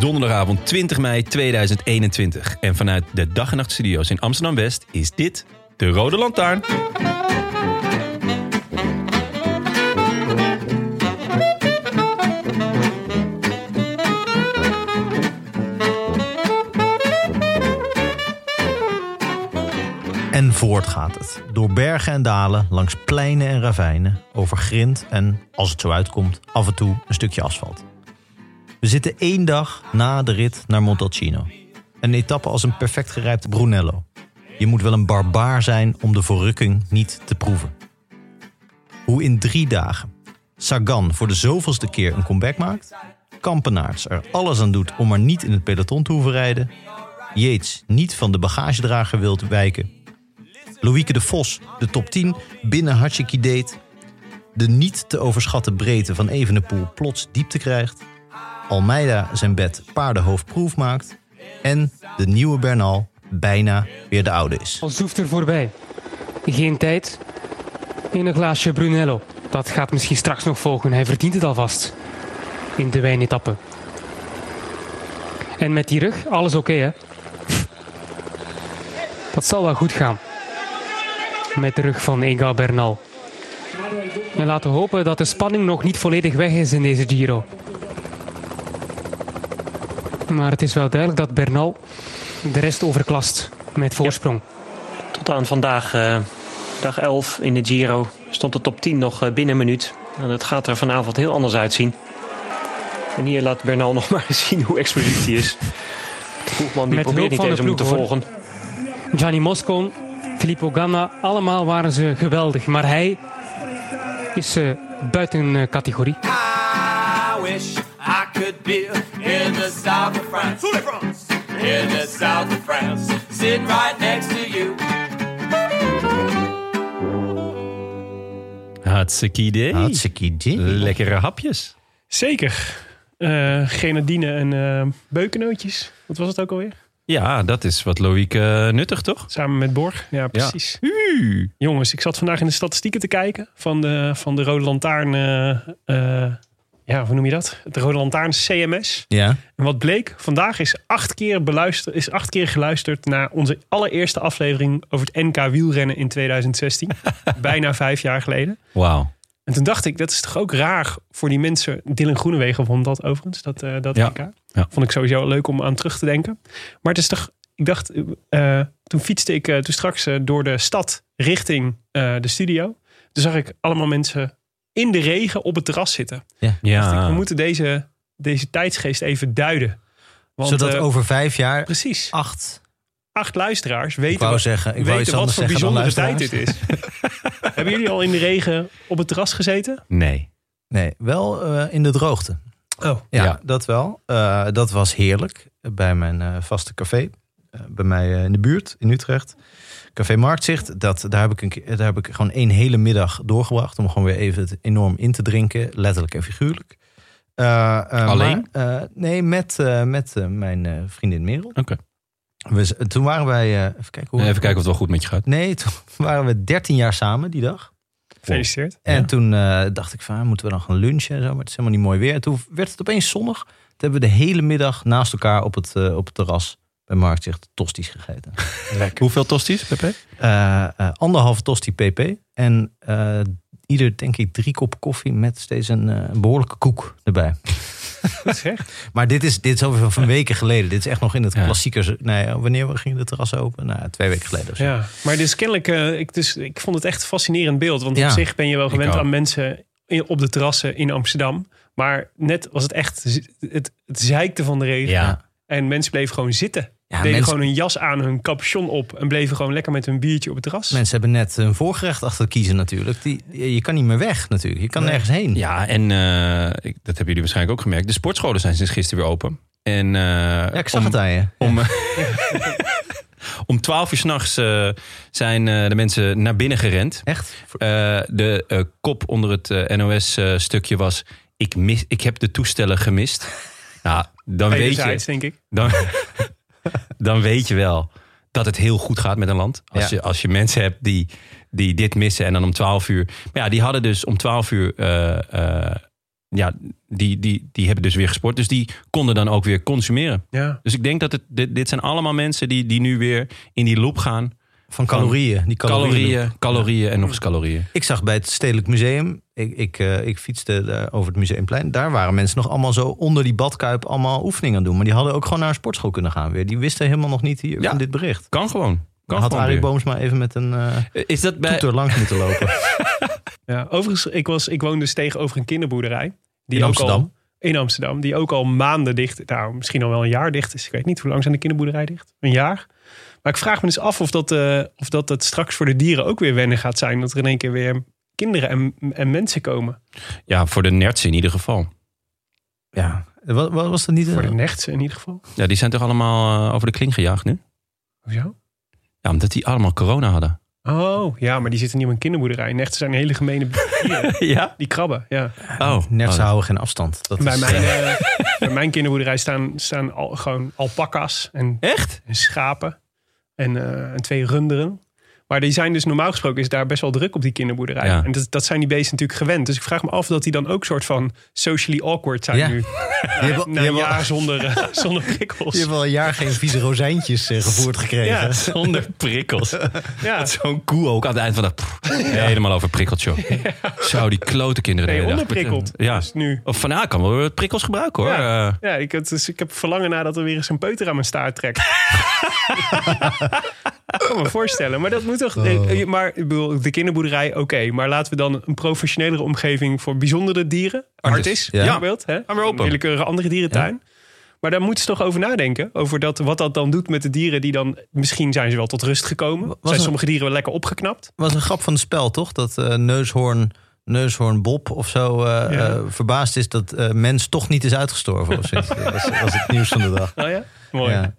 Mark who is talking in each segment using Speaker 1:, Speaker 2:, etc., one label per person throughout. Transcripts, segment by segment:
Speaker 1: Donderdagavond 20 mei 2021 en vanuit de Dag en Nacht Studio's in Amsterdam West is dit de Rode Lantaarn.
Speaker 2: En voort gaat het. Door bergen en dalen, langs pleinen en ravijnen, over grind en, als het zo uitkomt, af en toe een stukje asfalt. We zitten één dag na de rit naar Montalcino. Een etappe als een perfect gerijpte Brunello. Je moet wel een barbaar zijn om de verrukking niet te proeven. Hoe in drie dagen Sagan voor de zoveelste keer een comeback maakt, Kampenaerts er alles aan doet om maar niet in het peloton te hoeven rijden, Yates niet van de bagagedrager wil wijken, Loïke de Vos de top 10 binnen Hachiki deed, de niet te overschatten breedte van Evenepoel plots diepte krijgt, Almeida zijn bed paardenhoofdproef maakt en de nieuwe Bernal bijna weer de oude is.
Speaker 3: Al zoeft er voorbij. Geen tijd. In een glaasje Brunello. Dat gaat misschien straks nog volgen. Hij verdient het alvast. In de wijnetappe. En met die rug, alles oké hè? Dat zal wel goed gaan. Met de rug van Ega Bernal. En laten we hopen dat de spanning nog niet volledig weg is in deze Giro. Maar het is wel duidelijk dat Bernal de rest overklast met voorsprong.
Speaker 4: Tot aan vandaag, eh, dag 11 in de Giro, stond de top 10 nog eh, binnen een minuut. En het gaat er vanavond heel anders uitzien. En hier laat Bernal nog maar eens zien hoe explosief hij is. De ploegman die
Speaker 3: Met
Speaker 4: probeert niet eens om te volgen.
Speaker 3: Gianni Moscon, Filippo Ganna, allemaal waren ze geweldig. Maar hij is eh, buiten eh, categorie.
Speaker 5: I could be in the south of France. In the south of France. Sitting right next to you.
Speaker 1: Hartstikke idee.
Speaker 2: Hartstikke idee.
Speaker 1: Lekkere hapjes.
Speaker 6: Zeker. Eh grenadine en eh beukennootjes. Wat was het ook alweer?
Speaker 1: Ja, dat is wat Loïke eh, nuttig, toch?
Speaker 6: Samen met Borg. Ja, precies. Jongens, ik zat vandaag in de statistieken te kijken van de, van de Rode Lantaarn. Ja, hoe noem je dat? Het Rode Lantaarn CMS.
Speaker 2: Ja.
Speaker 6: En wat bleek, vandaag is acht keer, beluisterd, is acht keer geluisterd naar onze allereerste aflevering over het NK wielrennen in 2016. Bijna vijf jaar geleden.
Speaker 1: Wauw.
Speaker 6: En toen dacht ik, dat is toch ook raar voor die mensen. Dylan Groenewegen vond dat overigens, dat, eh, dat
Speaker 1: Ja.
Speaker 6: NK.
Speaker 1: Ja.
Speaker 6: Vond ik sowieso leuk om aan terug te denken. Maar het is toch, ik dacht, eh, toen fietste ik eh, toen straks door de stad richting de studio. Toen zag ik allemaal mensen in de regen op het terras zitten. Ik,
Speaker 1: Ja.
Speaker 6: we moeten deze, deze tijdsgeest even duiden. Want,
Speaker 2: Zodat
Speaker 6: eh,
Speaker 2: over vijf jaar
Speaker 6: precies
Speaker 2: acht.
Speaker 6: acht luisteraars
Speaker 2: Ik
Speaker 6: weten,
Speaker 2: wou
Speaker 6: wat-
Speaker 2: zeggen, ik wou
Speaker 6: weten wat voor bijzondere tijd dit is. Hebben jullie al in de regen op het terras gezeten?
Speaker 1: Nee.
Speaker 2: Nee, wel eh, in de droogte.
Speaker 6: Oh,
Speaker 2: Ja,
Speaker 1: Ja.
Speaker 2: dat wel. Eh, dat was heerlijk bij mijn eh, vaste café. eh, bij mij eh, in de buurt in Utrecht. Café Marktzicht. Dat, daar, heb ik een, keer- daar heb ik gewoon één hele middag doorgebracht. Om gewoon weer even het enorm in te drinken. Letterlijk en figuurlijk. Eh, eh,
Speaker 1: Alleen?
Speaker 2: maar, eh, nee, met, eh, met mijn eh, vriendin Merel.
Speaker 1: Oké.
Speaker 2: We, toen waren wij... eh, even kijken hoe...
Speaker 1: Even kijken of het wel goed met je gaat.
Speaker 2: Nee, toen waren we 13 jaar samen die dag.
Speaker 6: gefeliciteerd.
Speaker 2: En
Speaker 1: Ja.
Speaker 2: toen eh, dacht ik van, ah, moeten we dan gaan lunchen en zo. Maar het is helemaal niet mooi weer. En toen werd het opeens zonnig. Toen hebben we de hele middag naast elkaar op het, op het terras bij Marktzicht tosties gegeten.
Speaker 1: Hoeveel tosties, Pepe?
Speaker 2: Eh eh, anderhalve tosti pp. En eh, ieder denk ik drie koppen koffie met steeds een eh, behoorlijke koek erbij. Maar dit is, dit is over van weken geleden. Dit is echt nog in het
Speaker 1: Ja.
Speaker 2: klassiekers... Nee, wanneer ging de terras open? Nou, twee weken geleden of zo.
Speaker 6: Ja, maar dus kennelijk, eh, ik, dus, ik vond het echt een fascinerend beeld. Want
Speaker 2: Ja,
Speaker 6: op zich ben je wel gewend aan mensen in, op de terrassen in Amsterdam. Maar net was het echt het, het zeikte van de regen.
Speaker 1: Ja.
Speaker 6: En mensen bleven gewoon zitten.
Speaker 2: Ja,
Speaker 6: Deden
Speaker 2: mensen-
Speaker 6: gewoon hun jas aan, hun capuchon op. En bleven gewoon lekker met hun biertje op het terras.
Speaker 2: Mensen hebben net een voorgerecht achter te kiezen natuurlijk. Die, je kan niet meer weg natuurlijk. Je kan
Speaker 6: Nee.
Speaker 2: nergens heen.
Speaker 1: Ja, en eh, ik, dat hebben jullie waarschijnlijk ook gemerkt. De sportscholen zijn sinds gisteren weer open. En, eh,
Speaker 2: Ja, ik zag
Speaker 1: om,
Speaker 2: het aan je.
Speaker 1: Om, om 12 uur s'nachts eh zijn de mensen naar binnen gerend.
Speaker 2: Echt?
Speaker 1: Eh, de kop onder het NOS-stukje was... Ik, mis, ik heb de toestellen gemist. Nou, dan weet je,
Speaker 6: Wederzijds, denk ik.
Speaker 1: dan, dan weet je wel dat het heel goed gaat met een land. Als,
Speaker 2: Ja.
Speaker 1: je, als je mensen hebt die, die dit missen en dan om 12 uur. Maar ja, die hadden dus om 12 uur. eh, eh, ja, die, die, die hebben dus weer gesport. Dus die konden dan ook weer consumeren.
Speaker 6: Ja.
Speaker 1: Dus ik denk dat het, dit, dit zijn allemaal mensen die, die nu weer in die loop gaan.
Speaker 2: Van calorieën. Die calorieën.
Speaker 1: Calorieën, calorieën en nog eens calorieën.
Speaker 2: Ik zag bij het Stedelijk Museum, ik, ik, eh, ik fietste over het Museumplein. Daar waren mensen nog allemaal zo onder die badkuip allemaal oefeningen aan doen. Maar die hadden ook gewoon naar een sportschool kunnen gaan weer. Die wisten helemaal nog niet hier
Speaker 1: Ja.
Speaker 2: van dit bericht.
Speaker 1: Kan gewoon. Kan
Speaker 2: had Arie. Boomsma even met een eh
Speaker 1: Is dat bij...
Speaker 2: toeter langs moeten lopen.
Speaker 6: Ja, overigens, ik, was, ik woon dus tegenover een kinderboerderij. Die
Speaker 2: In
Speaker 6: ook
Speaker 2: Amsterdam?
Speaker 6: Al, in Amsterdam. Die ook al maanden dicht, nou misschien al wel een jaar dicht is. Ik weet niet hoe lang zijn de kinderboerderij dicht. Een jaar. Maar ik vraag me dus af of dat, eh, of dat het straks voor de dieren ook weer wennen gaat zijn. Dat er in één keer weer kinderen en, en mensen komen.
Speaker 1: Ja, voor de nerds in ieder geval.
Speaker 2: Ja, wat, wat was dat niet?
Speaker 6: Voor de
Speaker 2: een
Speaker 6: nechtsen in ieder geval.
Speaker 1: Ja, die zijn toch allemaal eh, over de kling gejaagd nu?
Speaker 6: Hoezo?
Speaker 1: Ja, omdat die allemaal corona hadden.
Speaker 6: Oh, ja, maar die zitten niet op een kinderboerderij. Nechten zijn hele gemene dieren.
Speaker 1: Ja?
Speaker 6: Die krabben, ja.
Speaker 1: Oh.
Speaker 2: Nerds
Speaker 1: Oh.
Speaker 2: houden geen afstand. Dat
Speaker 6: Bij
Speaker 2: is,
Speaker 6: mijn,
Speaker 2: eh,
Speaker 6: eh, bij mijn kinderboerderij staan, staan al, gewoon alpaca's en,
Speaker 1: Echt?
Speaker 6: en schapen. En, eh, en twee runderen. Maar die zijn dus normaal gesproken is daar best wel druk op die kinderboerderij.
Speaker 1: Ja.
Speaker 6: En dat, dat zijn die beesten natuurlijk gewend. Dus ik vraag me af dat die dan ook soort van socially awkward zijn
Speaker 2: Ja.
Speaker 6: nu.
Speaker 2: die hebben, die
Speaker 6: Na een
Speaker 2: hebben,
Speaker 6: jaar zonder, eh, zonder prikkels.
Speaker 2: die hebben al een jaar geen vieze rozijntjes eh, gevoerd gekregen.
Speaker 6: Ja.
Speaker 1: Zonder prikkels.
Speaker 6: Ja,
Speaker 1: Zo'n koe ook aan het eind van de... Pff, Helemaal over prikkels, joh. Zo, die klote kinderen.
Speaker 6: nee,
Speaker 1: de hele dag.
Speaker 6: onderprikkeld.
Speaker 1: Ja.
Speaker 6: Dus nu.
Speaker 1: Of van, ah, kan wel prikkels gebruiken, hoor.
Speaker 6: Ja.
Speaker 1: Eh,
Speaker 6: Ja, ik, heb, dus ik heb verlangen naar dat er weer eens een peuter aan mijn staart trekt. Ik kan me voorstellen. Maar dat moet toch. eh, Maar ik bedoel, de kinderboerderij, oké. maar laten we dan een professionelere omgeving voor bijzondere dieren. Artis,
Speaker 2: Ja.
Speaker 6: bijvoorbeeld. Hè?
Speaker 1: We open.
Speaker 6: Een willekeurige andere dierentuin. Maar daar moeten ze toch over nadenken. Over dat, wat dat dan doet met de dieren die dan... Misschien zijn ze wel tot rust gekomen.
Speaker 2: Was
Speaker 6: zijn sommige dieren wel lekker opgeknapt.
Speaker 2: was een grap van het spel, toch? Dat eh, neushoorn, neushoorn Bob of zo eh,
Speaker 6: Ja.
Speaker 2: eh, verbaasd is dat eh, mens toch niet is uitgestorven. Of zoiets. dat was, was het nieuws van de dag.
Speaker 6: Oh ja? Mooi.
Speaker 2: Ja.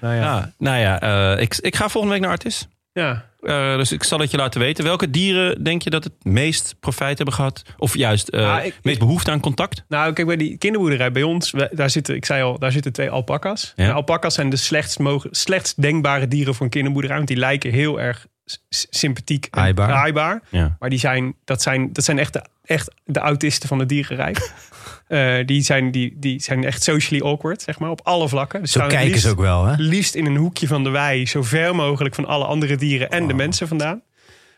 Speaker 6: Nou ja.
Speaker 1: ja, nou ja, eh, ik, ik ga volgende week naar Artis.
Speaker 6: ja.
Speaker 1: Eh, dus ik zal het je laten weten. Welke dieren denk je dat het meest profijt hebben gehad? Of juist eh
Speaker 6: ik-
Speaker 1: meest behoefte aan contact?
Speaker 6: Nou, kijk, bij die kinderboerderij bij ons, we- daar zitten, ik zei al, daar zitten twee alpaca's.
Speaker 1: Ja.
Speaker 6: En alpaca's zijn de slechtst, mogen, slechtst denkbare dieren voor een kinderboerderij. Want die lijken heel erg sympathiek en
Speaker 2: Aaibaar.
Speaker 6: aaibaar.
Speaker 1: Ja.
Speaker 6: Maar die zijn, dat zijn, dat zijn echt, de, echt de autisten van het dierenrijk. Eh, die, zijn, die, die zijn echt socially awkward, zeg maar, op alle vlakken. Dus
Speaker 2: Zo kijken
Speaker 6: liefst,
Speaker 2: ze ook wel, hè?
Speaker 6: liefst in een hoekje van de wei, zo ver mogelijk van alle andere dieren en de mensen vandaan.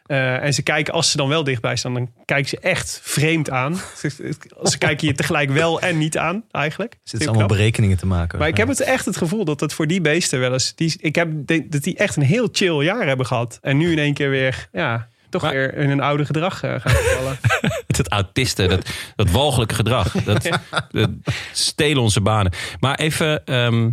Speaker 6: Eh, en ze kijken, als ze dan wel dichtbij staan, dan kijken ze echt vreemd aan. Ze, kijken je tegelijk wel en niet aan, eigenlijk. Heel
Speaker 2: zitten allemaal
Speaker 6: knap.
Speaker 2: berekeningen te maken.
Speaker 6: Maar ik heb het echt het gevoel dat het voor die beesten wel eens... Die, ik heb dat die echt een heel chill jaar hebben gehad. En nu in één keer weer, ja, toch
Speaker 1: Maar-
Speaker 6: weer in een oude gedrag eh, gaan vallen.
Speaker 1: Het autisten, dat, dat walgelijke gedrag. Dat, dat stelen onze banen. Maar even... ehm,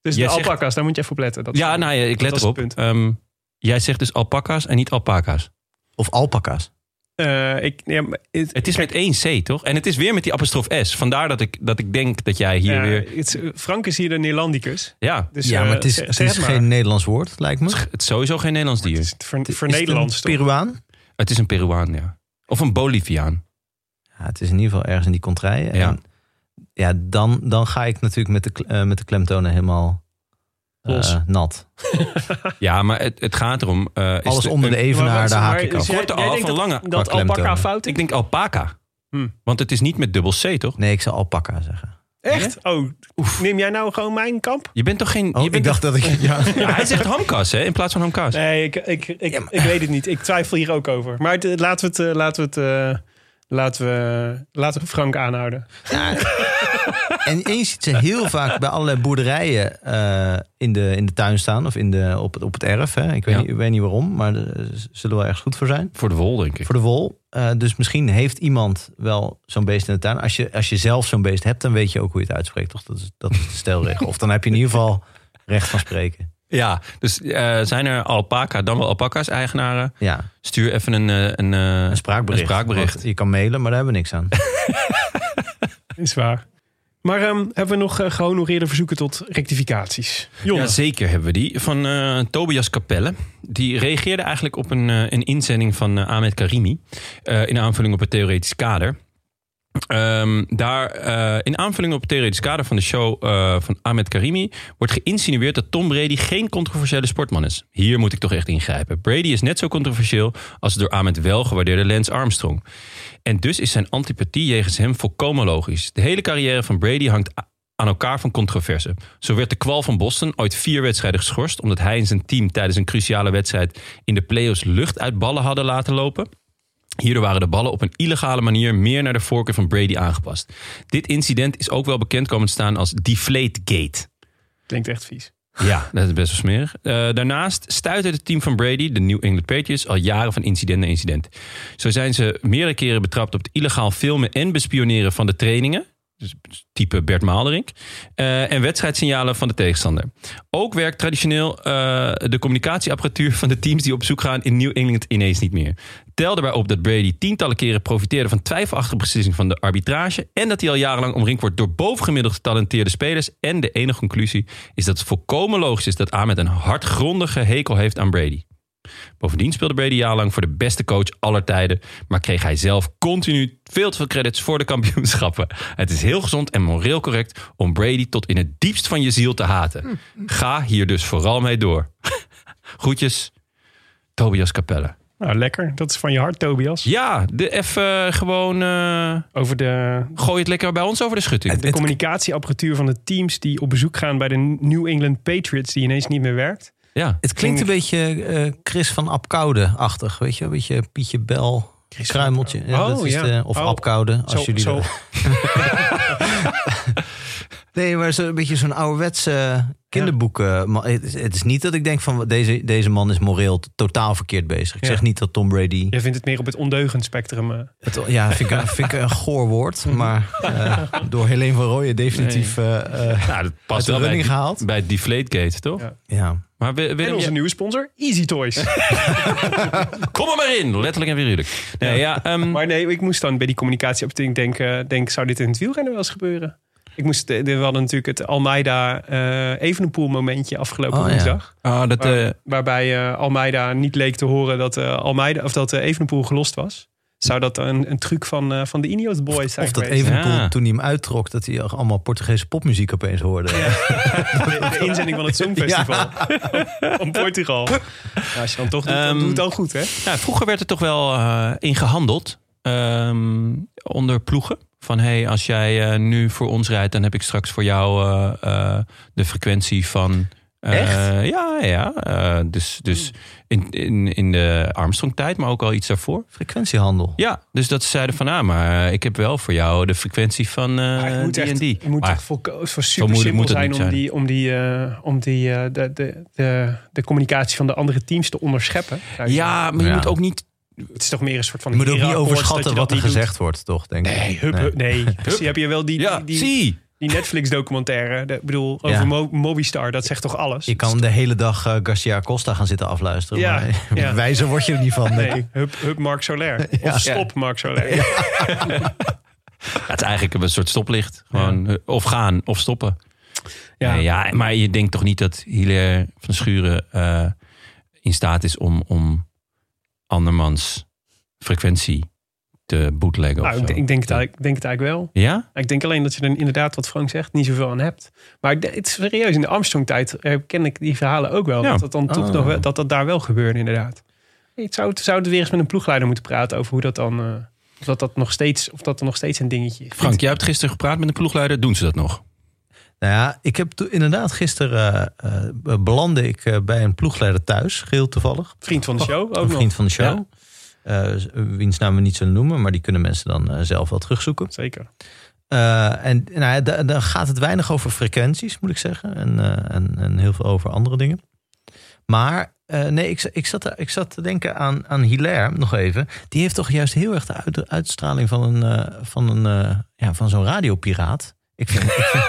Speaker 6: Dus de
Speaker 1: zegt-
Speaker 6: alpaca's, daar moet je even op letten. Dat is-
Speaker 1: ja, nou ja, ik let erop.
Speaker 6: het.
Speaker 1: Ehm, jij zegt dus alpaca's en niet alpaca's.
Speaker 2: Of alpaca's.
Speaker 6: Eh, ik, ja, maar het,
Speaker 1: Het is met één C, toch? En het is weer met die apostrof S. Vandaar dat ik, dat ik denk dat jij hier
Speaker 6: ja,
Speaker 1: weer...
Speaker 6: het Frank is hier de Neerlandicus.
Speaker 1: Ja,
Speaker 6: Dus,
Speaker 2: ja,
Speaker 6: eh,
Speaker 2: maar het is, het geen Nederlands woord, lijkt me.
Speaker 1: het is sowieso geen Nederlands
Speaker 6: Het
Speaker 1: dier.
Speaker 6: is voor, voor
Speaker 2: Is het
Speaker 6: Nederlands
Speaker 2: een
Speaker 6: toch?
Speaker 2: Peruaan?
Speaker 1: Het is een Peruaan, ja. Of een Boliviaan.
Speaker 2: Ja, het is in ieder geval ergens in die contraien.
Speaker 1: Ja.
Speaker 2: En ja, dan, dan ga ik natuurlijk met de, eh, met de klemtonen helemaal eh,
Speaker 6: Los.
Speaker 2: nat.
Speaker 1: Ja, maar het, het gaat erom... eh, is
Speaker 2: Alles
Speaker 1: de-
Speaker 2: onder de evenaar,
Speaker 6: Maar-
Speaker 2: daar
Speaker 6: maar-
Speaker 2: haak ik af.
Speaker 1: Korte al van
Speaker 6: dat-
Speaker 1: lange.
Speaker 6: Dat alpaca fout
Speaker 1: Ik
Speaker 6: is?
Speaker 1: denk alpaca.
Speaker 6: Hm.
Speaker 1: Want het is niet met dubbel C, toch?
Speaker 2: Nee, ik zou alpaca zeggen.
Speaker 6: Echt? Oh, neem jij nou gewoon mijn kamp?
Speaker 1: Je bent toch geen...
Speaker 2: Oh,
Speaker 1: je
Speaker 2: ik
Speaker 1: bent
Speaker 2: dacht dat ik... Ja.
Speaker 1: Ja, hij zegt hamkas, hè? In plaats van hamkas.
Speaker 6: Nee, ik, ik, ik, ik weet het niet. Ik twijfel hier ook over. Maar het- laten we het, eh, laten we het, eh, laten we, laten we Frank aanhouden.
Speaker 2: en, en je ziet ze heel vaak bij allerlei boerderijen eh, in, de, in de tuin staan. Of in de, op, het, op het erf. Hè. Ik weet,
Speaker 1: Ja.
Speaker 2: niet, ik weet niet waarom, maar er zullen wel ergens goed voor zijn.
Speaker 1: Voor de wol, denk ik.
Speaker 2: Voor de wol. Eh, dus misschien heeft iemand wel zo'n beest in de tuin. Als je, als je zelf zo'n beest hebt, dan weet je ook hoe je het uitspreekt. Toch? Dat, is, dat is de stelregel. Of dan heb je in ieder geval recht van spreken.
Speaker 1: Ja, dus eh, zijn er alpaca, dan wel alpaca's eigenaren?
Speaker 2: Ja,
Speaker 1: Stuur even een, eh, een, eh,
Speaker 2: een spraakbericht.
Speaker 1: Een spraakbericht.
Speaker 2: Je kan mailen, maar daar hebben we niks aan.
Speaker 6: Is waar. Maar ehm, hebben we nog eh, gehonoreerde verzoeken tot rectificaties? Jonne.
Speaker 1: Ja, zeker hebben we die. Van eh, Tobias Capelle. Die reageerde eigenlijk op een, eh, een inzending van Ahmed Karimi. in aanvulling op het theoretisch kader. Ehm, daar, eh, in aanvulling op het theoretisch kader van de show eh, van Ahmed Karimi... wordt geïnsinueerd dat Tom Brady geen controversiële sportman is. Hier moet ik toch echt ingrijpen. Brady is net zo controversieel als de door Ahmed wel gewaardeerde Lance Armstrong. En dus is zijn antipathie jegens hem volkomen logisch. De hele carrière van Brady hangt aan elkaar van controverse. Zo werd de kwal van Boston ooit vier wedstrijden geschorst... omdat hij en zijn team tijdens een cruciale wedstrijd... in de playoffs lucht uit ballen hadden laten lopen. Hierdoor waren de ballen op een illegale manier meer naar de voorkeur van Brady aangepast. Dit incident is ook wel bekend komen te staan als Deflategate.
Speaker 6: Klinkt echt vies.
Speaker 1: Ja, dat is best wel smerig. Eh, daarnaast stuitte het team van Brady, de New England Patriots, al jaren van incident naar incident. Zo zijn ze meerdere keren betrapt op het illegaal filmen en bespioneren van de trainingen. Dus type Bert Maalderink. eh, en wedstrijdsignalen van de tegenstander. Ook werkt traditioneel eh, de communicatieapparatuur van de teams die op zoek gaan in New England ineens niet meer. Tel erbij op dat Brady tientallen keren profiteerde van twijfelachtige beslissing van de arbitrage. En dat hij al jarenlang omringd wordt door bovengemiddeld getalenteerde spelers. En de enige conclusie is dat het volkomen logisch is dat Ahmed een hardgrondige hekel heeft aan Brady. Bovendien speelde Brady jarenlang voor de beste coach aller tijden. Maar kreeg hij zelf continu veel te veel credits voor de kampioenschappen. Het is heel gezond en moreel correct om Brady tot in het diepst van je ziel te haten. Ga hier dus vooral mee door. Groetjes, Tobias Capelle.
Speaker 6: Nou, lekker. Dat is van je hart, Tobias.
Speaker 1: Ja, de even gewoon. eh,
Speaker 6: Over de,
Speaker 1: gooi het lekker bij ons over de schutting.
Speaker 6: de communicatieapparatuur van de teams die op bezoek gaan bij de New England Patriots, die ineens niet meer werkt.
Speaker 1: Ja.
Speaker 2: Het klinkt een beetje eh, Chris van Apkoude-achtig. Weet je, een beetje Pietje Bel, Kruimeltje. Ja,
Speaker 6: Oh,
Speaker 2: dat is
Speaker 6: ja.
Speaker 2: de- of
Speaker 6: Oh.
Speaker 2: Apkoude, als
Speaker 6: Zo-
Speaker 2: jullie
Speaker 6: zo.
Speaker 2: dat- Nee, maar zo een beetje zo'n ouderwetse kinderboeken. Maar het, is- het is niet dat ik denk van deze, deze man is moreel totaal verkeerd bezig. Ik
Speaker 6: Ja.
Speaker 2: zeg niet dat Tom Brady...
Speaker 6: Jij vindt het meer op het ondeugend spectrum. eh.
Speaker 2: Het, ja, vind ik, een- vind ik een goor woord. Maar eh, door Helene van Rooyen definitief eh, eh,
Speaker 1: Nou, dat
Speaker 2: uit
Speaker 1: past
Speaker 2: de
Speaker 1: wel bij,
Speaker 2: gehaald.
Speaker 1: bij Deflategate, toch?
Speaker 6: Ja.
Speaker 1: Maar
Speaker 6: En
Speaker 1: Willem,
Speaker 6: onze nieuwe sponsor, Easy Toys.
Speaker 1: kom er maar in. Letterlijk en figuurlijk. Nee, ja, ehm,
Speaker 6: maar nee, ik moest dan bij die communicatieapparatuur denken, denk, zou dit in het wielrennen wel eens gebeuren? Ik moest, eh, we hadden natuurlijk het Almeida eh Evenepoel momentje afgelopen
Speaker 2: Oh, ja.
Speaker 6: woensdag.
Speaker 1: ah, dat,
Speaker 6: Waar-
Speaker 1: eh,
Speaker 6: waarbij eh, Almeida niet leek te horen dat eh, Almeida of dat Evenepoel gelost was. Zou dat een, een truc van, eh, van de Ineos Boys zijn
Speaker 2: Of dat
Speaker 6: geweest?
Speaker 1: Ja.
Speaker 2: toen hij hem uittrok... dat hij allemaal Portugese popmuziek opeens hoorde.
Speaker 6: De, de inzending van het Songfestival van Portugal. Ja, als je dan toch doet, dan
Speaker 1: Ehm,
Speaker 6: doe het dan goed, hè?
Speaker 1: ja, vroeger werd er toch wel eh in gehandeld ehm, onder ploegen. Van hey, als jij eh, nu voor ons rijdt, dan heb ik straks voor jou eh, eh, de frequentie van. Eh,
Speaker 2: Echt?
Speaker 1: Ja, ja. eh, dus dus in, in, in de Armstrong-tijd, maar ook al iets daarvoor.
Speaker 2: Frequentiehandel.
Speaker 1: Ja, dus dat ze zeiden van, ah, maar eh, ik heb wel voor jou de frequentie van eh
Speaker 6: Maar het moet
Speaker 1: die
Speaker 6: echt,
Speaker 1: en die.
Speaker 6: Het moet
Speaker 1: Maar-
Speaker 6: voor
Speaker 1: moeilijk
Speaker 6: super simpel zijn om die, om die, eh, om die eh, de, de, de, de communicatie van de andere teams te onderscheppen.
Speaker 1: ja, maar je
Speaker 2: Ja.
Speaker 1: moet ook niet.
Speaker 6: Het is toch meer een soort van
Speaker 2: Je moet ook niet overschatten wat er gezegd wordt, toch? Denk ik.
Speaker 6: Nee, hup, hup, nee. Zie, heb je wel die,
Speaker 1: Ja,
Speaker 6: die, die,
Speaker 1: zie.
Speaker 6: Die Netflix-documentaire? de- Ik bedoel,
Speaker 2: Ja.
Speaker 6: over Mo- Mobistar, dat zegt toch alles?
Speaker 2: Je kan de hele dag eh, Garcia Costa gaan zitten afluisteren.
Speaker 6: Ja,
Speaker 2: maar
Speaker 6: ja.
Speaker 2: wijzer word je er niet van, denk
Speaker 6: Nee,
Speaker 2: ik.
Speaker 6: hup, hup Mark Soler.
Speaker 2: Ja.
Speaker 6: Of stop Mark Soler.
Speaker 1: Ja, het is eigenlijk een soort stoplicht. Gewoon eh, of gaan of stoppen. Ja. ja, maar je denkt toch niet dat Hilaire van Schuren eh, in staat is om, om andermans frequentie te bootleggen?
Speaker 6: Nou,
Speaker 1: of
Speaker 6: ik,
Speaker 1: zo?
Speaker 6: denk- ik denk, het, eigenlijk- ik denk het eigenlijk wel.
Speaker 1: Ja?
Speaker 6: Ik denk alleen dat je er inderdaad, wat Frank zegt, niet zoveel aan hebt. Maar het is serieus, in de Armstrong-tijd eh, ken ik die verhalen ook wel.
Speaker 1: Ja.
Speaker 6: Dat, dat, dan toch
Speaker 2: Oh.
Speaker 6: nog dat dat daar wel gebeurde, inderdaad. Ik zou, het- zou het weer eens met een ploegleider moeten praten over hoe dat dan... eh, of dat, dat, nog steeds, of dat er nog steeds een dingetje is.
Speaker 1: Frank, jij hebt gisteren gepraat met een ploegleider. Doen ze dat nog?
Speaker 2: Nou ja, ik heb inderdaad gisteren eh, eh, belandde ik eh, bij een ploegleider thuis, geheel toevallig.
Speaker 6: Vriend van de show ook
Speaker 2: een
Speaker 6: nog.
Speaker 2: vriend van de show.
Speaker 1: Ja.
Speaker 2: Eh, wiens naam we niet zullen noemen, maar die kunnen mensen dan eh, zelf wel terugzoeken.
Speaker 6: Zeker.
Speaker 2: Eh, en nou ja, da- dan gaat het weinig over frequenties, moet ik zeggen. En, eh, en, en heel veel over andere dingen. Maar eh, nee, ik, ik, zat, ik zat te denken aan, aan Hilaire nog even. Die heeft toch juist heel erg de uit- uitstraling van, een, eh, van, een, eh, ja, van zo'n radiopiraat. Ik vind, ik, vind,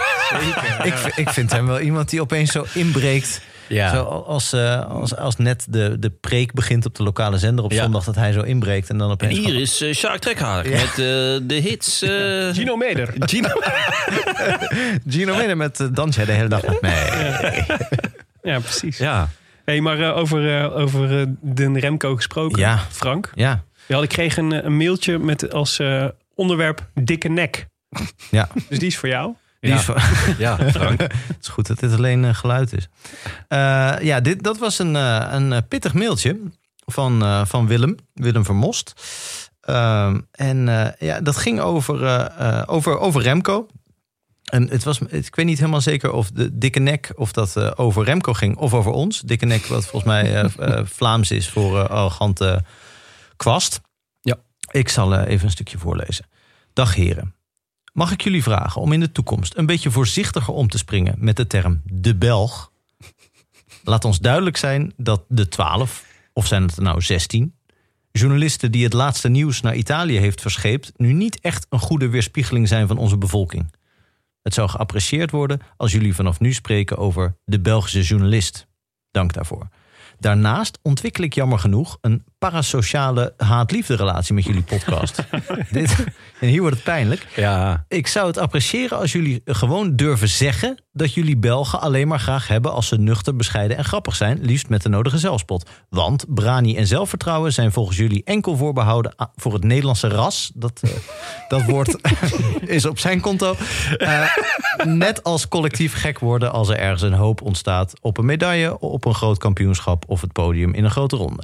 Speaker 2: ik, vind, ik vind hem wel iemand die opeens zo inbreekt.
Speaker 1: Ja.
Speaker 2: Zo als, eh, als, als net de, de preek begint op de lokale zender op
Speaker 1: Ja.
Speaker 2: zondag... dat hij zo inbreekt en dan
Speaker 1: En
Speaker 2: opeens...
Speaker 1: hier is uh, Sjaak Trekhaag met eh, de hits. eh,
Speaker 6: Gino Meder.
Speaker 1: Gino.
Speaker 2: Gino Meder met uh, dans jij de hele dag met mij.
Speaker 6: Ja, precies.
Speaker 1: Ja.
Speaker 6: Hey, maar eh, over, eh, over eh, de Remco gesproken,
Speaker 2: Ja.
Speaker 6: Frank.
Speaker 2: Ja,
Speaker 6: Ja, ik kreeg een, eh, een mailtje met als eh, onderwerp dikke nek.
Speaker 2: ja.
Speaker 6: Dus die is voor jou.
Speaker 2: Die
Speaker 1: Ja.
Speaker 2: is van-
Speaker 1: ja, Frank.
Speaker 2: Het is goed dat dit alleen eh, geluid is. Eh, ja, dit, dat was een, eh, een pittig mailtje van, van Willem, Willem Vermost. Ehm, en ja, dat ging over, over, over Remco. En het was, ik weet niet helemaal zeker of de dikke nek of dat over Remco ging of over ons. Dikke nek, wat volgens mij Vlaams is voor arrogante kwast.
Speaker 1: Ja.
Speaker 2: Ik zal even een stukje voorlezen. Dag heren. Mag ik jullie vragen om in de toekomst een beetje voorzichtiger om te springen met de term de Belg? Laat ons duidelijk zijn dat de 12, of zijn het er nou 16, journalisten die het laatste nieuws naar Italië heeft verscheept, nu niet echt een goede weerspiegeling zijn van onze bevolking. Het zou geapprecieerd worden als jullie vanaf nu spreken over de Belgische journalist. Dank daarvoor. Daarnaast ontwikkel ik jammer genoeg een parasociale haat-liefde relatie met jullie podcast. Dit, en hier wordt het pijnlijk.
Speaker 1: Ja.
Speaker 2: Ik zou het appreciëren als jullie gewoon durven zeggen dat jullie Belgen alleen maar graag hebben als ze nuchter, bescheiden en grappig zijn, liefst met de nodige zelfspot. Want brani en zelfvertrouwen zijn volgens jullie enkel voorbehouden voor het Nederlandse ras. Dat, eh, dat woord is op zijn konto. Eh, net als collectief gek worden als er ergens een hoop ontstaat op een medaille, op een groot kampioenschap of het podium in een grote ronde.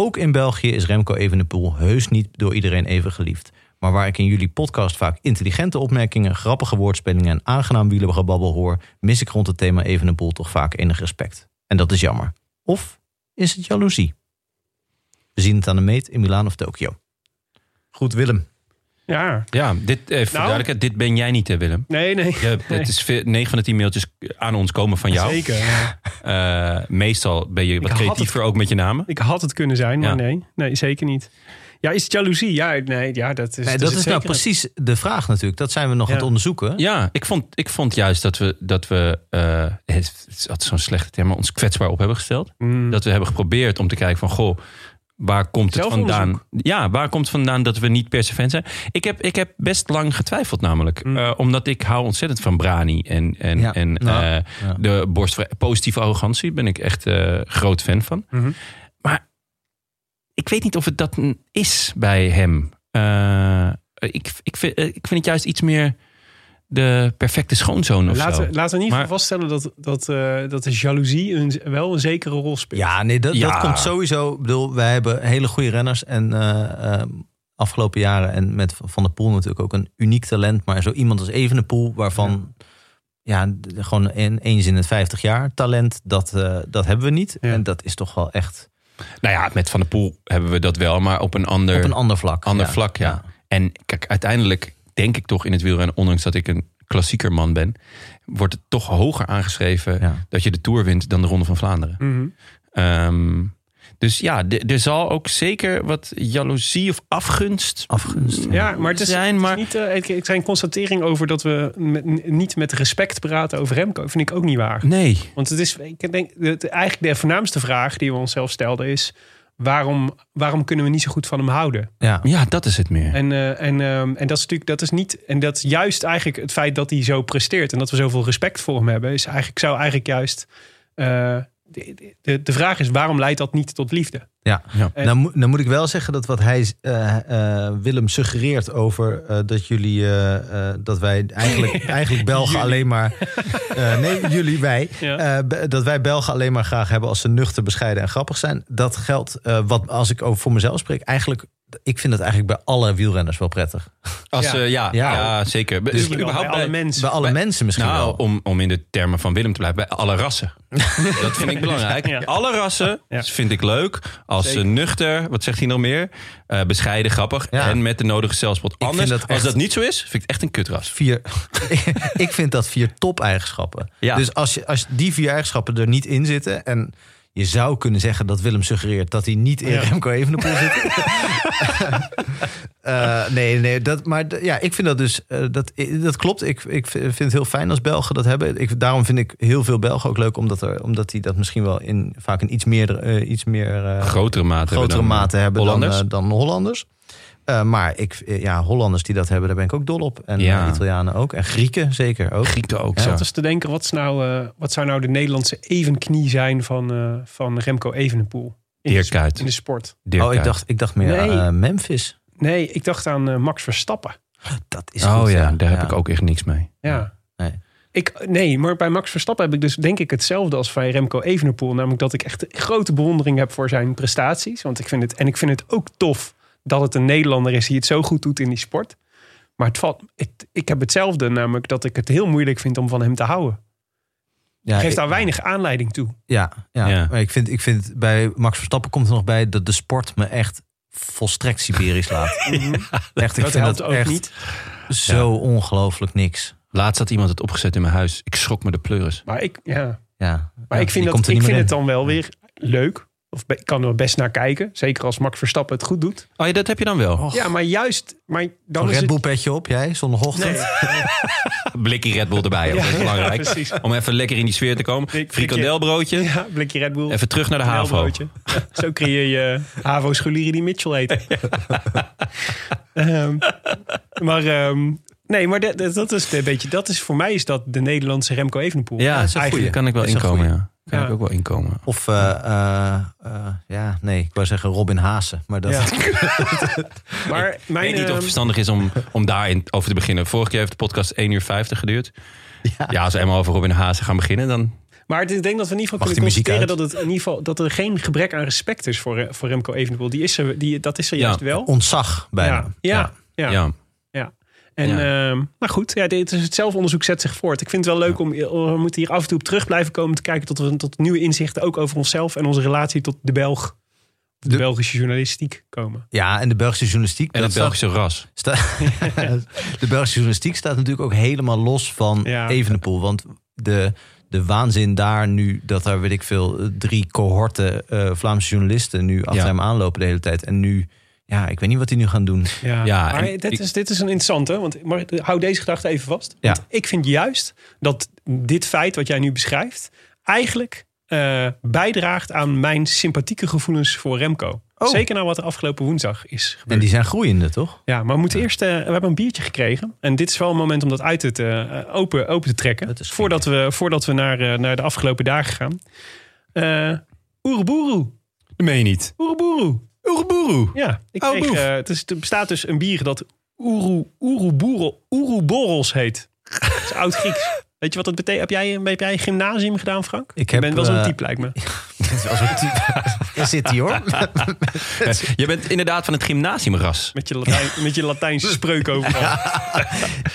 Speaker 2: Ook in België is Remco Evenepoel heus niet door iedereen even geliefd. Maar waar ik in jullie podcast vaak intelligente opmerkingen, grappige woordspelingen en aangenaam wielergebabbel hoor, mis ik rond het thema Evenepoel toch vaak enig respect. En dat is jammer. Of is het jaloezie? We zien het aan de meet in Milaan of Tokio. Goed, Willem.
Speaker 6: Ja,
Speaker 1: Ja, dit, even voor
Speaker 6: Nou.
Speaker 1: duidelijkheid, dit ben jij niet, hè, Willem.
Speaker 6: nee, nee.
Speaker 1: Je, het is 9 van de 10 mailtjes aan ons komen van jou.
Speaker 6: Zeker.
Speaker 1: Eh, meestal ben je wat
Speaker 6: het-
Speaker 1: creatiever ook met je namen.
Speaker 6: Ik had het kunnen zijn, maar
Speaker 1: Ja.
Speaker 6: nee. Nee, zeker niet. Ja, is het jaloezie? Ja, nee, ja dat is
Speaker 2: Nee,
Speaker 6: dat
Speaker 2: is nou precies de vraag natuurlijk. Dat zijn we nog
Speaker 6: Ja.
Speaker 2: aan het onderzoeken.
Speaker 1: Ja, ik vond, ik vond juist dat we, dat we eh, het is altijd zo'n slechte term, maar ons kwetsbaar op hebben gesteld.
Speaker 6: Mm.
Speaker 1: Dat we hebben geprobeerd om te kijken van, goh, waar komt het vandaan? Ja, waar komt het vandaan dat we niet per se fan zijn? Ik heb, ik heb best lang getwijfeld namelijk.
Speaker 6: Mm.
Speaker 1: Eh, omdat ik hou ontzettend van Brani en, en,
Speaker 2: Ja.
Speaker 1: en
Speaker 2: Ja.
Speaker 1: eh,
Speaker 2: Ja.
Speaker 1: de borstvrij, positieve arrogantie. Ben ik echt eh, groot fan van.
Speaker 6: Mhm.
Speaker 1: Maar ik weet niet of het dat is bij hem. Eh, ik, ik, vind, ik vind het juist iets meer de perfecte schoonzoon of
Speaker 6: Laten,
Speaker 1: zo.
Speaker 6: laten we
Speaker 1: Maar-
Speaker 6: vaststellen dat, dat, eh, dat de jaloezie een, wel een zekere rol speelt.
Speaker 2: Ja, nee, dat,
Speaker 1: Ja.
Speaker 2: dat komt sowieso. Ik bedoel, wij hebben hele goede renners. En eh, eh, afgelopen jaren en met Van der Poel natuurlijk ook een uniek talent. Maar zo iemand als Evenepoel, waarvan ja, d- gewoon in, eens in het 50 jaar talent, dat, eh, dat hebben we niet.
Speaker 6: Ja.
Speaker 2: En dat is toch wel echt
Speaker 1: Nou ja, met Van der Poel hebben we dat wel, maar op een ander,
Speaker 2: op een ander vlak.
Speaker 1: ander vlak. Ja. En kijk, uiteindelijk denk ik toch in het wielrennen, ondanks dat ik een klassieker man ben, wordt het toch hoger aangeschreven
Speaker 2: Ja.
Speaker 1: dat je de Tour wint dan de Ronde van Vlaanderen.
Speaker 6: Mhm.
Speaker 1: Ehm, dus ja, er zal ook zeker wat jaloezie of afgunst,
Speaker 2: Afgunst.
Speaker 6: Ja, maar het is,
Speaker 1: zijn,
Speaker 6: het is
Speaker 1: maar-
Speaker 6: niet, eh, het het zijn constatering over dat we met- niet met respect praten over Remco. Vind ik ook niet waar.
Speaker 1: Nee.
Speaker 6: Want het is, ik denk, het, eigenlijk de voornaamste vraag die we onszelf stelden is... Waarom, waarom kunnen we niet zo goed van hem houden?
Speaker 2: Ja.
Speaker 1: Ja, dat is het meer.
Speaker 6: En, eh, en, ehm, en dat is natuurlijk, dat is niet, en dat is juist eigenlijk het feit dat hij zo presteert en dat we zoveel respect voor hem hebben, is eigenlijk, zou eigenlijk juist. eh, de, de, de vraag is: waarom leidt dat niet tot liefde?
Speaker 2: Ja,
Speaker 1: Ja.
Speaker 6: En-
Speaker 2: nou, moet- nou moet ik wel zeggen dat wat hij eh, eh, Willem suggereert over eh, dat jullie eh, eh, dat wij eigenlijk, eigenlijk Belgen alleen maar. eh, nee, jullie, wij.
Speaker 6: Ja.
Speaker 2: eh, dat wij Belgen alleen maar graag hebben als ze nuchter, bescheiden en grappig zijn. Dat geldt, eh, wat als ik over voor mezelf spreek, eigenlijk ik vind dat eigenlijk bij alle wielrenners wel prettig.
Speaker 1: Als,
Speaker 6: Ja.
Speaker 1: ja. ja, ja,
Speaker 2: Ja.
Speaker 1: zeker.
Speaker 6: Dus
Speaker 1: überhaupt
Speaker 6: überhaupt bij alle mensen.
Speaker 2: Bij alle
Speaker 1: Bij-
Speaker 2: mensen misschien
Speaker 1: nou,
Speaker 2: wel.
Speaker 1: om, om in de termen van Willem te blijven, bij alle rassen. dat vind ik belangrijk.
Speaker 6: Ja.
Speaker 1: Alle rassen
Speaker 6: Ja.
Speaker 1: vind ik leuk. Als
Speaker 6: Zeker.
Speaker 1: ze nuchter, wat zegt hij nog meer? Eh, bescheiden, grappig.
Speaker 2: Ja.
Speaker 1: En met de nodige zelfspot.
Speaker 2: vind
Speaker 1: Anders,
Speaker 2: dat
Speaker 1: als
Speaker 2: echt-
Speaker 1: dat niet zo is, vind ik het echt een kutras.
Speaker 2: Vier, ik vind dat vier top-eigenschappen.
Speaker 1: Ja.
Speaker 2: Dus als, je, als die vier eigenschappen er niet in zitten... en je zou kunnen zeggen dat Willem suggereert... dat hij niet in
Speaker 6: Ja.
Speaker 2: Remco Evenepoel zit. Eh, nee, nee, dat, maar ja, ik vind dat dus... eh, dat, dat klopt, ik, ik vind het heel fijn als Belgen dat hebben. Ik, daarom vind ik heel veel Belgen ook leuk... omdat, er, omdat die dat misschien wel in vaak een iets meer... eh, iets meer eh,
Speaker 1: Grotere mate. hebben
Speaker 2: grotere
Speaker 1: dan,
Speaker 2: mate hebben
Speaker 1: Hollanders.
Speaker 2: dan, eh, dan Hollanders. Eh, maar ik, eh, ja, Hollanders die dat hebben, daar ben ik ook dol op. En
Speaker 1: Ja.
Speaker 2: eh, Italianen ook. En Grieken zeker ook.
Speaker 1: Grieken ook
Speaker 2: Ja.
Speaker 6: zat dus te denken, wat, is nou, eh, wat zou nou de Nederlandse evenknie zijn van, eh, van Remco Evenepoel? In de,
Speaker 1: Dirk
Speaker 6: sp-
Speaker 1: Kuyt.
Speaker 6: in de sport.
Speaker 1: Dirk
Speaker 2: oh, ik dacht, ik dacht meer
Speaker 6: Nee.
Speaker 2: eh, Memphis.
Speaker 6: Nee, ik dacht aan Max Verstappen.
Speaker 2: Dat is
Speaker 1: Oh
Speaker 2: goed,
Speaker 1: ja, daar heb ik ook echt niks mee.
Speaker 6: Ja.
Speaker 2: Nee.
Speaker 6: Ik, nee, maar bij Max Verstappen heb ik dus denk ik hetzelfde als bij Remco Evenepoel. Namelijk dat ik echt grote bewondering heb voor zijn prestaties. Want ik vind het, en ik vind het ook tof dat het een Nederlander is die het zo goed doet in die sport. Maar het valt, het- ik heb hetzelfde, namelijk dat ik het heel moeilijk vind om van hem te houden.
Speaker 2: Ja,
Speaker 6: Geeft
Speaker 2: ik-
Speaker 6: daar weinig aanleiding toe.
Speaker 2: Ja, ja.
Speaker 1: Ja.
Speaker 2: maar ik vind, ik vind bij Max Verstappen komt er nog bij dat de sport me echt volstrekt Siberisch laat. echt, ik
Speaker 6: Dat
Speaker 2: vind
Speaker 6: helpt
Speaker 2: dat
Speaker 6: ook
Speaker 2: echt
Speaker 6: niet.
Speaker 2: zo ongelooflijk niks.
Speaker 1: Laatst had iemand het opgezet in mijn huis. Ik schrok me de pleuris.
Speaker 6: Maar ik, ja.
Speaker 2: Ja,
Speaker 6: maar
Speaker 2: Ja,
Speaker 6: ik vind, dat, ik vind het dan wel weer leuk. Of ik kan er best naar kijken. Zeker als Max Verstappen het goed doet.
Speaker 1: Oh ja, dat heb je dan wel.
Speaker 6: Ja, maar juist... Maar dan
Speaker 2: Een
Speaker 6: is
Speaker 2: Red
Speaker 6: het,
Speaker 2: Bull petje op, jij, zondagochtend.
Speaker 1: Een blikje Red Bull erbij. ook. dat is belangrijk. Om even lekker in die sfeer te komen.
Speaker 6: Blik-
Speaker 1: Frikandelbroodje.
Speaker 6: Ja, blikje Red Bull.
Speaker 1: Even terug naar de HAVO.
Speaker 6: Ja, zo creëer je Havo Scholieren die Mitchell heet. Ehm, maar ehm, nee, maar dat, dat- dat is een beetje. Dat is voor mij is dat de Nederlandse Remco Evenepoel.
Speaker 1: Ja, eigenlijk
Speaker 2: goeie.
Speaker 1: kan ik wel inkomen. Ja. Kan
Speaker 6: Ja.
Speaker 1: ik ook wel inkomen.
Speaker 2: Of, eh, eh, eh, ja, nee, ik wou zeggen Robin Haase. Maar dat,
Speaker 6: Ja. maar
Speaker 1: Ik
Speaker 6: mijn,
Speaker 1: weet niet of
Speaker 6: ehm,
Speaker 1: het verstandig is om, om daarin over te beginnen. Vorige keer heeft de podcast 1 uur 50 geduurd. Ja, als we eenmaal over Robin Haase gaan beginnen, dan...
Speaker 6: maar ik denk dat we in ieder geval
Speaker 2: Mag
Speaker 6: kunnen constateren dat, het in ieder geval, dat er geen gebrek aan respect is voor, voor Remco Evenepoel. Die is er, die, dat is er
Speaker 1: Ja.
Speaker 6: juist wel.
Speaker 2: ontzag bijna.
Speaker 6: Ja, ja, ja.
Speaker 1: Ja.
Speaker 6: En,
Speaker 1: Ja.
Speaker 6: ehm, maar goed, ja, dit is het zelfonderzoek zet zich voort. Ik vind het wel leuk om, we moeten hier af en toe op terug blijven komen te kijken tot, we, tot nieuwe inzichten ook over onszelf en onze relatie tot de Belg, de,
Speaker 2: De-
Speaker 6: Belgische journalistiek komen.
Speaker 2: Ja, en de Belgische journalistiek.
Speaker 1: En
Speaker 2: dat
Speaker 1: het Belgische ras.
Speaker 2: sta- de Belgische journalistiek staat natuurlijk ook helemaal los van
Speaker 6: Ja.
Speaker 2: Evenepoel. Want de, de waanzin daar nu, dat er weet ik veel, drie cohorten eh, Vlaamse journalisten nu achter
Speaker 1: Ja.
Speaker 2: hem aanlopen de hele tijd. En nu, ja, ik weet niet wat die nu gaan doen.
Speaker 6: Ja,
Speaker 1: Ja,
Speaker 6: maar dit,
Speaker 1: ik-
Speaker 6: is, dit is een interessante, want maar hou deze gedachte even vast.
Speaker 2: Ja.
Speaker 6: Want ik vind juist dat dit feit wat jij nu beschrijft, eigenlijk eh, bijdraagt aan mijn sympathieke gevoelens voor Remco.
Speaker 2: Oh.
Speaker 6: Zeker na wat er afgelopen woensdag is gebeurd.
Speaker 2: En die zijn groeiende, toch?
Speaker 6: Ja, maar we moeten eerst. eh, we hebben een biertje gekregen. En dit is wel een moment om dat uit te, eh, open, open te trekken.
Speaker 2: Dat is flink,
Speaker 6: voordat, we, voordat we naar, eh, naar de afgelopen dagen gaan. Eh Oeroboeroe.
Speaker 1: Dat meen je niet.
Speaker 6: Oeroboeroe.
Speaker 1: Oeroboeroe.
Speaker 6: Ja, ik kreeg, eh, het, is, er bestaat dus een bier dat Oeroboros heet. Dat is oud-Grieks. Weet je wat dat betekent? Heb jij, heb jij gymnasium gedaan, Frank?
Speaker 2: Ik
Speaker 6: Je
Speaker 2: heb,
Speaker 6: bent wel zo'n
Speaker 2: eh,
Speaker 6: type, lijkt me.
Speaker 2: Als een type. Daar zit hij hoor.
Speaker 1: Je bent inderdaad van het gymnasiumras.
Speaker 6: Met je, Latijn, met je Latijnse spreuk overal.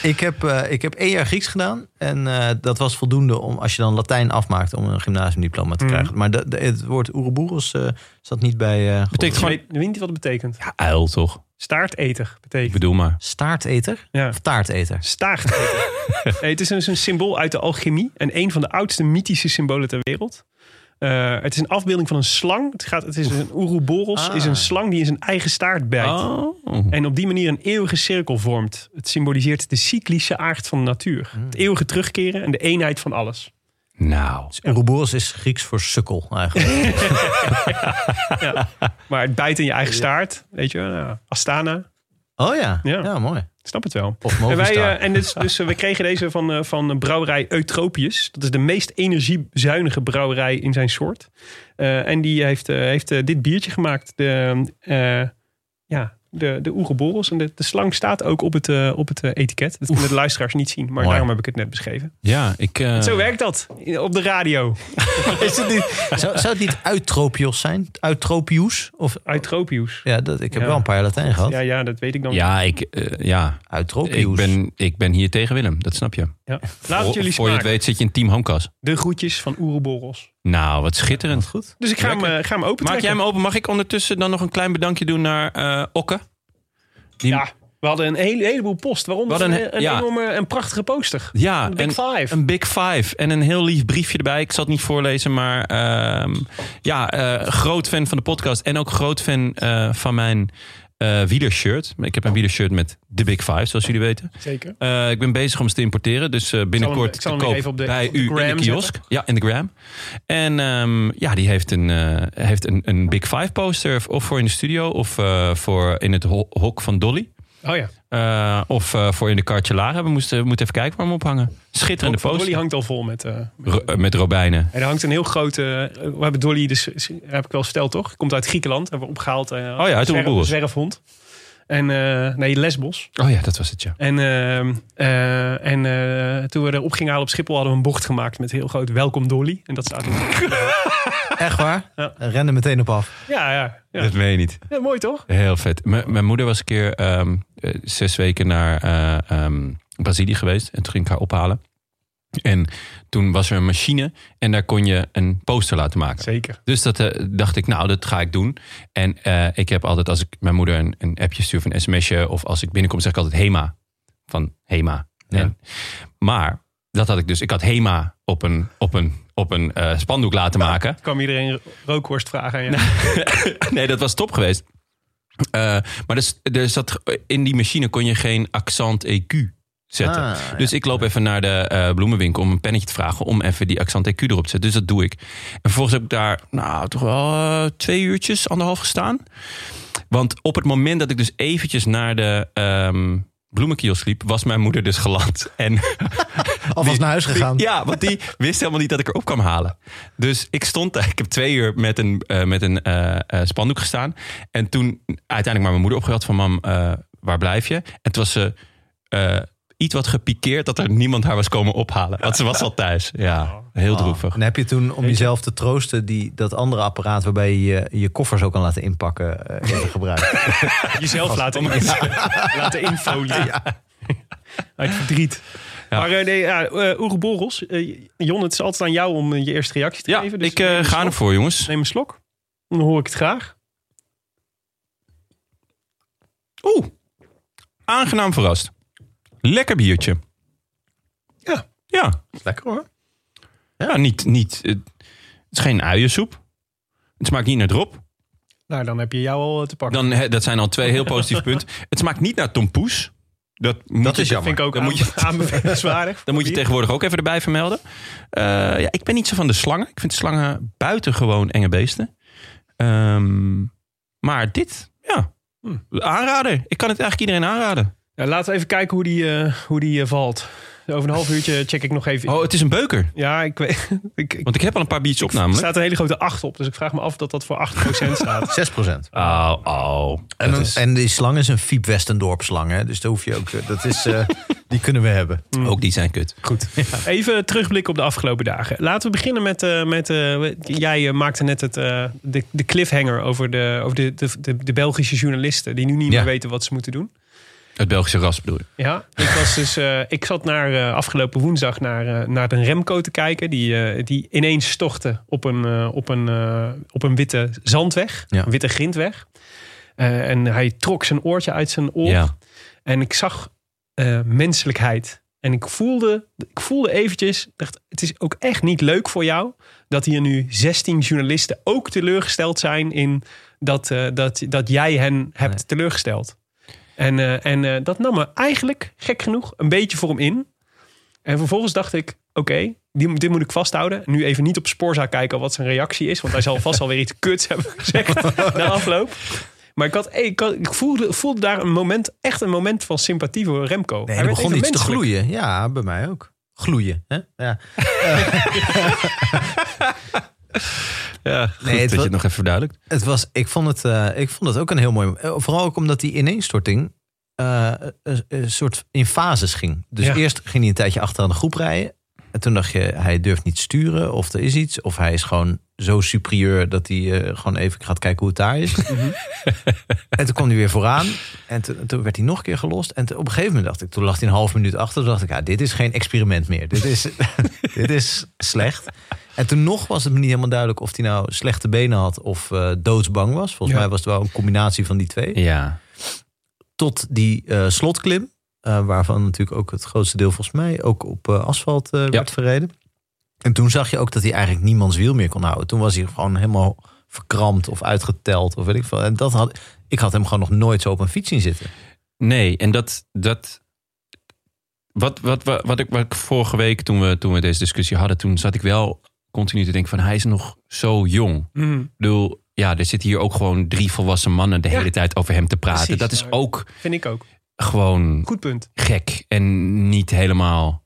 Speaker 2: ik, heb, eh, ik heb één jaar Grieks gedaan. En eh, dat was voldoende om, als je dan Latijn afmaakt, om een gymnasiumdiploma te
Speaker 6: Mhm.
Speaker 2: krijgen. Maar de, de- het woord Oeroboeros eh zat niet bij. eh
Speaker 1: Betekent
Speaker 6: Ik
Speaker 1: gewoon...
Speaker 6: weet, weet niet wat het betekent.
Speaker 1: Ja, uil toch?
Speaker 6: Staarteter
Speaker 1: Ik
Speaker 6: betekent.
Speaker 1: bedoel maar.
Speaker 2: staarteter
Speaker 6: Ja.
Speaker 2: of taarteter.
Speaker 6: Staarteter. nee, het is dus een symbool uit de alchemie. En een van de oudste mythische symbolen ter wereld. Eh, het is een afbeelding van een slang. Het, gaat, het is een Ouroboros.
Speaker 2: Ah.
Speaker 6: is een slang die in zijn eigen staart bijt.
Speaker 1: Oh.
Speaker 6: En op die manier een eeuwige cirkel vormt. Het symboliseert de cyclische aard van de natuur. Het eeuwige terugkeren en de eenheid van alles.
Speaker 1: Nou.
Speaker 2: Ouroboros is Grieks voor sukkel eigenlijk.
Speaker 6: Maar het bijt in je eigen staart. Weet je, nou, Astana.
Speaker 2: Oh ja,
Speaker 6: Ja.
Speaker 2: ja, mooi.
Speaker 6: Ik snap het wel.
Speaker 2: Of
Speaker 6: En, wij, eh, en dus, dus we kregen deze van, eh, van brouwerij Eutropius. Dat is de meest energiezuinige brouwerij in zijn soort. En die heeft, heeft dit biertje gemaakt. De, ja, de, de. En de, de slang staat ook op het, eh, op het eh, etiket. Dat kunnen de luisteraars niet zien, maar
Speaker 2: Mooi.
Speaker 6: daarom heb ik het net beschreven.
Speaker 1: Ja, ik... eh,
Speaker 6: Zo werkt dat op de radio.
Speaker 2: Is het niet, zou, zou het niet Eutropios zijn? Eutropius? Of,
Speaker 6: Eutropius.
Speaker 2: ja, dat, ik heb
Speaker 6: Ja.
Speaker 2: wel een paar jaar Latijn gehad.
Speaker 6: Ja, ja, dat weet ik dan.
Speaker 1: Ja, ik, eh, ja.
Speaker 2: Eutropius.
Speaker 1: Ik, ben, ik ben hier tegen Willem, dat snap je.
Speaker 6: Ja. Laat het jullie
Speaker 1: Voor je het weet zit je in Team Homekas.
Speaker 6: De groetjes van Oeroboros.
Speaker 1: Nou, wat schitterend.
Speaker 2: goed.
Speaker 6: Dus ik ga hem,
Speaker 1: Lekker.
Speaker 6: eh, ga hem open
Speaker 1: Maak jij hem open? Mag ik ondertussen dan nog een klein bedankje doen naar eh Okke? Die-
Speaker 6: Ja, we hadden een hele, heleboel post. Waaronder een,
Speaker 1: een-
Speaker 6: een
Speaker 1: ja.
Speaker 6: enorme en prachtige poster.
Speaker 1: Ja,
Speaker 6: Een Big Five.
Speaker 1: Een Big Five. En een heel lief briefje erbij. Ik zal het niet voorlezen, maar ehm, ja, eh, groot fan van de podcast. En ook groot fan eh, van mijn eh wielershirt. Ik heb een wielershirt met de Big Five, zoals jullie weten.
Speaker 6: Zeker.
Speaker 1: Eh, ik ben bezig om ze te importeren. Dus eh, binnenkort
Speaker 6: ik zal hem
Speaker 1: te
Speaker 6: weer
Speaker 1: koop
Speaker 6: even op de-
Speaker 1: bij u in de kiosk.
Speaker 6: zetten.
Speaker 1: Ja, in de gram. En ehm, ja, die heeft een, eh, heeft een, een Big Five poster. Of voor in de studio of eh, voor in het ho- hok van Dolly.
Speaker 6: Oh ja.
Speaker 1: Eh, of eh, voor in de Cartje We moesten, we moeten even kijken waar we hem ophangen. Schitterende
Speaker 6: Van Dolly
Speaker 1: poster.
Speaker 6: hangt al vol met... eh, met-
Speaker 1: Ro- met robijnen.
Speaker 6: en er hangt een heel grote... we hebben Dolly, dus heb ik wel verteld toch? Komt uit Griekenland. Hebben we opgehaald. eh,
Speaker 1: Oh ja, uit
Speaker 6: zwerf-
Speaker 1: Oeroboros.
Speaker 6: zwerfhond. En eh, nee, Lesbos.
Speaker 1: Oh ja, dat was het, ja.
Speaker 6: En, ehm, eh, en eh, toen we erop gingen halen op Schiphol hadden we een bocht gemaakt met heel groot welkom Dolly. En dat staat
Speaker 2: Echt waar?
Speaker 6: Ja.
Speaker 2: Ren er meteen op af.
Speaker 6: Ja, ja. ja.
Speaker 1: Dat meen je niet.
Speaker 6: Ja, mooi toch?
Speaker 1: Heel vet. M- mijn moeder was een keer ehm, eh, zes weken naar eh, ehm, Brazilië geweest. En toen ging ik haar ophalen. En toen was er een machine en daar kon je een poster laten maken.
Speaker 6: Zeker.
Speaker 1: Dus dat eh, dacht ik, nou, dat ga ik doen. En eh, ik heb altijd, als ik mijn moeder een, een appje stuur of een sms'je... of als ik binnenkom, zeg ik altijd Hema. Van Hema.
Speaker 2: Ja.
Speaker 1: En, maar dat had ik dus. Ik had Hema op een, op een, op een eh, spandoek laten maken.
Speaker 6: kwam iedereen rookworst vragen aan je.
Speaker 1: nee, dat was top geweest. Eh, maar dus, er zat, in die machine kon je geen accent EQ zetten.
Speaker 2: Ah, ja.
Speaker 1: Dus ik loop even naar de eh, bloemenwinkel om een pennetje te vragen... om even die accent EQ erop te zetten. Dus dat doe ik. En vervolgens heb ik daar nou, toch wel eh, twee uurtjes, anderhalf gestaan. Want op het moment dat ik dus eventjes naar de ehm bloemenkiosk liep... was mijn moeder dus geland. En
Speaker 2: Alvast naar huis gegaan.
Speaker 1: ja, want die wist helemaal niet dat ik erop kwam halen. Dus ik stond daar. Ik heb twee uur met een, eh, met een eh, eh, spandoek gestaan. En toen uiteindelijk maar mijn moeder opgebeld van... mam, eh, waar blijf je? En toen was ze eh, iets wat gepikeerd... dat er niemand haar was komen ophalen. Want ze was al thuis. Ja, heel droevig.
Speaker 2: En heb je toen, om jezelf te troosten, die, dat andere apparaat waarbij je je, koffers ook kan laten inpakken, eh, even gebruikt?
Speaker 6: Jezelf laten, in, laten infoliën. Uit verdriet.
Speaker 1: Ja.
Speaker 6: Maar eh, nee, ja, eh, Oeroboros. eh, Jon, het is altijd aan jou om eh, je eerste reactie te
Speaker 1: Ja,
Speaker 6: geven. Dus
Speaker 1: ik eh, ga
Speaker 6: slok.
Speaker 1: ervoor, jongens.
Speaker 6: Neem een slok. Dan hoor ik het graag.
Speaker 1: Oeh, aangenaam verrast. Lekker biertje.
Speaker 6: Ja.
Speaker 1: Ja,
Speaker 2: Lekker hoor.
Speaker 1: Ja niet, niet, het is geen uiensoep. Het smaakt niet naar drop.
Speaker 6: Nou, dan heb je jou al eh, te pakken.
Speaker 1: Dan, hè, dat zijn al twee heel positieve punten. Het smaakt niet naar tompoes. Dat, moet
Speaker 2: is jammer.
Speaker 6: vind ik ook
Speaker 1: Dan moet je-
Speaker 6: aanbevelenswaardig.
Speaker 1: Dan moet je tegenwoordig ook even erbij vermelden. Eh, ja, ik ben niet zo van de slangen. Ik vind slangen buitengewoon enge beesten. Ehm, maar dit, ja, aanrader. Ik kan het eigenlijk iedereen aanraden.
Speaker 6: Ja, laten we even kijken hoe die, eh, hoe die valt. Over een half uurtje check ik nog even.
Speaker 1: Oh, het is een beuker.
Speaker 6: Ja, ik weet. Ik, ik,
Speaker 1: Want ik heb al een paar biertjes op
Speaker 6: er staat een hele grote 8 op. Dus ik vraag me af dat dat voor 8% staat.
Speaker 2: 6 procent.
Speaker 1: Oh, oh.
Speaker 2: En,
Speaker 1: is-
Speaker 2: en die slang is een Fiep Westendorp slang, hè? dus daar hoef je ook. eh, Dat is, eh, die kunnen we hebben.
Speaker 1: Ook die zijn kut.
Speaker 6: Goed. Even terugblikken op de afgelopen dagen. Laten we beginnen met... eh, met eh, jij maakte net het, eh, de, de cliffhanger over, de, over de, de, de, de Belgische journalisten... die nu niet
Speaker 1: Ja.
Speaker 6: meer weten wat ze moeten doen.
Speaker 1: Het Belgische ras bedoel je.
Speaker 6: Ja, ik was dus. eh, ik zat naar eh, afgelopen woensdag naar, eh, naar de Remco te kijken. Die, die ineens stortte op een, op een, op een witte zandweg.
Speaker 2: Ja.
Speaker 6: Een witte grindweg. En hij trok zijn oortje uit zijn oor.
Speaker 1: Ja.
Speaker 6: En ik zag menselijkheid. En ik voelde, ik voelde eventjes, dacht, het is ook echt niet leuk voor jou dat hier nu 16 journalisten ook teleurgesteld zijn in dat, dat, dat jij hen hebt
Speaker 2: Nee.
Speaker 6: teleurgesteld. En, eh, en eh, dat nam me eigenlijk, gek genoeg, een beetje voor hem in. En vervolgens dacht ik, oké, die dit moet ik vasthouden. Nu even niet op Sporza kijken wat zijn reactie is. Want hij zal vast alweer iets kuts hebben gezegd na afloop. Maar ik, had, ik, had, ik voelde, voelde daar een moment, echt een moment van sympathie voor Remco.
Speaker 2: Nee,
Speaker 6: Hij
Speaker 2: er begon iets te gloeien. Ja, bij mij ook. Gloeien. Hè? Ja.
Speaker 1: Ja, goed
Speaker 2: Nee, het
Speaker 1: dat je het nog even verduidelijkt.
Speaker 2: Het was, ik, vond het, eh, ik vond het ook een heel mooi... eh, Vooral ook omdat die ineenstorting eh, een, een soort in fases ging. Dus
Speaker 6: Ja.
Speaker 2: eerst ging hij een tijdje achter aan de groep rijden. En toen dacht je, hij durft niet sturen of er is iets. Of hij is gewoon zo superieur dat hij gewoon even gaat kijken hoe het daar is. en toen kwam hij weer vooraan. En toen, toen werd hij nog een keer gelost. En toen- op een gegeven moment dacht ik, toen lag hij een half minuut achter. Toen dacht ik, ja, dit is geen experiment meer. Dit is, dit is slecht. En toen nog was het me niet helemaal duidelijk of hij nou slechte benen had of eh, doodsbang was. Volgens
Speaker 6: Ja.
Speaker 2: mij was het wel een combinatie van die twee.
Speaker 1: Ja.
Speaker 2: Tot die eh, slotklim, eh, waarvan natuurlijk ook het grootste deel volgens mij ook op asfalt werd verreden. En toen zag je ook dat hij eigenlijk niemands wiel meer kon houden. Toen was hij gewoon helemaal verkrampt of uitgeteld of weet ik veel. En dat had, ik had hem gewoon nog nooit zo op een fiets zien zitten.
Speaker 1: Nee, en dat. dat wat, wat, wat, wat, ik, wat ik vorige week, toen we, toen we deze discussie hadden, toen zat ik wel continu te denken: van hij is nog zo jong.
Speaker 6: Mhm.
Speaker 1: Ik bedoel, ja, er zitten hier ook gewoon drie volwassen mannen de
Speaker 6: Ja.
Speaker 1: hele tijd over hem te praten.
Speaker 6: Precies,
Speaker 1: dat is
Speaker 6: nou,
Speaker 1: ook
Speaker 6: Vind ik ook.
Speaker 1: gewoon
Speaker 6: Goed punt.
Speaker 1: gek en niet helemaal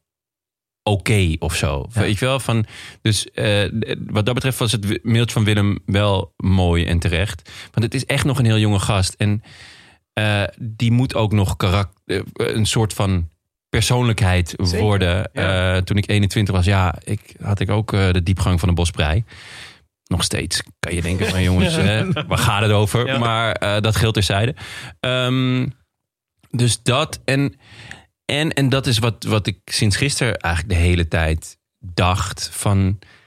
Speaker 1: oké of zo.
Speaker 2: Ja.
Speaker 1: Weet je wel? Van, dus eh, wat dat betreft was het mailtje van Willem wel mooi en terecht. Want het is echt nog een heel jonge gast. En eh, die moet ook nog karakter, een soort van persoonlijkheid
Speaker 6: Zeker,
Speaker 1: worden.
Speaker 6: ja.
Speaker 1: Eh, toen ik 21 was, ja, ik, had ik ook eh, de diepgang van een bosprei. Nog steeds kan je denken van jongens, hè, waar gaat het over?
Speaker 6: Ja.
Speaker 1: Maar eh, dat geldt terzijde. Ehm dus dat en, en, en dat is wat, wat ik sinds gisteren eigenlijk de hele tijd dacht. Van,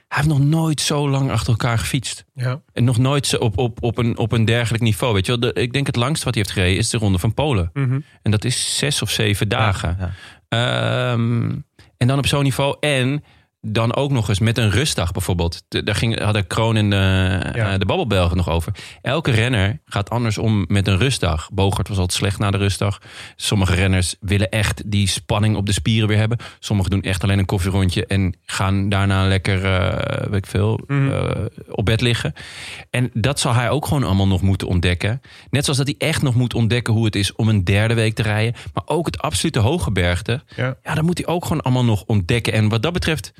Speaker 1: hij heeft nog nooit zo lang achter elkaar gefietst.
Speaker 6: Ja.
Speaker 1: En nog nooit zo op, op, op, een, op een dergelijk niveau. Weet je wel? De, ik denk het langste wat hij heeft gereden is de Ronde van Polen.
Speaker 6: Mhm.
Speaker 1: En dat is zes of zeven dagen.
Speaker 2: Ja.
Speaker 1: Ehm, en dan op zo'n niveau. En dan ook nog eens met een rustdag bijvoorbeeld. Daar ging, hadden Kroon en de,
Speaker 6: Ja.
Speaker 1: eh, de Babbelbelgen nog over. Elke renner gaat anders om met een rustdag. Bogert was altijd slecht na de rustdag. Sommige renners willen echt die spanning op de spieren weer hebben. Sommigen doen echt alleen een koffierondje en gaan daarna lekker, eh, weet ik veel,
Speaker 6: Mhm.
Speaker 1: eh, op bed liggen. En dat zal hij ook gewoon allemaal nog moeten ontdekken. Net zoals dat hij echt nog moet ontdekken hoe het is om een derde week te rijden. Maar ook het absolute hooggebergte.
Speaker 6: Ja.
Speaker 1: Ja, dat moet hij ook gewoon allemaal nog ontdekken. En wat dat betreft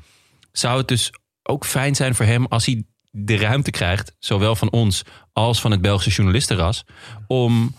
Speaker 1: zou het dus ook fijn zijn voor hem als hij de ruimte krijgt, zowel van ons als van het Belgische journalistenras, om,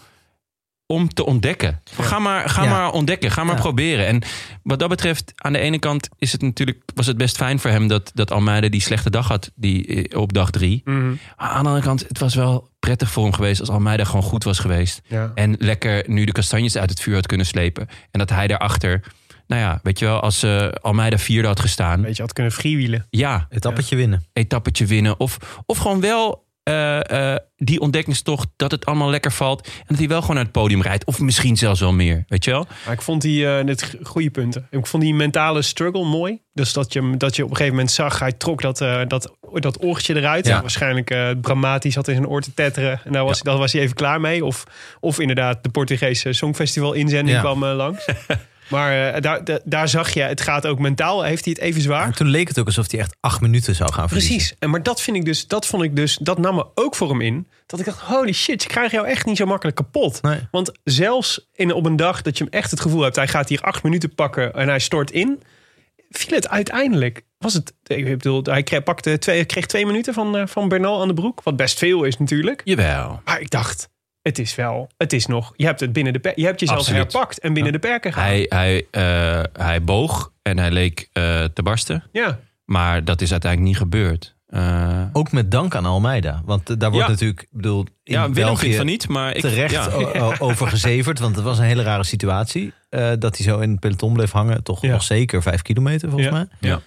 Speaker 1: om te ontdekken. Ga, maar, ga
Speaker 2: Ja.
Speaker 1: maar ontdekken, ga maar
Speaker 2: Ja.
Speaker 1: proberen. En wat dat betreft, aan de ene kant is het natuurlijk, was het best fijn voor hem dat, dat Almeida die slechte dag had die, eh, op dag drie.
Speaker 6: Mhm.
Speaker 1: Maar aan de andere kant, het was wel prettig voor hem geweest als Almeida gewoon goed was geweest. En lekker nu de kastanjes uit het vuur had kunnen slepen. En dat hij daarachter, nou ja, weet je wel, als eh, Almeida vierde had gestaan.
Speaker 6: Weet je, had kunnen freewheelen.
Speaker 1: Ja,
Speaker 2: Het appetje winnen.
Speaker 1: etappetje winnen. Of, of gewoon wel eh, eh, die ontdekkingstocht dat het allemaal lekker valt. En dat hij wel gewoon naar het podium rijdt. Of misschien zelfs wel meer, weet je wel?
Speaker 6: Maar ik vond die, eh net goede punten. Ik vond die mentale struggle mooi. Dus dat je, hem- dat je op een gegeven moment zag, hij trok dat, eh, dat, dat oortje eruit.
Speaker 1: Ja.
Speaker 6: Waarschijnlijk eh dramatisch had in zijn oor te tetteren. En daar was, daar was hij even klaar mee. Of, of inderdaad de Portugese Songfestival inzending
Speaker 2: Ja.
Speaker 6: kwam langs. maar eh, daar, daar, daar zag je, het gaat ook mentaal. Heeft hij het even zwaar?
Speaker 2: Maar toen leek het ook alsof hij echt acht minuten zou gaan verliezen.
Speaker 6: Precies. En maar dat vind ik dus, dat vond ik dus, dat nam me ook voor hem in. Dat ik dacht, holy shit, ze krijgen jou echt niet zo makkelijk kapot.
Speaker 2: Nee.
Speaker 6: Want zelfs in, op een dag dat je hem echt het gevoel hebt, hij gaat hier acht minuten pakken en hij stort in, viel het uiteindelijk. Was het, ik bedoel, hij kreeg, pakte twee, kreeg twee minuten van, eh, van Bernal aan de broek. Wat best veel is natuurlijk.
Speaker 1: Jawel.
Speaker 6: Maar ik dacht, het is wel, het is nog, je hebt het binnen de, per- je hebt jezelf
Speaker 1: Absoluut.
Speaker 6: herpakt en binnen de perken gehaald.
Speaker 1: Hij, hij, eh, hij boog en hij leek eh, te barsten.
Speaker 6: Ja,
Speaker 1: Maar dat is uiteindelijk niet gebeurd. Eh,
Speaker 2: Ook met dank aan Almeida. Want daar wordt
Speaker 1: Ja.
Speaker 2: natuurlijk, ik bedoel, in
Speaker 1: ja, Willem
Speaker 2: België
Speaker 1: vindt van niet, maar ik,
Speaker 2: terecht
Speaker 1: ja.
Speaker 2: over gezeverd. Want het was een hele rare situatie. eh, dat hij zo in het peloton bleef hangen. Toch
Speaker 6: Ja.
Speaker 2: nog zeker vijf kilometer volgens
Speaker 6: Ja.
Speaker 2: mij.
Speaker 1: Ja.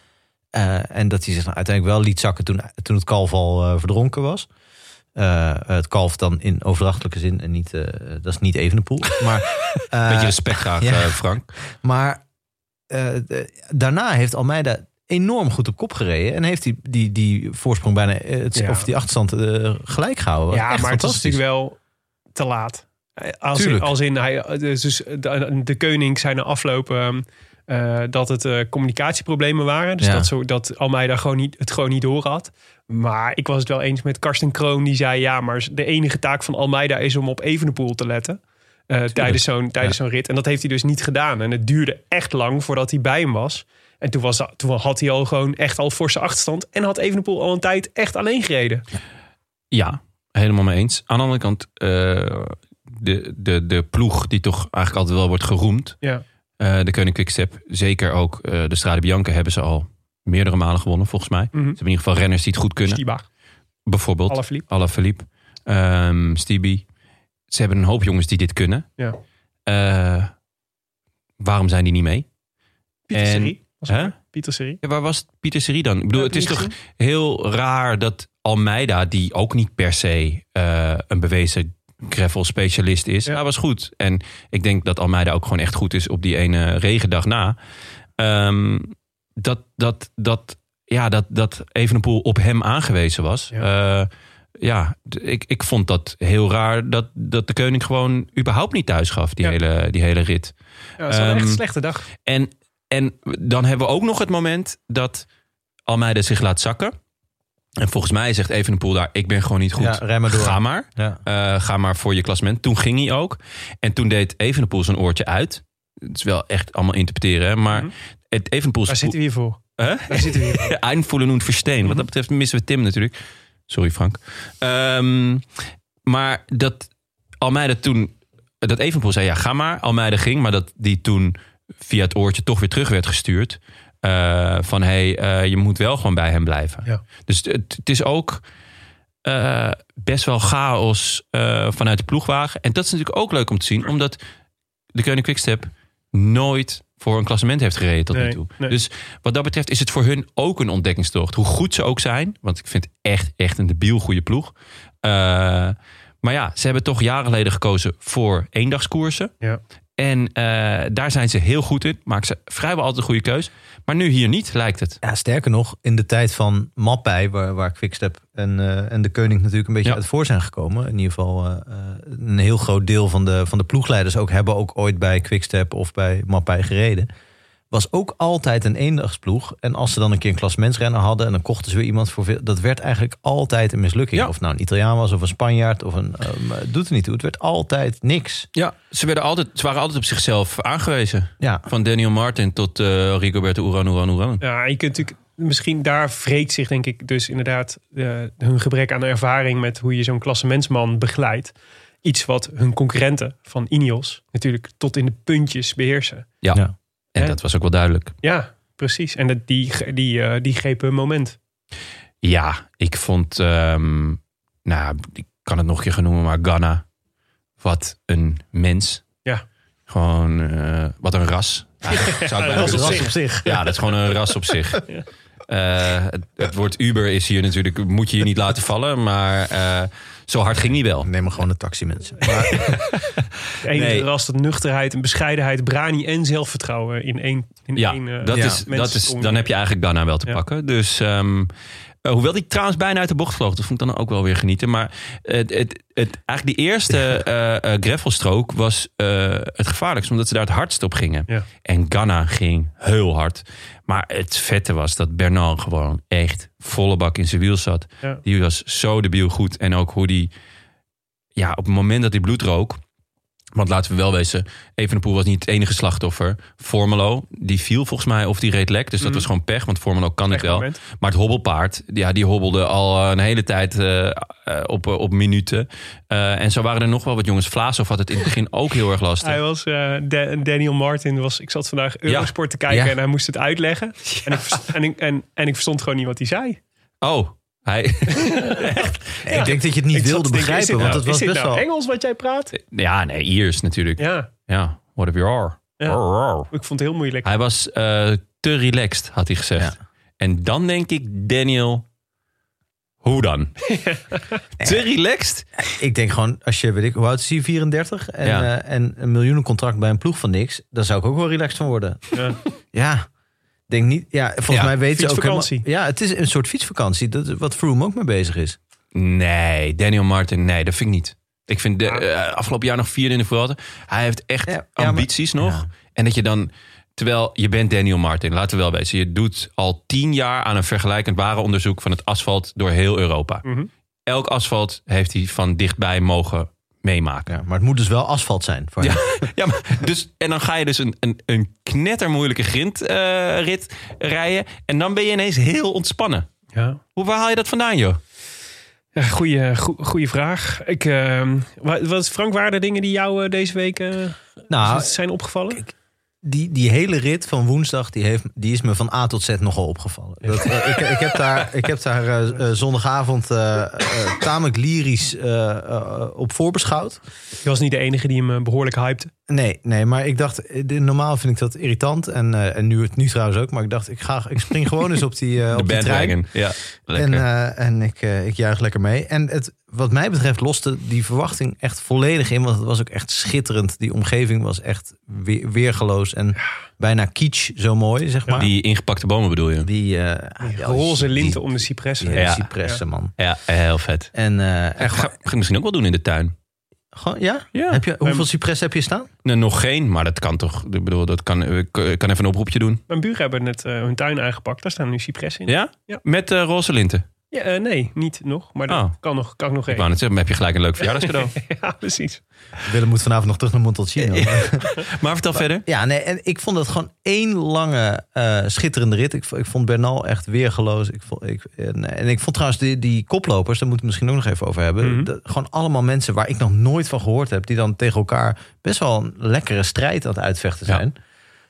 Speaker 2: Eh, en dat hij zich nou uiteindelijk wel liet zakken toen, toen het kalf al eh, verdronken was. Eh, het kalf dan in overdrachtelijke zin en niet, eh, dat is niet Evenepoel. Maar, eh,
Speaker 1: Beetje respect graag,
Speaker 2: ja.
Speaker 1: Frank.
Speaker 2: maar eh, de- daarna heeft Almeida enorm goed op kop gereden. En heeft die, die, die voorsprong bijna, het,
Speaker 6: Ja.
Speaker 2: of die achterstand gelijk gehouden.
Speaker 6: Ja,
Speaker 2: Echt
Speaker 6: maar het was
Speaker 2: fantastisch.
Speaker 6: natuurlijk wel te laat. Als, in, als in hij, dus dus de, de koning zijn na aflopen eh, dat het eh, communicatieproblemen waren. Dus
Speaker 2: Ja.
Speaker 6: dat, zo, dat Almeida gewoon niet, het gewoon niet door had. Maar ik was het wel eens met Karsten Kroon. Die zei ja, maar de enige taak van Almeida is om op Evenepoel te letten. eh, tijdens zo'n tijdens zo'n rit. En dat heeft hij dus niet gedaan. En het duurde echt lang voordat hij bij hem was. En toen, was, toen had hij al gewoon echt al forse achterstand. En had Evenepoel al een tijd echt alleen gereden.
Speaker 1: Ja, helemaal mee eens. Aan de andere kant, eh, de, de, de ploeg die toch eigenlijk altijd wel wordt geroemd.
Speaker 6: Ja.
Speaker 1: eh, de Koning Quickstep. Zeker ook de Strade Bianca hebben ze al meerdere malen gewonnen, volgens mij.
Speaker 6: Mhm.
Speaker 1: Ze hebben in ieder geval renners die het goed kunnen.
Speaker 6: Stiba,
Speaker 1: Bijvoorbeeld
Speaker 6: Alaphilippe.
Speaker 1: Alaphilippe, ehm Stevie. Ze hebben een hoop jongens die dit kunnen.
Speaker 6: Ja.
Speaker 1: Eh, waarom zijn die niet mee?
Speaker 6: Pieter
Speaker 1: En-
Speaker 6: Serie.
Speaker 1: Hè?
Speaker 6: Pieter Serie.
Speaker 1: Ja, waar was Pieter Serie dan? Ik bedoel,
Speaker 6: Ja,
Speaker 1: het is toch heel raar dat Almeida, die ook niet per se eh, een bewezen gravel specialist is,
Speaker 6: Ja.
Speaker 1: hij was goed. En ik denk dat Almeida ook gewoon echt goed is op die ene regendag na. Ehm, dat, dat, dat, ja, dat, dat Evenepoel op hem aangewezen was. Ja, ja d- ik, ik vond dat heel raar dat, dat de koning gewoon überhaupt niet thuis gaf, die,
Speaker 6: Ja.
Speaker 1: hele, die hele rit.
Speaker 6: Ja, dat was wel echt
Speaker 1: Ehm,
Speaker 6: een slechte dag.
Speaker 1: En, en dan hebben we ook nog het moment dat Almeida zich laat zakken. En volgens mij zegt Evenepoel daar, ik ben gewoon niet goed.
Speaker 2: Ja, rij maar door.
Speaker 1: Ga maar.
Speaker 2: Ja.
Speaker 1: Eh, ga maar voor je klassement. Toen ging hij ook. En toen deed Evenepoel zijn oortje uit. Het is wel echt allemaal interpreteren. hè, Maar
Speaker 6: Mhm.
Speaker 1: Evenepoel...
Speaker 6: Daar zitten we hier voor.
Speaker 1: Hè?
Speaker 6: Daar zitten we hier voor.
Speaker 1: Einvoelen und verstehen. Wat dat betreft missen we Tim natuurlijk. Sorry Frank. Ehm, maar dat Almeida toen... Dat Evenepoel zei, ja ga maar. Almeida ging, maar dat die toen via het oortje toch weer terug werd gestuurd. Eh, van hey, eh, je moet wel gewoon bij hem blijven.
Speaker 6: Ja.
Speaker 1: Dus het, het is ook eh, best wel chaos vanuit de ploegwagen. En dat is natuurlijk ook leuk om te zien. Omdat de Koning Quickstep nooit voor een klassement heeft gereden tot nu toe.
Speaker 6: nee.
Speaker 1: Dus wat dat betreft is het voor hun ook een ontdekkingstocht. Hoe goed ze ook zijn. Want ik vind het echt, echt een debiel goede ploeg. Eh, maar ja, ze hebben toch jaren geleden gekozen voor eendagskoersen.
Speaker 6: Ja.
Speaker 1: En eh, daar zijn ze heel goed in. Maken ze vrijwel altijd een goede keus. Maar nu hier niet, lijkt het.
Speaker 2: Ja, sterker nog, in de tijd van Mappij, waar, waar Quickstep en, eh, en de Koning natuurlijk een beetje
Speaker 1: Ja.
Speaker 2: uit voor zijn gekomen. In ieder geval eh, een heel groot deel van de, van de ploegleiders ook hebben ook ooit bij Quickstep of bij Mappij gereden. Was ook altijd een eendagsploeg. En als ze dan een keer een klassementsrenner hadden en dan kochten ze weer iemand voor veel. Dat werd eigenlijk altijd een mislukking.
Speaker 1: Ja.
Speaker 2: Of het nou een Italiaan was of een Spanjaard of een. eh, doet er niet toe. Het werd altijd niks.
Speaker 1: Ja, ze, werden altijd, ze waren altijd op zichzelf aangewezen.
Speaker 2: Ja,
Speaker 1: Van Daniel Martin tot eh Rigoberto Uran Uran Uran.
Speaker 6: Ja, je kunt natuurlijk... Misschien daar wreekt zich denk ik dus inderdaad eh, hun gebrek aan ervaring met hoe je zo'n klassementsman begeleidt. Iets wat hun concurrenten van Ineos natuurlijk tot in de puntjes beheersen.
Speaker 1: Ja.
Speaker 2: Ja.
Speaker 1: En dat was ook wel duidelijk.
Speaker 6: Ja, precies. En dat, die, die, eh, die grepen moment.
Speaker 1: Ja, ik vond... ehm, nou, ik kan het nog een keer gaan noemen, maar Ghana. Wat een mens.
Speaker 6: Ja.
Speaker 1: Gewoon, eh, wat een ras. Eigenlijk zou ik bijna
Speaker 6: ras op
Speaker 1: willen
Speaker 6: zich.
Speaker 1: zeggen.
Speaker 2: zich.
Speaker 1: Ja, dat is gewoon een ras op zich. Eh, het, het woord Uber is hier natuurlijk, moet je hier niet laten vallen. Maar zo hard ging hij wel.
Speaker 2: Neem maar gewoon een taxi, mensen. Maar,
Speaker 6: De
Speaker 1: Nee.
Speaker 6: ras dat nuchterheid en bescheidenheid, brani en zelfvertrouwen in één, in
Speaker 1: Ja,
Speaker 6: één eh,
Speaker 1: dat
Speaker 2: ja,
Speaker 1: is, dat is, dan heb je eigenlijk Ghana wel te
Speaker 6: Ja.
Speaker 1: pakken. Dus, ehm, eh, hoewel die trouwens bijna uit de bocht vloog. Dat vond ik dan ook wel weer genieten. Maar het, het, het, eigenlijk die eerste eh eh, gravelstrook was eh, het gevaarlijkst. Omdat ze daar het hardst op gingen.
Speaker 6: Ja.
Speaker 1: En Ghana ging heel hard. Maar het vette was dat Bernal gewoon echt volle bak in zijn wiel zat.
Speaker 6: Ja.
Speaker 1: Die was zo debiel goed. En ook hoe die... Ja, op het moment dat hij bloed rook... Want laten we wel wezen, Evenepoel was niet het enige slachtoffer. Formelo, die viel volgens mij of die reed lek. Dus dat was gewoon pech, want Formelo kan het wel.
Speaker 6: Moment.
Speaker 1: Maar het hobbelpaard, ja, die hobbelde al eh, een hele tijd eh, eh, op, op minuten. En zo waren er nog wel wat jongens. Vlaasov had het in het begin ook heel erg lastig.
Speaker 6: Hij was, Da- Daniel Martin was, ik zat vandaag Eurosport te kijken
Speaker 2: Ja.
Speaker 6: en hij moest het uitleggen. En, ik, en, ik, en, en ik verstond gewoon niet wat hij zei.
Speaker 1: Oh, hij...
Speaker 2: Ik denk dat je het niet
Speaker 6: Ik
Speaker 2: wilde
Speaker 6: denken,
Speaker 2: begrijpen, want
Speaker 6: nou-
Speaker 2: het was best
Speaker 6: nou
Speaker 2: wel...
Speaker 6: Engels wat jij praat?
Speaker 1: ja, nee, Iers natuurlijk. Ja,
Speaker 6: Ja,
Speaker 1: what if you are?
Speaker 6: Ja. Ik vond het heel moeilijk.
Speaker 1: Hij was eh, te relaxed, had hij gezegd. En dan denk ik, Daniel, hoe dan? te relaxed?
Speaker 2: Ik denk gewoon, als je, weet ik, hoe oud is hij, 34? En,
Speaker 1: Ja.
Speaker 2: eh, en een miljoenencontract bij een ploeg van niks, daar zou ik ook wel relaxed van worden.
Speaker 6: Ja.
Speaker 2: Denk niet. Ja, volgens
Speaker 1: Ja,
Speaker 2: mij weten ze ook helemaal- Ja, het is een soort fietsvakantie. Dat is wat Froome ook mee bezig is.
Speaker 1: Nee, Daniel Martin, nee, dat vind ik niet. Ik vind de, eh, afgelopen jaar nog vierde in de Vuelta. Hij heeft echt
Speaker 2: Ja, ja, maar-
Speaker 1: ambities nog.
Speaker 2: ja.
Speaker 1: En dat je dan, terwijl je bent Daniel Martin, laten we wel weten. Je doet al tien jaar aan een vergelijkend warenonderzoek van het asfalt door heel Europa.
Speaker 6: Mhm.
Speaker 1: Elk asfalt heeft hij van dichtbij mogen meemaken.
Speaker 2: Ja, maar het moet dus wel asfalt zijn. Voor
Speaker 1: Ja, maar dus, en dan ga je dus een, een, een knettermoeilijke grindrit rijden. En dan ben je ineens heel ontspannen.
Speaker 6: Ja.
Speaker 1: Hoe waar haal je dat vandaan, joh?
Speaker 6: Ja, goeie, goe- goeie vraag. Ik, ehm, wa- wat, Frank, waren er dingen die jou eh, deze week eh,
Speaker 2: Nou,
Speaker 6: zijn opgevallen?
Speaker 2: Die, die hele rit van woensdag, die, heeft, die is me van A tot Z nogal opgevallen. Dat, eh, ik, ik heb daar, ik heb daar eh, eh, zondagavond tamelijk lyrisch op voorbeschouwd.
Speaker 6: Je was niet de enige die hem eh, behoorlijk hypte.
Speaker 2: Nee, nee, maar ik dacht, eh, normaal vind ik dat irritant. En, eh, en nu, nu trouwens ook. Maar ik dacht, ik, ga, ik spring gewoon eens op die, eh
Speaker 1: De
Speaker 2: op die trein.
Speaker 1: bandwagon. Ja, lekker.
Speaker 2: En, eh, en ik, eh, ik juich lekker mee. En het, wat mij betreft loste die verwachting echt volledig in. Want het was ook echt schitterend. Die omgeving was echt weer, weergeloos en bijna kitsch zo mooi, zeg maar.
Speaker 1: Die ingepakte bomen bedoel je?
Speaker 2: Die, eh,
Speaker 6: Roze
Speaker 2: die-
Speaker 6: linten om de cipressen.
Speaker 1: Ja.
Speaker 2: cipressen, man.
Speaker 1: Ja, heel vet.
Speaker 2: En eh, echt,
Speaker 1: Ga, ga ik misschien ook wel doen in de tuin.
Speaker 2: Gewoon, ja?
Speaker 1: Ja.
Speaker 2: Heb je, hoeveel cipressen heb je staan?
Speaker 1: Nee, nog geen, maar dat kan toch. Ik bedoel, dat kan, ik kan even een oproepje doen.
Speaker 6: Mijn buren hebben net eh, hun tuin aangepakt. Daar staan nu cipressen in.
Speaker 1: Ja?
Speaker 6: Ja.
Speaker 1: Met eh, roze linten.
Speaker 6: Ja, eh, nee, niet nog. Maar dat
Speaker 1: Oh.
Speaker 6: kan, nog, kan ik nog
Speaker 1: Ik
Speaker 6: even.
Speaker 1: wou net zeggen, heb je gelijk een leuk verjaardagscadeau.
Speaker 6: ja, precies.
Speaker 2: Willem moet vanavond nog terug naar Montalcino.
Speaker 1: maar vertel verder.
Speaker 2: Ja, nee, en ik vond het gewoon één lange eh, schitterende rit. Ik, ik vond Bernal echt weergeloos. Ik vond, ik, en, en ik vond trouwens die, die koplopers, daar moeten we het misschien ook nog even over hebben.
Speaker 6: Mhm.
Speaker 2: Dat- gewoon allemaal mensen waar ik nog nooit van gehoord heb, die dan tegen elkaar best wel een lekkere strijd aan het uitvechten
Speaker 1: Ja.
Speaker 2: zijn.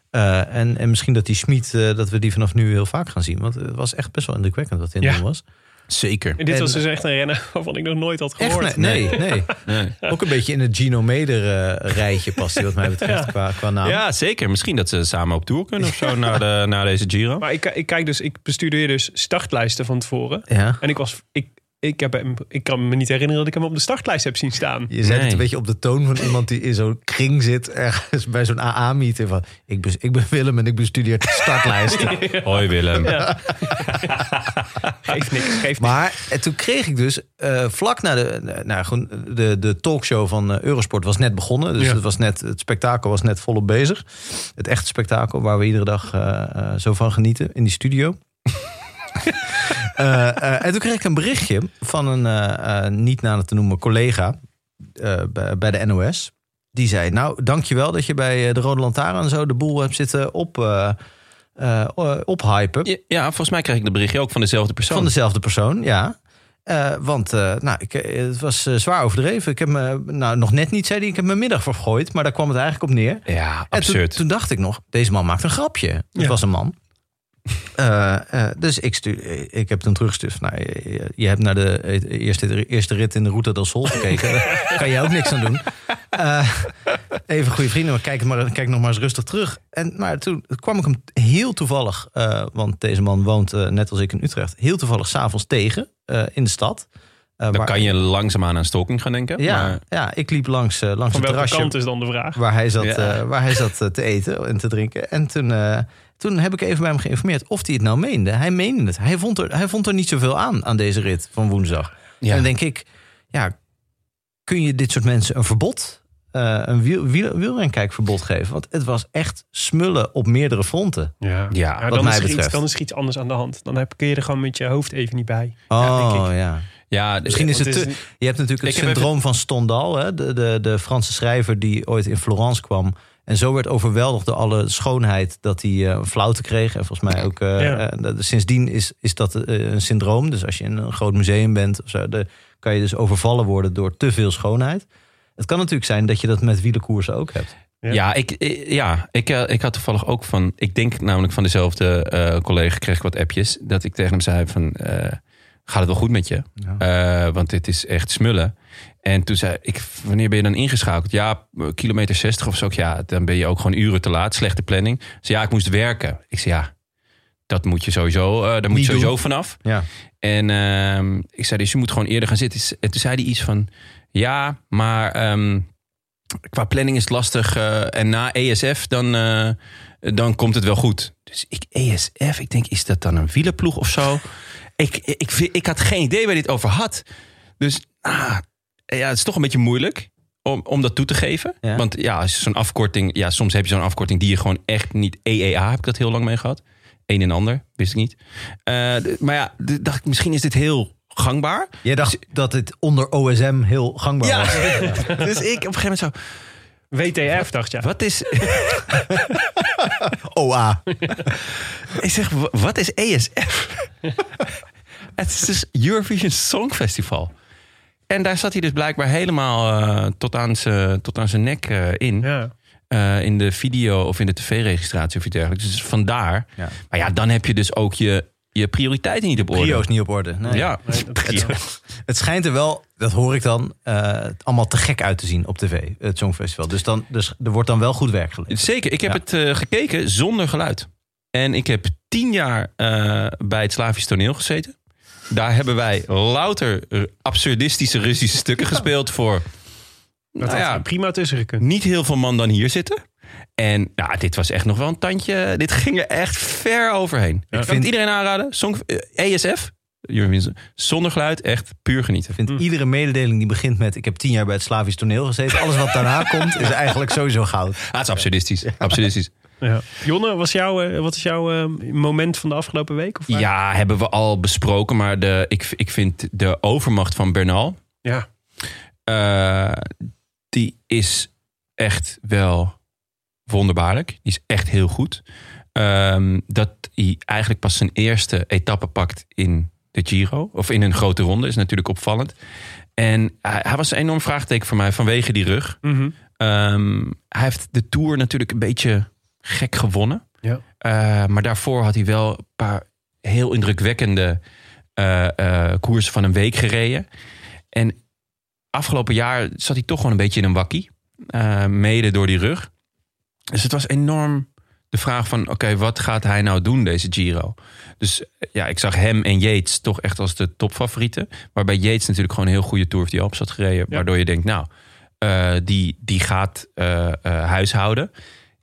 Speaker 2: Eh, en, en misschien dat die Schmid, eh, dat we die vanaf nu heel vaak gaan zien. Want het was echt best wel indrukwekkend wat het
Speaker 6: Ja.
Speaker 2: doen was.
Speaker 1: Zeker.
Speaker 6: En dit
Speaker 2: En-
Speaker 6: was dus echt een renner waarvan ik nog nooit had
Speaker 2: Echt?
Speaker 6: gehoord.
Speaker 2: Nee, nee. nee.
Speaker 1: Nee.
Speaker 2: Ook een beetje in het Gino Meder eh, rijtje past hij wat mij betreft
Speaker 6: Ja.
Speaker 2: qua, qua naam.
Speaker 1: Ja, zeker. Misschien dat ze samen op tour kunnen of zo na, de, na deze Giro.
Speaker 6: Maar ik, ik kijk dus, ik bestudeer dus startlijsten van tevoren.
Speaker 2: Ja.
Speaker 6: En ik was, ik, ik, heb hem, ik kan me niet herinneren dat ik hem op de startlijst heb zien staan.
Speaker 2: Je zet het een beetje op de toon van iemand die in zo'n kring zit. Ergens bij zo'n AA-meeting. Van, ik, ben, ik ben Willem en ik bestudeer de startlijsten.
Speaker 1: Hoi Willem.
Speaker 6: Geeft niks, geeft niks.
Speaker 2: Maar en toen kreeg ik dus eh, vlak na de, nou, gewoon de, de talkshow van eh, Eurosport was net begonnen. Dus
Speaker 6: Ja.
Speaker 2: het, was net, het spektakel was net volop bezig. Het echte spektakel waar we iedere dag eh, zo van genieten in die studio. Eh, eh, en toen kreeg ik een berichtje van een eh, niet na te noemen collega bij, de NOS. Die zei, nou, dankjewel dat je bij de Rode Lantaarn en zo de boel hebt zitten op, eh, ophypen.
Speaker 1: Ja, ja, volgens mij krijg ik de berichtje ook van dezelfde persoon.
Speaker 2: Van dezelfde persoon, ja. Want nou, ik, het was zwaar overdreven. Ik heb me, nou, nog net niet, zei hij, ik heb mijn middag vergooid. Maar daar kwam het eigenlijk op neer.
Speaker 1: Ja,
Speaker 2: En toen,
Speaker 1: absurd.
Speaker 2: toen dacht ik nog, deze man maakt een grapje. Het
Speaker 6: Ja.
Speaker 2: was een man. Eh, eh, dus ik, stuur, ik heb toen teruggestuurd. van, Nou, je, je hebt naar de eerste, eerste rit in de Route del Sol gekeken. Daar kan je ook niks aan doen. Eh, even goede vrienden, maar kijk, maar kijk nog maar eens rustig terug. En, maar toen kwam ik hem heel toevallig, eh, want deze man woont net als ik in Utrecht, heel toevallig s'avonds tegen eh, in de stad. Eh,
Speaker 1: Dan
Speaker 2: waar-
Speaker 1: kan je langzaamaan aan stalking gaan denken.
Speaker 2: ja,
Speaker 1: Maar,
Speaker 2: ja, ik liep langs, eh, langs
Speaker 6: Van
Speaker 2: het
Speaker 6: welke
Speaker 2: terrasje
Speaker 6: kant is dan de vraag?
Speaker 2: waar hij zat,
Speaker 1: Ja.
Speaker 2: eh, waar hij zat te eten en te drinken. En toen, eh, toen heb ik even bij hem geïnformeerd of hij het nou meende. Hij meende het. Hij vond er, hij vond er niet zoveel aan, aan deze rit van woensdag.
Speaker 1: ja.
Speaker 2: En dan denk ik, ja, kun je dit soort mensen een verbod, eh, een wiel, wiel, wielrenkijkverbod geven? Want het was echt smullen op meerdere fronten.
Speaker 6: Ja,
Speaker 1: Ja,
Speaker 2: wat
Speaker 6: dan,
Speaker 2: mij
Speaker 6: is er iets,
Speaker 2: betreft.
Speaker 6: dan is er iets anders aan de hand. Dan heb, kun je er gewoon met je hoofd even niet bij.
Speaker 2: Oh
Speaker 6: denk ik.
Speaker 2: ja.
Speaker 1: ja,
Speaker 2: Misschien is
Speaker 6: Want
Speaker 2: het te,
Speaker 6: is-
Speaker 2: je hebt natuurlijk het syndroom van Stendhal, hè? De, de, de Franse schrijver die ooit in Florence kwam. En zo werd overweldigd door alle schoonheid dat hij eh, een flauwte kreeg. En volgens mij ook. eh,
Speaker 6: Ja.
Speaker 2: eh, sindsdien is, is dat eh, een syndroom. Dus als je in een groot museum bent, of zo, de, kan je dus overvallen worden door te veel schoonheid. Het kan natuurlijk zijn dat je dat met wielenkoersen ook hebt.
Speaker 6: Ja.
Speaker 1: Ja, ik, ik- ja ik, eh, ik had toevallig ook van... Ik denk namelijk van dezelfde eh, collega kreeg ik wat appjes. Dat ik tegen hem zei van... eh, gaat het wel goed met je? Eh, want dit is echt smullen. En toen zei ik, wanneer ben je dan ingeschakeld? Ja, kilometer 60 of zo. Ja, dan ben je ook gewoon uren te laat. Slechte planning. Ze ja, ik moest werken. Ik zei ja, dat moet je sowieso, daar moet je sowieso
Speaker 2: doen.
Speaker 1: vanaf.
Speaker 2: Ja.
Speaker 1: En ehm, ik zei dus, je moet gewoon eerder gaan zitten. En toen zei hij iets van, ja, maar ehm, qua planning is het lastig. eh, en na ESF, dan, eh, dan komt het wel goed. Dus ik, ESF, ik denk, is dat dan een wielerploeg of zo? ik, ik, ik, ik had geen idee waar het over had. Dus ah, ja, het is toch een beetje moeilijk om, om dat toe te geven.
Speaker 2: Ja.
Speaker 1: Want ja, zo'n afkorting, ja, soms heb je zo'n afkorting die je gewoon echt niet. EEA heb ik dat heel lang mee gehad. Een en ander, wist ik niet. Eh, maar ja, dacht ik, misschien is dit heel gangbaar.
Speaker 2: Jij dacht dat het onder OSM heel gangbaar
Speaker 1: Ja.
Speaker 2: was.
Speaker 1: dus ik op een gegeven moment zo,
Speaker 6: WTF, dacht je.
Speaker 1: wat is...
Speaker 2: OA.
Speaker 1: ik zeg, wa- wat is ESF? het is dus Eurovision Songfestival. En daar zat hij dus blijkbaar helemaal eh, tot aan zijn tot aan zijn nek eh, in.
Speaker 6: Ja.
Speaker 1: eh, in de video of in de tv-registratie of iets dergelijks. Dus vandaar.
Speaker 2: Ja.
Speaker 1: Maar ja, dan heb je dus ook je, je prioriteiten niet op orde.
Speaker 2: Prio is niet op orde. Nee.
Speaker 1: Ja,
Speaker 6: Nee.
Speaker 2: Het schijnt er wel, dat hoor ik dan, eh, allemaal te gek uit te zien op tv, het Songfestival. Dus, dan, dus er wordt dan wel goed werk geleverd.
Speaker 1: Zeker, ik heb
Speaker 2: Ja.
Speaker 1: het eh, gekeken zonder geluid. En ik heb tien jaar eh, bij het Slavisch toneel gezeten. Daar hebben wij louter eh, absurdistische Russische stukken gespeeld voor
Speaker 6: Dat
Speaker 1: nou
Speaker 6: had
Speaker 1: ja,
Speaker 6: prima tussen gekund.
Speaker 1: niet heel veel man dan hier zitten. En nou, dit was echt nog wel een tandje. Dit ging er echt ver overheen. Ik
Speaker 2: vind-
Speaker 1: het iedereen aanraden. Song, eh, ESF, zonder geluid, echt puur genieten.
Speaker 2: Ik vind iedere mededeling die begint met... ik heb tien jaar bij het Slavisch toneel gezeten. Alles wat daarna komt is eigenlijk sowieso goud.
Speaker 1: Ah, het is absurdistisch. absurdistisch.
Speaker 6: Ja. Jonne, was jouw, eh, wat is jouw eh, moment van de afgelopen week? Of?
Speaker 1: Ja, hebben we al besproken. Maar de, ik, ik vind de overmacht van Bernal...
Speaker 6: Ja.
Speaker 1: eh, die is echt wel wonderbaarlijk. Die is echt heel goed. Ehm, dat hij eigenlijk pas zijn eerste etappe pakt in de Giro. Of in een grote ronde is natuurlijk opvallend. En hij, hij was een enorm vraagteken voor mij vanwege die rug.
Speaker 6: Mhm.
Speaker 1: Ehm, hij heeft de Tour natuurlijk een beetje gek gewonnen.
Speaker 6: Ja.
Speaker 1: Eh, maar daarvoor had hij wel een paar heel indrukwekkende eh, eh, koersen van een week gereden. En afgelopen jaar zat hij toch gewoon een beetje in een wakkie. mede door die rug. Dus het was enorm de vraag van... oké, wat gaat hij nou doen, deze Giro? Dus ja, ik zag hem en Yates toch echt als de topfavorieten. Waarbij Yates natuurlijk gewoon een heel goede Tour of the Alps had gereden.
Speaker 6: Ja.
Speaker 1: Waardoor je denkt, nou, die, die gaat huishouden.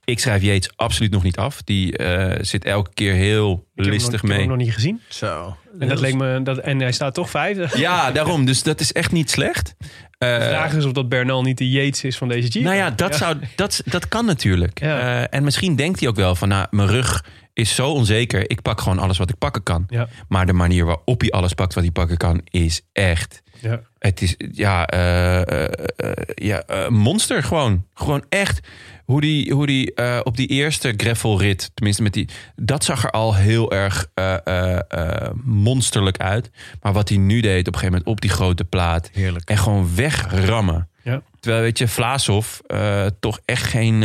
Speaker 1: Ik schrijf Yates absoluut nog niet af. Die eh, zit elke keer heel
Speaker 6: Ik nog-
Speaker 1: listig
Speaker 6: ik heb hem
Speaker 1: mee.
Speaker 6: nog niet gezien.
Speaker 2: Zo.
Speaker 6: En, dat leek me, dat, en hij staat toch vijfde.
Speaker 1: Ja, daarom. Dus dat is echt niet slecht. Eh,
Speaker 6: De vraag is of dat Bernal niet de Yates is van deze Giro.
Speaker 1: Nou ja, dat, Zou, dat, dat kan natuurlijk.
Speaker 6: Ja.
Speaker 1: Eh, en misschien denkt hij ook wel van... Nou, mijn rug is zo onzeker. Ik pak gewoon alles wat ik pakken kan.
Speaker 6: Ja.
Speaker 1: Maar de manier waarop hij alles pakt wat hij pakken kan... is echt...
Speaker 6: Ja.
Speaker 1: Het is ja, eh, eh, eh, ja monster gewoon. Gewoon echt. Hoe die, hoe die eh, op die eerste gravelrit, tenminste met die... Dat zag er al heel erg eh, eh, monsterlijk uit. Maar wat hij nu deed op een gegeven moment op die grote plaat...
Speaker 2: Heerlijk.
Speaker 1: En gewoon wegrammen.
Speaker 6: Ja.
Speaker 1: Terwijl, weet je, Vlaasov eh, toch echt geen,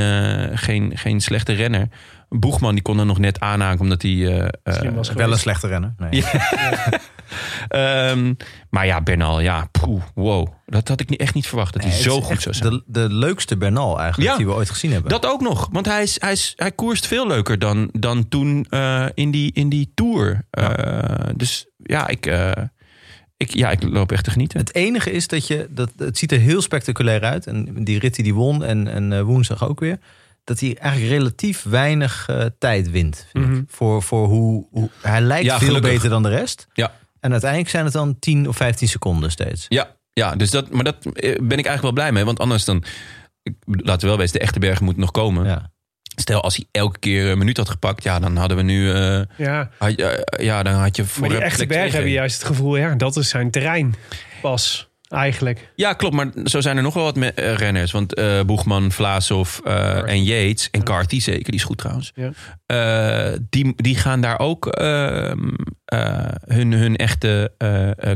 Speaker 1: geen, geen slechte renner. Boegman die kon er nog net aanhaken omdat hij...
Speaker 6: was
Speaker 2: Wel een slechte renner. Nee.
Speaker 1: ehm, maar ja, Bernal, ja, poeh, wow. Dat had ik niet, echt niet verwacht dat
Speaker 2: Nee,
Speaker 1: hij zo goed zou zijn.
Speaker 2: De, de leukste Bernal eigenlijk
Speaker 1: Ja.
Speaker 2: die we ooit gezien hebben.
Speaker 1: Dat ook nog, want hij, is, hij, is, hij koerst veel leuker dan, dan toen eh, in, die, in die Tour. Dus ja ik, ik, ja, ik loop echt te genieten.
Speaker 2: Het enige is dat je, dat, het ziet er heel spectaculair uit. En die rit die die won en, en woensdag ook weer. Dat hij eigenlijk relatief weinig eh, tijd wint. vind ik.
Speaker 6: Mhm.
Speaker 2: Voor, voor hoe, hoe hij lijkt
Speaker 1: Ja,
Speaker 2: veel
Speaker 1: gelukkig.
Speaker 2: beter dan de rest.
Speaker 1: Ja.
Speaker 2: En uiteindelijk zijn het dan 10 of 15 seconden steeds.
Speaker 1: Ja, ja dus dat, maar dat eh, ben ik eigenlijk wel blij mee. Want anders dan, ik, laten we wel wezen, de echte bergen moeten nog komen.
Speaker 2: Ja.
Speaker 1: Stel, als hij elke keer een minuut had gepakt, ja, dan hadden we nu. eh,
Speaker 6: Ja,
Speaker 1: had ja, dan had je voor
Speaker 6: maar die echte
Speaker 1: twee
Speaker 6: hebben juist het gevoel... ja, dat is zijn terrein pas, eigenlijk.
Speaker 1: Ja, klopt. Maar zo zijn er nog wel wat me- eh, renners. Want eh Boegman, Vlaasov eh, en Yates en Carty zeker, die is goed trouwens.
Speaker 6: Ja.
Speaker 1: Eh, die, die gaan daar ook ehm, eh, hun, hun echte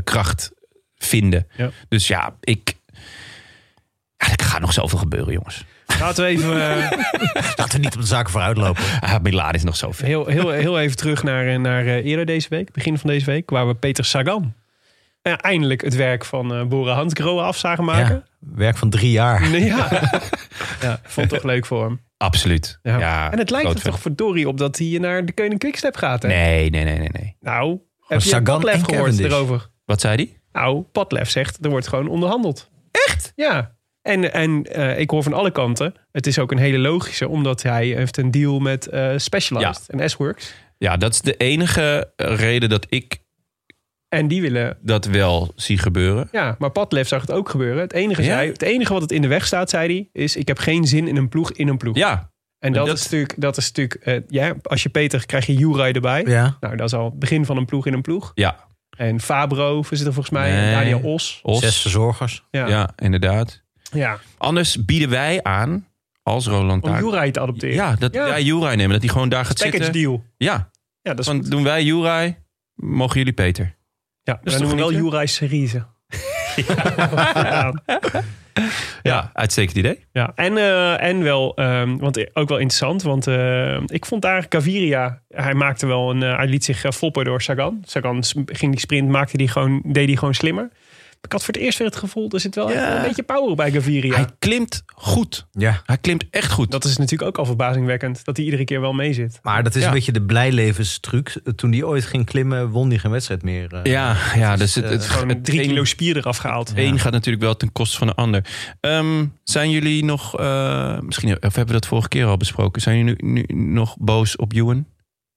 Speaker 1: kracht vinden.
Speaker 6: Ja.
Speaker 1: Dus ja, ik. Ja, er gaat nog zoveel gebeuren, jongens.
Speaker 6: Laten we even...
Speaker 2: Laten we niet op de zaken vooruit lopen.
Speaker 1: Ah, Milaan is nog zoveel.
Speaker 6: Heel, heel, heel even terug naar, naar eh, eerder deze week, begin van deze week, waar we Peter Sagan eh, eindelijk het werk van eh Bora Hansgrohe af zagen maken.
Speaker 2: Ja, werk van drie jaar.
Speaker 6: Nee, ja. ja, vond toch leuk voor hem.
Speaker 1: Absoluut.
Speaker 6: Ja.
Speaker 1: Ja.
Speaker 6: en het lijkt er toch verdorie op dat hij naar de Koning Quickstep gaat. Hè?
Speaker 1: Nee, nee, nee, nee, nee.
Speaker 6: Nou, heb je
Speaker 2: Sagan
Speaker 6: Padlef gehoord erover?
Speaker 1: Wat zei die?
Speaker 6: Nou, Padlef zegt, er wordt gewoon onderhandeld. Echt? Ja. En, en eh, ik hoor van alle kanten, het is ook een hele logische, omdat hij heeft een deal met eh, Specialized en S-Works.
Speaker 1: Ja, dat is de enige reden dat ik
Speaker 6: En die willen
Speaker 1: dat wel zie gebeuren.
Speaker 6: Ja, maar Padlef zag het ook gebeuren. Het enige,
Speaker 1: Ja?
Speaker 6: zei, het enige wat het in de weg staat, zei hij, is ik heb geen zin in een ploeg in een ploeg.
Speaker 1: Ja,
Speaker 6: en dat,
Speaker 1: dat-
Speaker 6: is natuurlijk, dat is natuurlijk eh, ja, als je Peter krijg je Jurai erbij.
Speaker 2: Ja.
Speaker 6: Nou, dat is al het begin van een ploeg in een ploeg.
Speaker 1: ja.
Speaker 6: En Fabro zit er volgens mij.
Speaker 1: Nee.
Speaker 6: Daniel Os.
Speaker 1: Os.
Speaker 2: Zes verzorgers.
Speaker 6: Ja.
Speaker 1: Ja, inderdaad.
Speaker 6: ja.
Speaker 1: Anders bieden wij aan, als Roland
Speaker 6: Om. Juraj te adopteren.
Speaker 1: Ja, dat
Speaker 6: Ja.
Speaker 1: wij Juraj nemen. Dat hij gewoon daar gaat
Speaker 6: Package
Speaker 1: zitten.
Speaker 6: deal.
Speaker 1: Ja,
Speaker 6: Ja, dat is
Speaker 1: van doen wij Juraj, mogen jullie Peter.
Speaker 6: Ja, doen we wel? Juraj Cerise. ja.
Speaker 1: Ja, uitstekend idee.
Speaker 6: Ja, en, eh, en wel, ehm, want ook wel interessant, want eh, ik vond daar Gaviria, hij maakte wel een, eh, hij liet zich eh, foppen door Sagan. Sagan ging die sprint, maakte die gewoon, deed die gewoon slimmer. Ik had voor het eerst weer het gevoel, er zit wel
Speaker 1: Ja.
Speaker 6: een beetje power bij Gaviria.
Speaker 1: Hij klimt goed.
Speaker 2: Ja.
Speaker 1: Hij klimt echt goed.
Speaker 6: Dat is natuurlijk ook al verbazingwekkend, dat hij iedere keer wel mee zit.
Speaker 2: Maar dat is
Speaker 1: Ja.
Speaker 2: een beetje de blijlevenstruc. Toen die ooit ging klimmen, won die geen wedstrijd meer. eh.
Speaker 1: ja, ja, dus het,
Speaker 2: eh,
Speaker 1: het,
Speaker 6: Gewoon
Speaker 1: het
Speaker 6: drie kilo spier eraf gehaald.
Speaker 1: Een gaat natuurlijk wel ten koste van de ander. Ehm, zijn jullie nog, eh, misschien of hebben we dat vorige keer al besproken, zijn jullie nu, nu nog boos op Ewan?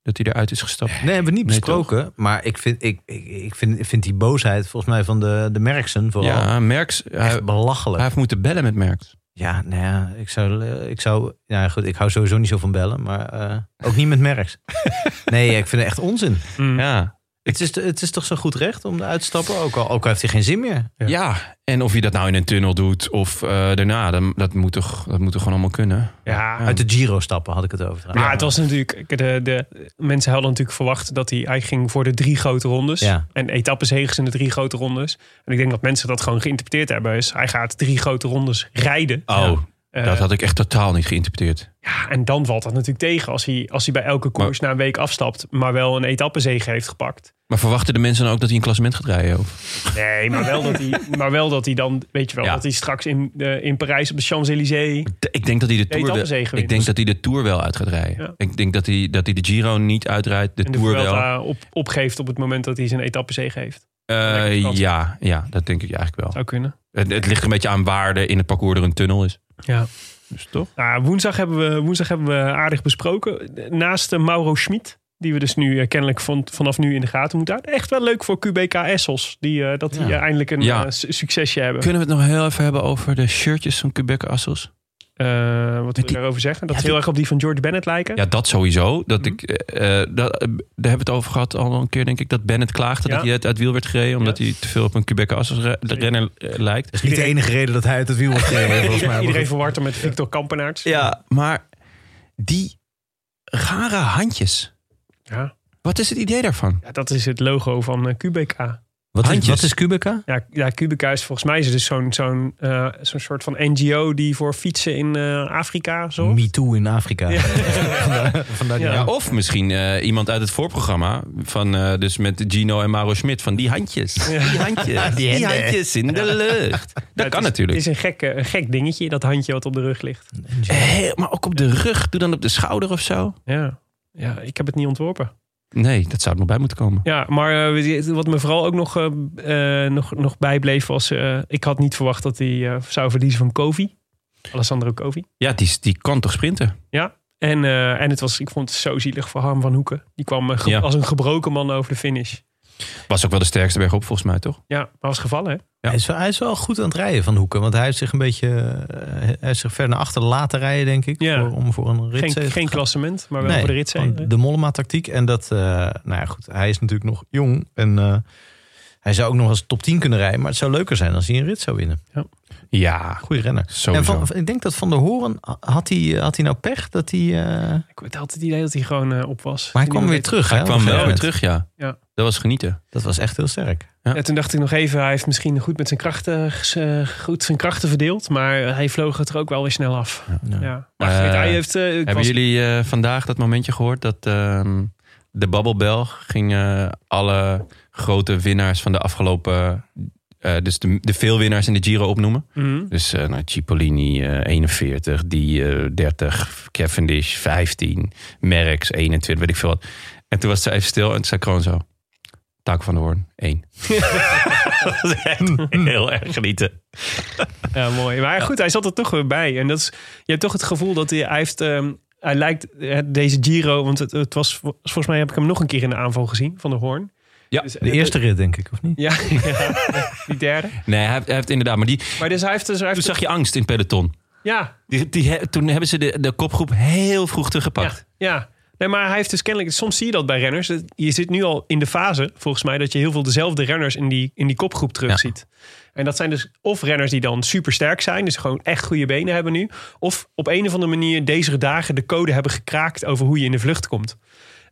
Speaker 1: Dat hij eruit is gestapt?
Speaker 2: Nee, hebben we niet
Speaker 1: Nee,
Speaker 2: besproken. maar ik vind, ik, ik, ik, vind, ik vind die boosheid volgens mij van de, de Merksen vooral
Speaker 1: Ja, Merks, hij,
Speaker 2: echt
Speaker 1: hij
Speaker 2: belachelijk.
Speaker 1: heeft moeten bellen met Merks.
Speaker 2: Ja, nou ja, ik zou, ik zou, ja goed, ik hou sowieso niet zo van bellen, maar eh, ook niet met Merks. nee, ik vind het echt onzin.
Speaker 6: Mm.
Speaker 1: Ja.
Speaker 2: Het is, het is toch zo goed recht om uit te stappen, ook al, ook al heeft hij geen zin meer.
Speaker 1: Ja. en of je dat nou in een tunnel doet of eh, daarna, dat, moet toch, dat moet toch gewoon allemaal kunnen.
Speaker 6: Ja,
Speaker 2: Uit de Giro stappen had ik het over.
Speaker 6: maar het was natuurlijk, de, de mensen hadden natuurlijk verwacht dat hij, hij ging voor de drie grote rondes.
Speaker 2: Ja.
Speaker 6: En etappenzegers in de drie grote rondes. En ik denk dat mensen dat gewoon geïnterpreteerd hebben. Is hij gaat drie grote rondes rijden.
Speaker 1: Oh, dat had ik echt totaal niet geïnterpreteerd.
Speaker 6: ja, en dan valt dat natuurlijk tegen als hij, als hij bij elke koers na een week afstapt, maar wel een etappenzege heeft gepakt.
Speaker 1: Maar verwachten de mensen dan ook dat hij een klassement gaat rijden? Of?
Speaker 6: Nee, maar wel dat hij, maar wel dat hij dan, weet je wel,
Speaker 1: Ja.
Speaker 6: dat hij straks in, eh, in Parijs op de Champs-Élysées.
Speaker 1: Ik denk dat hij de Tour, ik denk dat hij de Tour wel uit gaat rijden.
Speaker 6: Ja.
Speaker 1: Ik denk dat hij, dat hij de Giro niet uitrijdt, de
Speaker 6: En de
Speaker 1: Tour wel.
Speaker 6: Op, opgeeft op het moment dat hij zijn etappenzege heeft.
Speaker 1: Eh, ja, ja, dat denk ik eigenlijk wel.
Speaker 6: Zou kunnen.
Speaker 1: Het, het ligt een beetje aan waarde in het parcours er een tunnel is.
Speaker 6: Ja.
Speaker 1: Dus toch?
Speaker 6: Nou, woensdag, hebben we, woensdag hebben we aardig besproken. Naast eh, Mauro Schmid, die we dus nu eh, kennelijk van, vanaf nu in de gaten moeten houden. Echt wel leuk voor QBK Essels, die, eh, dat die
Speaker 2: Ja.
Speaker 6: eindelijk een
Speaker 1: Ja.
Speaker 6: succesje hebben.
Speaker 1: Kunnen we het nog heel even hebben over de shirtjes van Quebec Assels?
Speaker 6: Eh, wat wil je daarover zeggen? Dat
Speaker 1: Ja,
Speaker 6: ze heel
Speaker 1: die-
Speaker 6: erg op die van George Bennett lijken?
Speaker 1: Ja, dat sowieso. Dat
Speaker 6: Mhm.
Speaker 1: ik, eh, eh, dat, daar hebben we het over gehad al een keer, denk ik. Dat Bennett klaagde
Speaker 6: Ja.
Speaker 1: dat hij uit, uit wiel werd gereden. Omdat
Speaker 6: Ja.
Speaker 1: hij te veel op een Quebec renner lijkt.
Speaker 2: Dat is niet de enige reden dat hij uit het wiel wordt gereden, volgens mij.
Speaker 6: Iedereen,
Speaker 2: maar
Speaker 6: iedereen
Speaker 2: goed.
Speaker 6: verwart hem met Victor Kampenaerts.
Speaker 1: Ja, maar die rare handjes.
Speaker 6: Ja.
Speaker 1: Wat is het idee daarvan?
Speaker 6: Ja, dat is het logo van QBK.
Speaker 2: Wat is, wat is Kubica?
Speaker 6: Ja, ja QBK is volgens mij is dus zo'n zo'n eh, zo'n soort van NGO die voor fietsen in eh, Afrika zorgt.
Speaker 2: Me Too in Afrika.
Speaker 6: Ja.
Speaker 2: vandaar,
Speaker 6: Ja.
Speaker 1: Of misschien eh, iemand uit het voorprogramma. Van, eh, dus met Gino en Mauro Schmid. Van die handjes. Die handjes.
Speaker 2: Die
Speaker 1: handjes in de lucht. Dat kan
Speaker 6: is-
Speaker 1: natuurlijk.
Speaker 6: Het is een gek, een gek dingetje, dat handje wat op de rug ligt.
Speaker 1: Maar ook op de rug. Doe dan op de schouder of zo.
Speaker 6: Ja, ja ik heb het niet ontworpen.
Speaker 1: Nee, dat zou er nog bij moeten komen.
Speaker 6: Ja, maar eh, wat me vooral ook nog, eh, eh, nog, nog bijbleef was... ik had niet verwacht dat hij zou verliezen van Kovi. Alessandro Kovi.
Speaker 1: Ja, die, die kan toch sprinten?
Speaker 6: Ja, en, en het was, ik vond het zo zielig voor Harm van Hoeken. Die kwam
Speaker 1: Ja.
Speaker 6: als een gebroken man over de finish.
Speaker 1: Was ook wel de sterkste berg op volgens mij, toch?
Speaker 6: Ja, maar was gevallen hè?
Speaker 1: Ja.
Speaker 2: Hij, is wel, hij is wel goed aan het rijden van Hoeken. Want hij heeft zich een beetje eh, hij heeft zich ver naar achter laten rijden, denk ik.
Speaker 6: Ja.
Speaker 2: Voor, om voor een rit
Speaker 6: Geen, geen klassement, maar wel
Speaker 2: Nee,
Speaker 6: voor de rit
Speaker 2: gewoon De Mollema-tactiek. En dat, eh, nou ja, goed. Hij is natuurlijk nog jong. En eh, hij zou ook nog als top 10 kunnen rijden. Maar het zou leuker zijn als hij een rit zou winnen.
Speaker 1: Ja,
Speaker 2: Goeie renner.
Speaker 1: sowieso.
Speaker 2: En van, ik denk dat Van der Hoorn, had hij, had hij nou pech dat hij... eh,
Speaker 6: Ik had altijd het idee dat hij gewoon eh, op was.
Speaker 2: maar hij kwam weer terug. hè,
Speaker 1: Hij kwam wel weer terug, ja.
Speaker 6: Ja.
Speaker 1: Dat was genieten.
Speaker 2: Dat was echt heel sterk.
Speaker 6: Ja, toen dacht ik nog even, hij heeft misschien goed met zijn krachten, eh, goed zijn krachten verdeeld. Maar hij vloog het er ook wel weer snel af.
Speaker 2: Ja.
Speaker 6: Ja. Maar hij heeft...
Speaker 1: Hebben
Speaker 6: was-
Speaker 1: jullie vandaag dat momentje gehoord dat ehm, de Babbelbel ging alle grote winnaars van de afgelopen, eh, dus de, de veel winnaars in de Giro opnoemen?
Speaker 6: Mhm.
Speaker 1: Dus eh nou, Cipollini eh, 41, die eh, 30, Cavendish 15, Merckx 21, weet ik veel wat. En toen was ze even stil en toen zei Kroon zo, Taak van de Hoorn 1. dat was echt heel erg genieten.
Speaker 6: Ja, mooi. Maar goed, hij zat er toch weer bij. En dat is, je hebt toch het gevoel dat hij, hij heeft... ehm, hij lijkt deze Giro, want het, het was volgens mij heb ik hem nog een keer in de aanval gezien van de Hoorn.
Speaker 1: Ja,
Speaker 6: Dus,
Speaker 2: De
Speaker 6: eh,
Speaker 2: eerste rit, denk ik, of niet?
Speaker 6: Ja, ja, die derde.
Speaker 1: Nee, hij heeft, hij heeft inderdaad, maar die,
Speaker 6: Maar dus hij heeft, dus hij
Speaker 1: toen zag je angst in het peloton.
Speaker 6: ja,
Speaker 1: Die, die, toen hebben ze de, de kopgroep heel vroeg teruggepakt.
Speaker 6: ja, ja. Nee, maar hij heeft dus kennelijk... Soms zie je dat bij renners. Dat- Je zit nu al in de fase, volgens mij... dat je heel veel dezelfde renners in die, in die kopgroep terugziet. En dat zijn dus of renners die dan super sterk zijn... dus gewoon echt goede benen hebben nu... of op een of andere manier deze dagen de code hebben gekraakt... over hoe je in de vlucht komt.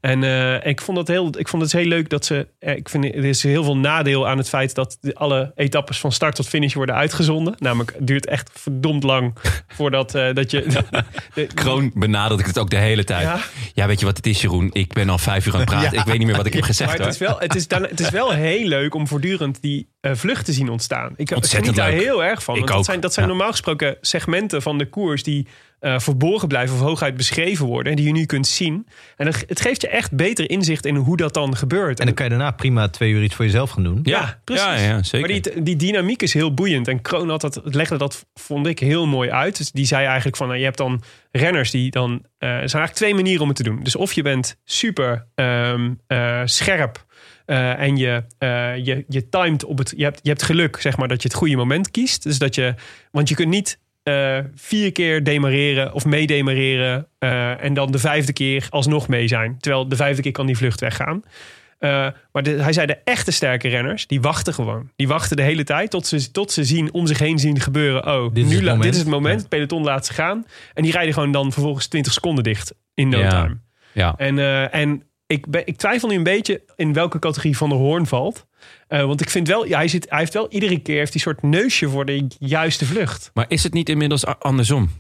Speaker 6: En eh, ik vond het heel, ik vond het heel leuk dat ze. eh, Ik vind er is heel veel nadeel aan het feit dat alle etappes van start tot finish worden uitgezonden. Namelijk, het duurt echt verdomd lang voordat eh, dat je. de-
Speaker 1: Kroon benadrukt het ook de hele tijd.
Speaker 6: Ja.
Speaker 1: Ja. weet je wat het is, Jeroen? Ik ben al vijf uur aan het praten.
Speaker 6: Ja.
Speaker 1: Ik weet niet meer wat ik heb gezegd.
Speaker 6: maar het is, wel, het, is dan, het is wel heel leuk om voortdurend die vlucht te zien ontstaan. Ik
Speaker 1: Ontzettend
Speaker 6: geniet daar
Speaker 1: leuk.
Speaker 6: heel erg van.
Speaker 1: Ik
Speaker 6: want dat zijn, dat zijn
Speaker 1: Ja.
Speaker 6: normaal gesproken segmenten van de koers die eh, verborgen blijven of hooguit beschreven worden. En die je nu kunt zien. En het, geeft je echt beter inzicht in hoe dat dan gebeurt.
Speaker 2: En dan kan je daarna prima twee uur iets voor jezelf gaan doen.
Speaker 6: Ja, precies.
Speaker 1: Ja, ja, zeker.
Speaker 6: Maar die, die dynamiek is heel boeiend. En Kroon had dat, legde dat, vond ik, heel mooi uit. Dus die zei eigenlijk van, nou, je hebt dan renners die dan... eh, er zijn eigenlijk twee manieren om het te doen. Dus of je bent super ehm, eh, scherp... eh, en je, eh, je, je timed op het... Je hebt, je hebt geluk, zeg maar, dat je het goede moment kiest. Dus dat je... Want je kunt niet eh, vier keer demareren of meedemareren... eh, en dan de vijfde keer alsnog mee zijn. Terwijl de vijfde keer kan die vlucht weggaan. Eh, maar de, hij zei de echte sterke renners, die wachten gewoon. Die wachten de hele tijd tot ze, tot ze zien om zich heen zien gebeuren. Oh,
Speaker 2: Dit is
Speaker 6: nu
Speaker 2: het
Speaker 6: la-
Speaker 2: moment.
Speaker 6: dit is het moment. Het peloton laat ze gaan. En die rijden gewoon dan vervolgens 20 seconden dicht in no
Speaker 1: Ja.
Speaker 6: time.
Speaker 1: Ja.
Speaker 6: En, en ik, ben, ik twijfel nu een beetje in welke categorie Van de Hoorn valt. Eh, want ik vind wel, ja, hij, zit, hij heeft wel iedere keer heeft die soort neusje voor de juiste vlucht.
Speaker 1: Maar is het niet inmiddels andersom?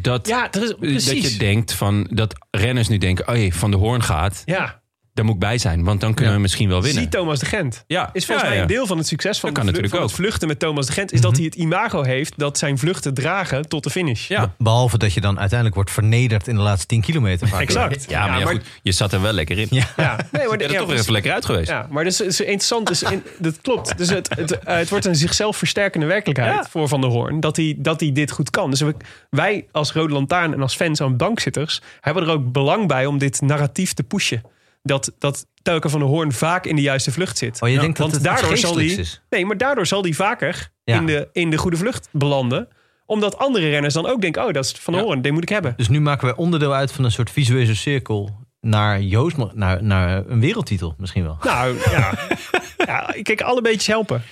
Speaker 1: Dat,
Speaker 6: Ja, dat is
Speaker 1: dat je denkt van dat renners nu denken: oh jee, Van de Hoorn gaat,
Speaker 6: ja,
Speaker 1: daar moet ik bij zijn, want dan kunnen
Speaker 2: Ja.
Speaker 1: we misschien wel winnen.
Speaker 6: zie Thomas de Gent.
Speaker 1: Ja,
Speaker 6: Is volgens
Speaker 1: ja,
Speaker 6: mij
Speaker 1: ja.
Speaker 6: een deel van het succes van,
Speaker 1: Dat kan
Speaker 6: de
Speaker 1: natuurlijk
Speaker 6: van het
Speaker 1: ook.
Speaker 6: vluchten met Thomas de Gent... is dat hij het imago heeft dat zijn vluchten dragen tot de finish.
Speaker 1: Ja.
Speaker 2: Behalve dat je dan uiteindelijk wordt vernederd in de laatste 10 kilometer. vaak.
Speaker 6: Exact.
Speaker 1: Ja, maar, ja, goed, je zat er wel lekker in.
Speaker 2: Ja.
Speaker 6: Ja, nee, maar
Speaker 1: Je bent er
Speaker 6: ja,
Speaker 1: toch weer even lekker uit geweest.
Speaker 6: Ja, maar dus, is interessant. Dus in, dat klopt. Dus het, het, eh, het wordt een zichzelf versterkende werkelijkheid
Speaker 1: Ja.
Speaker 6: voor Van der Hoorn. Dat hij, dat hij dit goed kan. Dus we- wij als Rode Lantaarn en als fans aan bankzitters... hebben er ook belang bij om dit narratief te pushen. Dat, dat Telke van der Hoorn vaak in de juiste vlucht zit.
Speaker 2: Oh, je denkt dat
Speaker 6: want
Speaker 2: het iets
Speaker 6: daardoor zal
Speaker 2: is?
Speaker 6: Nee, maar daardoor zal hij vaker
Speaker 2: Ja.
Speaker 6: in, de, in de goede vlucht belanden. Omdat andere renners dan ook denken... oh, dat is Van der
Speaker 1: Ja.
Speaker 6: Hoorn, die moet ik hebben.
Speaker 2: Dus nu maken wij onderdeel uit van een soort visuele cirkel naar Joost, naar, naar een wereldtitel misschien wel.
Speaker 6: Nou, ja. ja. Kijk, alle beetjes helpen.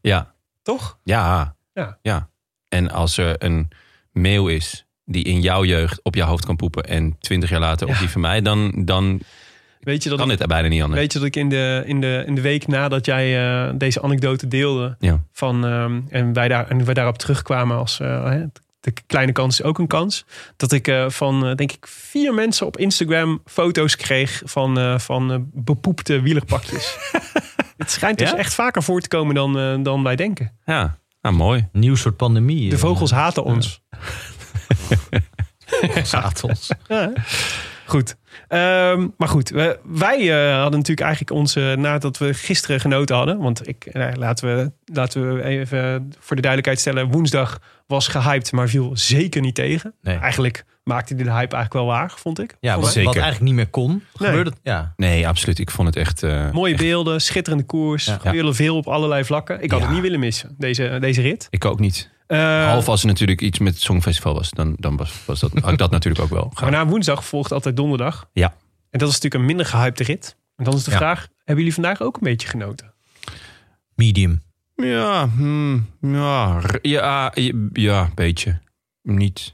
Speaker 1: Ja.
Speaker 6: Toch?
Speaker 1: Ja.
Speaker 6: Ja.
Speaker 1: ja. En als er een meeuw is die in jouw jeugd op jouw hoofd kan poepen en twintig jaar later op
Speaker 6: Ja.
Speaker 1: die van mij, dan, dan
Speaker 6: Weet je dat
Speaker 1: kan
Speaker 6: ik-
Speaker 1: dit er bijna niet anders.
Speaker 6: Weet je dat ik in de, in de, in de week nadat jij eh, deze anekdote deelde...
Speaker 1: Ja.
Speaker 6: Van, ehm, en, wij daar, en wij daarop terugkwamen als... eh, hè, de kleine kans is ook een kans. Dat ik eh, van, denk ik, vier mensen op Instagram foto's kreeg... van, eh, van bepoepte wielerpakjes. Het schijnt dus
Speaker 1: Ja?
Speaker 6: echt vaker voor te komen dan, dan wij denken.
Speaker 1: Ja, nou mooi.
Speaker 2: Nieuw soort pandemie.
Speaker 6: De vogels haten ons.
Speaker 2: haat ons.
Speaker 6: Goed. Ehm, maar goed, we- wij eh, hadden natuurlijk eigenlijk onze, nadat we gisteren genoten hadden, want ik, eh, laten, we, laten we even voor de duidelijkheid stellen, woensdag was gehyped, maar viel zeker niet tegen.
Speaker 2: Nee.
Speaker 6: Eigenlijk maakte die de hype eigenlijk wel waar, vond ik.
Speaker 2: Ja,
Speaker 6: Vond
Speaker 2: wat.
Speaker 1: Zeker.
Speaker 2: wat eigenlijk niet meer kon,
Speaker 6: Nee.
Speaker 2: gebeurde het. Ja.
Speaker 1: Nee, absoluut. Ik vond het echt... eh,
Speaker 6: Mooie beelden, schitterende koers,
Speaker 2: Ja.
Speaker 6: veel op allerlei vlakken. Ik had
Speaker 1: Ja.
Speaker 6: het niet willen missen, deze, deze rit.
Speaker 1: ik ook niet.
Speaker 6: Eh,
Speaker 1: Behalve als er natuurlijk iets met het Songfestival was. Dan, dan was, was dat, had ik dat natuurlijk ook wel.
Speaker 6: maar na woensdag volgt altijd donderdag.
Speaker 1: Ja.
Speaker 6: En dat is natuurlijk een minder gehypte rit. En dan is de
Speaker 2: Ja.
Speaker 6: vraag, hebben jullie vandaag ook een beetje genoten?
Speaker 2: Medium.
Speaker 1: Ja, hmm, ja, ja, ja, ja, een beetje. Niet,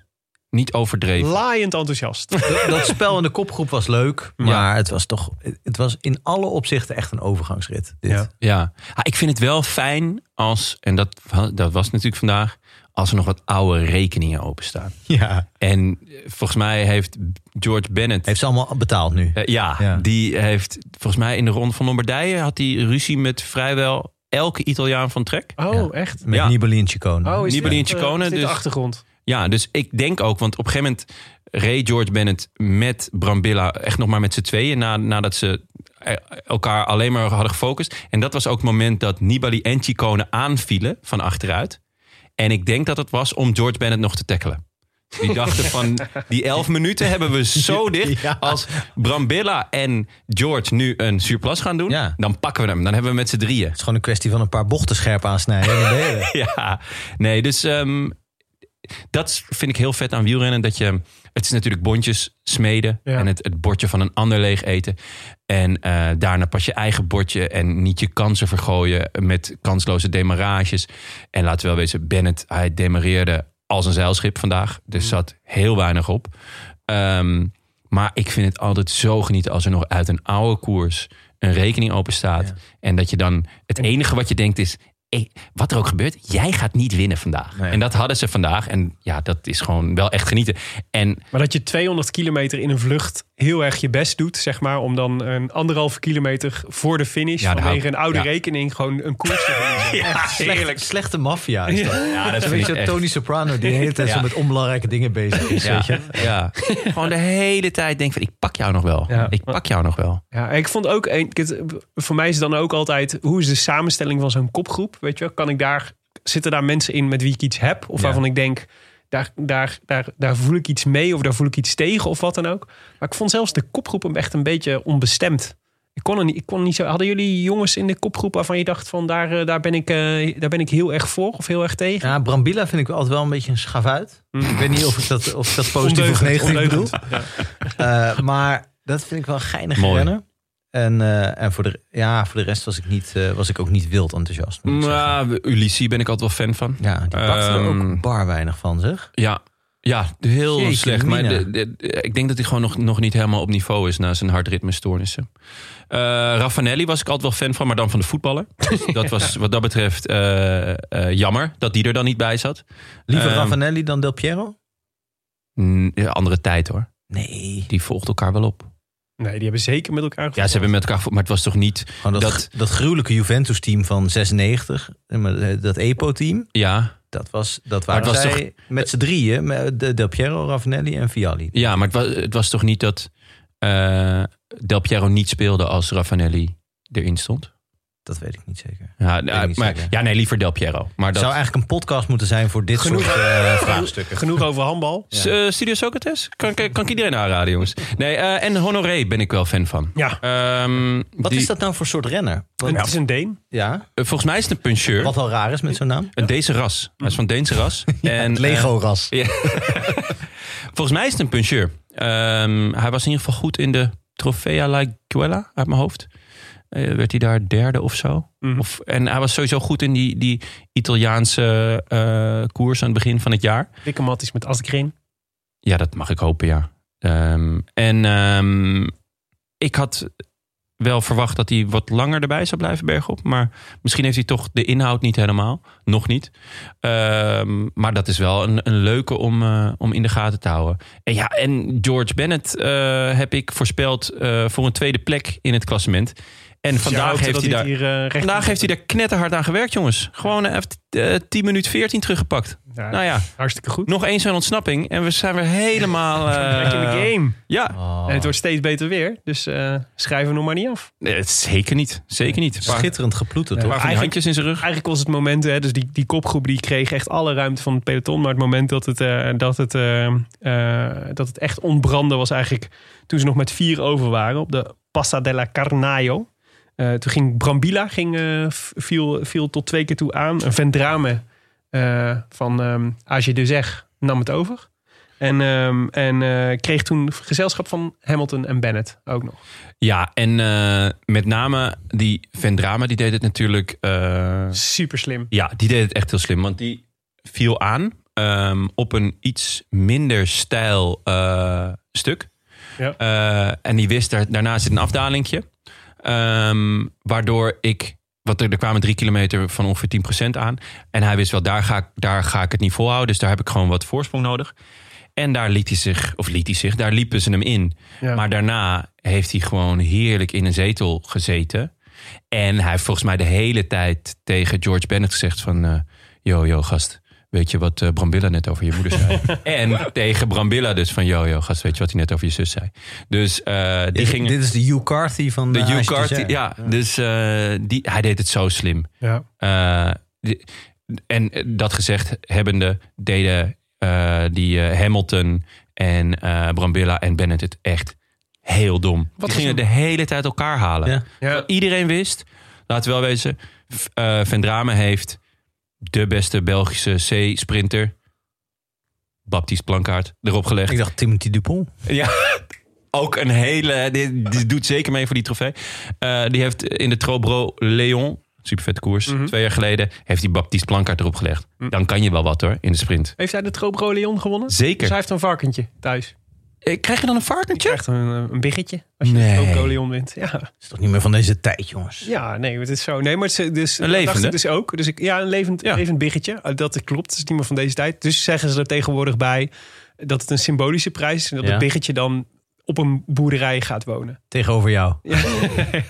Speaker 1: niet overdreven.
Speaker 6: Laaiend enthousiast.
Speaker 2: Dat, spel in de kopgroep was leuk, maar
Speaker 1: Ja.
Speaker 2: het was toch, het was in alle opzichten echt een overgangsrit. Dit.
Speaker 6: Ja.
Speaker 1: Ja, Ah, ik vind het wel fijn als, en dat, dat was natuurlijk vandaag, als er nog wat oude rekeningen openstaan.
Speaker 2: ja.
Speaker 1: En volgens mij heeft George Bennett.
Speaker 2: Heeft ze allemaal betaald nu.
Speaker 1: eh, ja,
Speaker 2: Ja.
Speaker 1: die heeft volgens mij in de ronde van Lombardije had hij ruzie met vrijwel elke Italiaan van trek.
Speaker 6: Oh,
Speaker 2: Ja.
Speaker 6: echt?
Speaker 2: Met
Speaker 1: Ja.
Speaker 2: Nibali en.
Speaker 6: Oh, is
Speaker 1: Nibali
Speaker 6: dit,
Speaker 1: en
Speaker 6: eh, is dit de
Speaker 1: dus-
Speaker 6: achtergrond?
Speaker 1: Ja, dus ik denk ook, want op een gegeven moment reed George Bennett met Brambilla echt nog maar met z'n tweeën na, nadat ze eh, elkaar alleen maar hadden gefocust. En dat was ook het moment dat Nibali en Chicone aanvielen van achteruit. En ik denk dat het was om George Bennett nog te tackelen. Die dachten van, die elf minuten hebben we zo dicht.
Speaker 2: Ja.
Speaker 1: Als Brambilla en George nu een surplus gaan doen,
Speaker 2: Ja.
Speaker 1: dan pakken we hem. Dan hebben we met z'n drieën.
Speaker 2: Het is gewoon een kwestie van een paar bochten scherp aansnijden.
Speaker 1: Ja, nee, dus ehm, dat vind ik heel vet aan wielrennen. Dat je, het is natuurlijk bondjes smeden
Speaker 6: Ja.
Speaker 1: en het, het bordje van een ander leeg eten. En eh, daarna pas je eigen bordje en niet je kansen vergooien met kansloze demarages. En laten we wel wezen, Bennett, hij demareerde als een zeilschip vandaag. Dus zat heel weinig op. Ehm, maar ik vind het altijd zo genieten als er nog uit een oude koers een rekening open staat.
Speaker 2: Ja.
Speaker 1: En dat je dan het enige wat je denkt is. "Hey, wat er ook gebeurt, jij gaat niet winnen vandaag.
Speaker 2: Nee.
Speaker 1: En dat hadden ze vandaag. En ja, dat is gewoon wel echt genieten. En
Speaker 6: Maar dat je 200 kilometer in een vlucht heel erg je best doet, zeg maar, om dan een anderhalve kilometer voor de finish
Speaker 1: Ja,
Speaker 6: vanwege een oude
Speaker 1: ja.
Speaker 6: rekening gewoon een koers te verliezen.
Speaker 1: ja,
Speaker 2: Slecht, slechte maffia is dat.
Speaker 1: Ja, dat
Speaker 2: weet je. Tony Soprano die de hele tijd
Speaker 1: Ja.
Speaker 2: zo met onbelangrijke dingen bezig is.
Speaker 1: Ja,
Speaker 2: Weet je?
Speaker 1: ja. gewoon de hele tijd denk van ik pak jou nog wel.
Speaker 6: Ja.
Speaker 1: Ik pak jou nog wel.
Speaker 6: Ja, ik vond ook, voor mij is het dan ook altijd, hoe is de samenstelling van zo'n kopgroep? Weet je, kan ik daar, zitten daar mensen in met wie ik iets heb? Of
Speaker 1: Ja.
Speaker 6: waarvan ik denk, daar, daar, daar, daar voel ik iets mee of daar voel ik iets tegen of wat dan ook. Maar ik vond zelfs de kopgroep hem echt een beetje onbestemd. Ik kon, er niet, ik kon niet zo. Hadden jullie jongens in de kopgroep waarvan je dacht van daar, eh, daar, ben ik, eh, daar ben ik heel erg voor of heel erg tegen?
Speaker 2: Ja, Brambilla vind ik altijd wel een beetje een schavuit.
Speaker 6: Mm.
Speaker 2: Ik weet niet of ik dat, of ik dat positief of negatief bedoel.
Speaker 6: Ja.
Speaker 2: Eh, maar dat vind ik wel een geinige
Speaker 1: Mooi.
Speaker 2: En, eh, en voor, de, ja, voor de rest was ik, niet, eh, was ik ook niet wild enthousiast.
Speaker 1: Maar Ulissi ben ik altijd wel fan van.
Speaker 2: Ja, die pakte er
Speaker 1: Ehm,
Speaker 2: ook bar weinig van, zeg.
Speaker 1: Ja, ja heel
Speaker 2: Jeetje
Speaker 1: slecht. Maar
Speaker 2: mina.
Speaker 1: de- de- de- ik denk dat hij gewoon nog, nog niet helemaal op niveau is na zijn hartritmestoornissen. Eh Raffanelli was ik altijd wel fan van, maar dan van de voetballer. Dus dat was wat dat betreft jammer dat die er dan niet bij zat.
Speaker 2: Liever
Speaker 1: Ehm,
Speaker 2: Ravanelli dan Del Piero?
Speaker 1: Andere tijd hoor.
Speaker 2: Nee.
Speaker 1: Die volgt elkaar wel op.
Speaker 6: Nee, die hebben zeker met elkaar
Speaker 1: Ja, ze hebben met elkaar, maar het was toch niet.
Speaker 2: Dat,
Speaker 1: Dat-
Speaker 2: dat, gruwelijke Juventus-team van 96, eh, maar, dat EPO-team,
Speaker 1: Ja,
Speaker 2: dat, was, dat
Speaker 1: Maar
Speaker 2: waren
Speaker 1: het was
Speaker 2: zij met z'n drieën. De Del Piero, Ravanelli en Vialli.
Speaker 1: ja maar het was, het was toch niet dat eh, Del Piero niet speelde als Raffanelli erin stond?
Speaker 2: Dat weet ik niet zeker.
Speaker 1: Ja,
Speaker 2: ik
Speaker 1: nou,
Speaker 2: niet
Speaker 1: maar,
Speaker 2: zeker.
Speaker 1: ja nee, liever Del Piero. Maar
Speaker 2: Het
Speaker 1: dat,
Speaker 2: zou eigenlijk een podcast moeten zijn voor dit
Speaker 6: Genoeg-
Speaker 2: soort eh, vraagstukken.
Speaker 6: Genoeg over handbal.
Speaker 1: S- eh, Studio Socrates? Kan, kan, kan ik iedereen aanraden, jongens. Nee, eh, en Honoré ben ik wel fan van.
Speaker 6: Ja,
Speaker 1: Ehm,
Speaker 2: Wat
Speaker 1: die-
Speaker 2: is dat nou voor soort renner? Want-
Speaker 6: het is een Deen.
Speaker 2: ja,
Speaker 1: volgens mij is het een puncheur.
Speaker 2: wat wel raar is met zo'n naam.
Speaker 1: Een Deense ras. Hij is van Deense ras. en,
Speaker 2: het Lego-ras.
Speaker 1: ja. volgens mij is het een puncheur. Ehm, hij was in ieder geval goed in de Trofea La Guella, uit mijn hoofd. Eh, werd hij daar derde of zo?
Speaker 6: Mhm.
Speaker 1: Of, en hij was sowieso goed in die, die Italiaanse eh, koers aan het begin van het jaar.
Speaker 6: Dikke matties met Asgreen.
Speaker 1: Ja, dat mag ik hopen, ja. Ehm, en ehm, ik had wel verwacht dat hij wat langer erbij zou blijven bergop. Maar misschien heeft hij toch de inhoud niet helemaal. Nog niet. Ehm, maar dat is wel een, een leuke om, eh, om in de gaten te houden. En ja, en George Bennett heb ik voorspeld voor een tweede plek in het klassement. En vandaag heeft hij daar...
Speaker 6: Hier, eh,
Speaker 1: Vandaag heeft hij daar knetterhard aan gewerkt, jongens. Gewoon even eh, 10 minuten 14 teruggepakt.
Speaker 6: Ja,
Speaker 1: Nou ja,
Speaker 6: hartstikke goed.
Speaker 1: nog eens zo'n ontsnapping. En we zijn weer helemaal... eh,
Speaker 6: in the game.
Speaker 1: Ja,
Speaker 2: Oh,
Speaker 6: En het wordt steeds beter weer. Dus eh, schrijven we nog maar niet af.
Speaker 1: nee, het is zeker niet. Zeker niet. Een paar,
Speaker 2: Schitterend geploeterd,
Speaker 6: Ja.
Speaker 1: een
Speaker 6: Eigenlijk-
Speaker 1: handjes in zijn rug.
Speaker 6: Eigenlijk was het moment, hè, dus die, die kopgroep die kreeg echt alle ruimte van het peloton. Maar het moment dat het, eh, dat het, eh, eh, dat het echt ontbrandde was eigenlijk toen ze nog met vier over waren op de Passa della Carnaio. Eh, toen ging Brambilla, ging, eh, viel, viel tot twee keer toe aan. Een Vendrame eh, van um, AG de Zeg nam het over. En, ehm, en kreeg toen gezelschap van Hamilton en Bennett ook nog.
Speaker 1: Ja, en met name die Vendrama, die deed het natuurlijk...
Speaker 6: Super slim.
Speaker 1: ja, die deed het echt heel slim. Want die viel aan ehm, op een iets minder stijl stuk.
Speaker 6: Ja.
Speaker 1: En die wist, daar, daarna zit een afdalingje. Ehm, waardoor ik... Want er, er kwamen drie kilometer van ongeveer 10% aan. En hij wist wel, daar ga, ik, daar ga ik het niet volhouden. Dus daar heb ik gewoon wat voorsprong nodig. En daar liet hij zich, of liet hij zich, daar liepen ze hem in.
Speaker 6: Ja.
Speaker 1: Maar daarna heeft hij gewoon heerlijk in een zetel gezeten. En hij heeft volgens mij de hele tijd tegen George Bennett gezegd van... eh yo, yo, gast, weet je wat eh, Brambilla net over je moeder zei? en tegen Brambilla dus van... yo, yo, gast, weet je wat hij net over je zus zei? Dus eh, die
Speaker 2: Dit,
Speaker 1: gingen...
Speaker 2: dit is de Hugh Carthy van
Speaker 1: de
Speaker 2: eh,
Speaker 1: Hugh Carthy, ja. Dus eh, die, hij deed het zo slim.
Speaker 6: Ja.
Speaker 1: Eh, die- en dat gezegd hebbende deden eh, die Hamilton en eh, Brambilla en Bennett het echt heel dom. die
Speaker 6: was
Speaker 1: gingen de hele tijd elkaar halen.
Speaker 2: Ja.
Speaker 6: Ja.
Speaker 1: Terwijl Iedereen wist, laten we wel wezen, V- eh, Vendrame heeft de beste Belgische C-sprinter Baptiste Plankaart erop gelegd.
Speaker 2: Ik dacht Timothy Dupont.
Speaker 1: Ja, ook een hele. Die, die doet zeker mee voor die trofee. Eh, die heeft in de Trobro Leon, super vette koers,
Speaker 6: Mhm.
Speaker 1: twee jaar geleden, heeft die Baptiste Plankaart erop gelegd. Dan kan je wel wat hoor in de sprint.
Speaker 6: Heeft hij de Trobro Leon gewonnen?
Speaker 1: Zeker.
Speaker 6: Dus hij heeft een varkentje thuis.
Speaker 1: Eh, Krijg je dan een
Speaker 6: Je
Speaker 1: varkentje?
Speaker 6: krijgt een, een biggetje als je
Speaker 1: Nee.
Speaker 6: Trobro Leon wint. Ja.
Speaker 2: is toch niet meer van deze tijd, jongens.
Speaker 6: ja, nee, het is zo. Nee, maar het is dus,
Speaker 1: Een
Speaker 6: dat ik dus ook. Dus ik, ja, een levend,
Speaker 1: Ja.
Speaker 6: levend biggetje. Dat klopt. Het is niet meer van deze tijd. Dus zeggen ze er tegenwoordig bij dat het een symbolische prijs is. En dat
Speaker 2: Ja.
Speaker 6: het biggetje dan op een boerderij gaat wonen.
Speaker 2: Tegenover jou.
Speaker 6: Ja,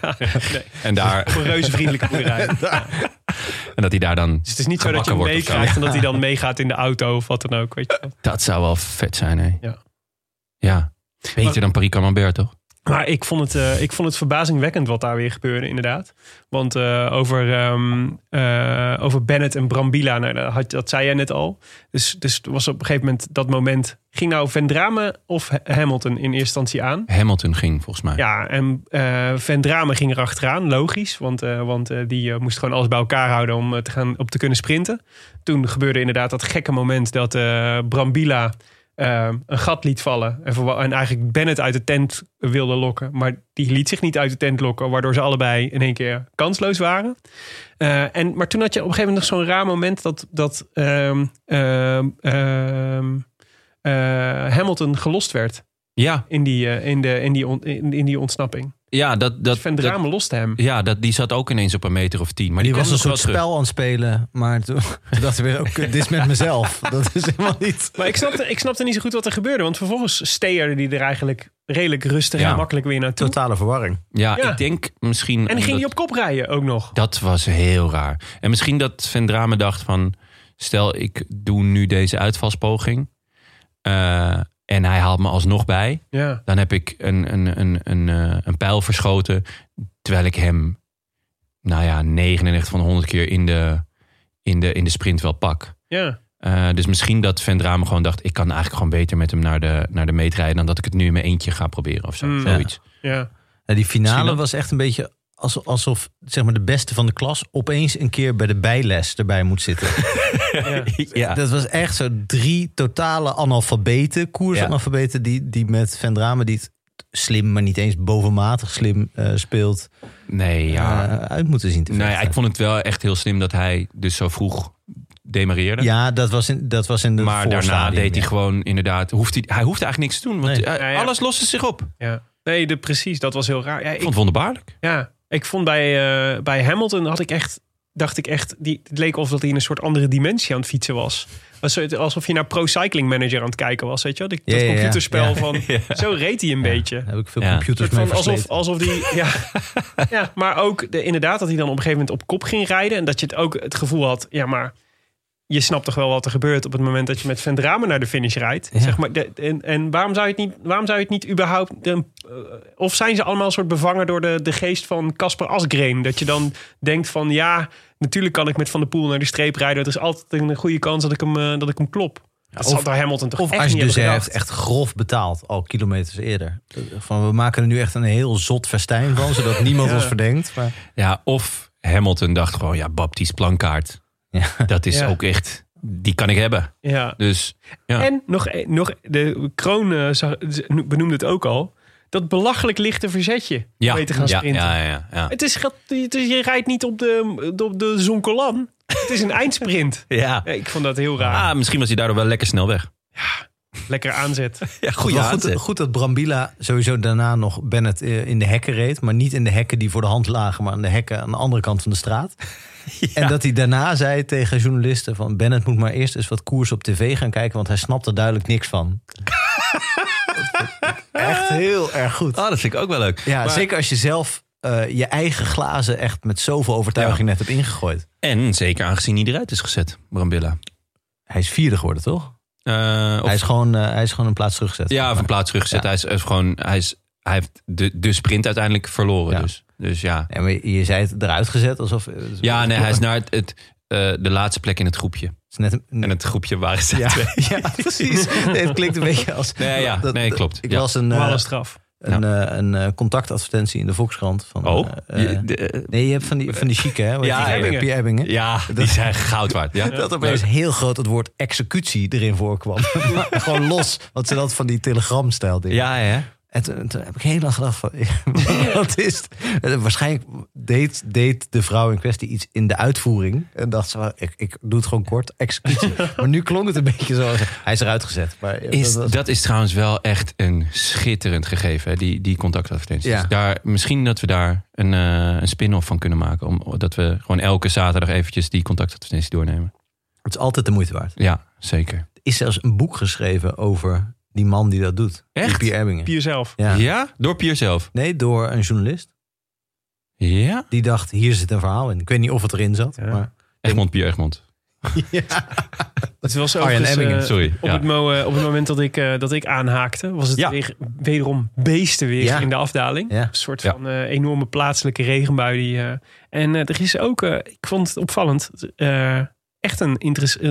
Speaker 6: ja, nee,
Speaker 1: En, daar,
Speaker 6: op een reuze vriendelijke boerderij.
Speaker 1: en dat hij daar dan.
Speaker 6: Dus het is niet zo dat je hem meekrijgt en dat hij dan meegaat in de auto of wat dan ook. Weet je wel.
Speaker 1: Dat zou wel vet zijn, hè?
Speaker 6: Ja.
Speaker 1: Ja. Beter dan Paris Camembert, toch?
Speaker 6: Maar ik vond, het, eh, ik vond het verbazingwekkend wat daar weer gebeurde, inderdaad. Want eh, over, ehm, eh, over Bennett en Brambila, nou, dat, had, dat zei jij net al. Dus, dus was op een gegeven moment dat moment. Ging nou Vendrame of Ha- Hamilton in eerste instantie aan?
Speaker 1: Hamilton ging volgens mij.
Speaker 6: Ja, en Vendrame ging er achteraan, logisch. Want, want die moest gewoon alles bij elkaar houden om te gaan, op te kunnen sprinten. Toen gebeurde inderdaad dat gekke moment dat Brambila eh, een gat liet vallen. En, en eigenlijk Bennett uit de tent wilde lokken. Maar die liet zich niet uit de tent lokken. Waardoor ze allebei in één keer kansloos waren. Eh, en, maar toen had je op een gegeven moment nog zo'n raar moment dat, dat ehm, ehm, ehm, eh, Hamilton gelost werd
Speaker 1: Ja,
Speaker 6: in die, eh, in de, in die, on- in, in die ontsnapping.
Speaker 1: Ja, dat, dat,
Speaker 6: Dat Van
Speaker 1: dat,
Speaker 6: Drame loste hem.
Speaker 1: ja dat, die zat ook ineens op een meter of tien. Maar
Speaker 2: Die
Speaker 1: die,
Speaker 2: was een soort
Speaker 1: terug.
Speaker 2: spel aan het spelen. Maar toen, toen dacht hij weer, ook dit is met mezelf. Dat is helemaal niet...
Speaker 6: Maar ik snapte, ik snapte niet zo goed wat er gebeurde. Want vervolgens steerde die er eigenlijk redelijk rustig
Speaker 1: Ja.
Speaker 6: en makkelijk weer naartoe.
Speaker 2: Totale verwarring.
Speaker 1: Ja,
Speaker 6: Ja.
Speaker 1: ik denk misschien.
Speaker 6: En die ging
Speaker 1: omdat-
Speaker 6: hij op kop rijden ook nog.
Speaker 1: Dat was heel raar. En misschien dat Vendrame dacht van... stel, ik doe nu deze uitvalspoging... eh, en hij haalt me alsnog bij...
Speaker 6: Ja.
Speaker 1: dan heb ik een, een, een, een, eh, een pijl verschoten... terwijl ik hem, nou ja, 99 van de 100 keer in de, in de, in de sprint wel pak.
Speaker 6: Ja.
Speaker 1: Eh, dus misschien dat Vendrame gewoon dacht... ik kan eigenlijk gewoon beter met hem naar de, naar de meet rijden... dan dat ik het nu in mijn eentje ga proberen of zo.
Speaker 6: Mm.
Speaker 1: Zoiets.
Speaker 6: Ja.
Speaker 2: Ja, die finale
Speaker 1: dat-
Speaker 2: was echt een beetje alsof, alsof zeg maar, de beste van de klas opeens een keer bij de bijles erbij moet zitten.
Speaker 6: ja.
Speaker 1: Ja.
Speaker 2: Dat was echt zo drie totale analfabeten, koersanalfabeten, die, die met Vendrame, die het slim, maar niet eens bovenmatig slim eh, speelt,
Speaker 1: Nee, ja.
Speaker 2: eh, uit moeten zien te
Speaker 1: nou ja,
Speaker 2: vechten.
Speaker 1: ik vond het wel echt heel slim dat hij dus zo vroeg demareerde.
Speaker 2: Ja, dat was in, dat was in de
Speaker 1: maar daarna deed hij
Speaker 2: ja.
Speaker 1: gewoon inderdaad. Hoeft hij, hij hoefde eigenlijk niks te doen. Want
Speaker 2: Nee.
Speaker 1: eh,
Speaker 6: Ja, ja.
Speaker 1: alles loste zich op.
Speaker 6: Ja. Nee, de, precies. Dat was heel raar. Ja,
Speaker 1: vond
Speaker 6: ik,
Speaker 1: het wonderbaarlijk.
Speaker 6: ja, ik vond bij, eh, bij Hamilton had ik echt... Dacht ik echt... Die, het leek alsof hij in een soort andere dimensie aan het fietsen was. Alsof je naar Pro Cycling Manager aan het kijken was. Weet je Dat
Speaker 2: Ja, ja, ja.
Speaker 6: computerspel
Speaker 2: Ja.
Speaker 6: van... Zo reed hij een beetje.
Speaker 2: Daar heb ik veel
Speaker 1: Ja.
Speaker 2: computers mee
Speaker 6: alsof, alsof die. Ja, ja, maar ook de, inderdaad dat hij dan op een gegeven moment op kop ging rijden. En dat je het ook het gevoel had. Ja, maar je snapt toch wel wat er gebeurt op het moment dat je met Van Dramen naar de finish rijdt.
Speaker 2: Ja.
Speaker 6: Zeg maar, de, en, en waarom zou je het niet, waarom zou je het niet überhaupt. de- eh, of zijn ze allemaal een soort bevangen door de, de geest van Casper Asgreen? Dat je dan denkt van ja, natuurlijk kan ik met Van der Poel naar de streep rijden. Er is altijd een goede kans dat ik hem, eh, dat ik hem klop. dat
Speaker 2: of-
Speaker 6: zal door Hamilton toch
Speaker 2: Of
Speaker 6: echt
Speaker 2: als je
Speaker 6: niet
Speaker 2: dus
Speaker 6: hebben
Speaker 2: heeft echt grof betaald, al kilometers eerder. Van, we maken er nu echt een heel zot festijn van, zodat niemand
Speaker 6: Ja.
Speaker 2: ons verdenkt. Maar,
Speaker 1: Ja, of Hamilton dacht gewoon, ja, Baptiste Plankaart.
Speaker 2: Ja.
Speaker 1: Dat is
Speaker 6: Ja.
Speaker 1: ook echt, die kan ik hebben.
Speaker 6: Ja.
Speaker 1: Dus ja.
Speaker 6: En nog, e- nog de kroon eh, benoemde het ook al. Dat belachelijk lichte verzetje
Speaker 1: ja,
Speaker 6: om mee te gaan
Speaker 1: ja,
Speaker 6: sprinten.
Speaker 1: ja, ja, ja.
Speaker 6: Het is, het is, je rijdt niet op de, op de Zonkolan. Het is een eindsprint.
Speaker 1: ja.
Speaker 6: Ja, ik vond dat heel raar.
Speaker 1: Ah, misschien was hij daardoor wel lekker snel weg.
Speaker 6: Lekker aanzet.
Speaker 1: Ja,
Speaker 2: goed, goed dat Brambila sowieso daarna nog Bennett eh, in de hekken reed. Maar niet in de hekken die voor de hand lagen, maar aan de hekken aan de andere kant van de straat. En dat hij daarna zei tegen journalisten van... Bennett moet maar eerst eens wat koers op tv gaan kijken... want hij snapt er duidelijk niks van. echt heel erg goed.
Speaker 1: Ah, dat vind ik ook wel leuk.
Speaker 2: Ja,
Speaker 1: Maar-
Speaker 2: zeker als je zelf eh, je eigen glazen echt met zoveel overtuiging net hebt ingegooid.
Speaker 1: En zeker aangezien hij eruit is gezet, Brambilla.
Speaker 2: Hij is vierde geworden, toch?
Speaker 1: Eh, of-
Speaker 2: Hij is gewoon, eh, hij is gewoon een plaats teruggezet.
Speaker 1: ja, van plaats teruggezet.
Speaker 2: Ja.
Speaker 1: Hij, is, hij is gewoon, hij, is, hij heeft de, de sprint uiteindelijk verloren.
Speaker 2: Ja.
Speaker 1: Dus, dus ja.
Speaker 2: Ja, maar je zei het eruit gezet alsof...
Speaker 1: Ja, nee, hij is naar het, het, eh, de laatste plek in het groepje.
Speaker 2: Is net een,
Speaker 1: En het groepje waren ze
Speaker 2: ja,
Speaker 1: twee.
Speaker 2: ja, precies. Nee, het klinkt een beetje als...
Speaker 1: Nee, ja, nee, klopt.
Speaker 2: Ik
Speaker 1: Ja.
Speaker 2: was een... eh,
Speaker 6: Normale straf.
Speaker 2: Een, eh, een eh, contactadvertentie in de Volkskrant. Van,
Speaker 1: Oh,
Speaker 2: eh, eh,
Speaker 1: je- de- eh,
Speaker 2: nee, je hebt van die, van die chique, hè?
Speaker 1: Ja,
Speaker 2: die?
Speaker 1: Ebbingen.
Speaker 2: Pierre Ebbingen.
Speaker 1: ja, die zijn goud waard. Ja?
Speaker 2: Dat opeens heel groot het woord executie erin voorkwam. Gewoon los, want ze dat van die telegramstijl dingen.
Speaker 1: Ja, ja.
Speaker 2: En toen, toen heb ik heel lang gedacht van, wat is het? Waarschijnlijk deed, deed de vrouw in kwestie iets in de uitvoering. En dacht ze, ik, ik doe het gewoon kort, executie. maar nu klonk het een beetje zo, hij is eruit gezet. Maar
Speaker 1: Is,
Speaker 2: dat was-
Speaker 1: dat is trouwens wel echt een schitterend gegeven, hè, die, die contactadvertenties.
Speaker 2: Ja.
Speaker 1: Daar, misschien dat we daar een, eh, een spin-off van kunnen maken. Om, dat we gewoon elke zaterdag eventjes die contactadvertentie doornemen.
Speaker 2: het is altijd de moeite waard.
Speaker 1: Ja, zeker.
Speaker 2: Er is zelfs een boek geschreven over die man die dat doet.
Speaker 1: Echt?
Speaker 2: Die Pierre Ebbingen.
Speaker 6: Pier zelf.
Speaker 2: Ja.
Speaker 1: Ja? Door Pier zelf?
Speaker 2: Nee, door een journalist.
Speaker 1: Ja?
Speaker 2: Die dacht, hier zit een verhaal in. Ik weet niet of het erin zat.
Speaker 6: Ja.
Speaker 2: Maar,
Speaker 1: Egmond, Pier Egmond.
Speaker 6: Het was
Speaker 2: Arjen
Speaker 6: overigens,
Speaker 1: Ebbingen,
Speaker 6: eh,
Speaker 1: sorry.
Speaker 6: Op,
Speaker 1: Ja.
Speaker 6: het mo- eh, op het moment dat ik, eh, dat ik aanhaakte, was het
Speaker 1: Ja.
Speaker 6: weer, wederom beesten weer
Speaker 2: Ja.
Speaker 6: in de afdaling.
Speaker 2: Ja.
Speaker 6: Een soort
Speaker 1: Ja.
Speaker 6: van eh, enorme plaatselijke regenbui. Die, eh, en er is ook, eh, ik vond het opvallend, eh, echt een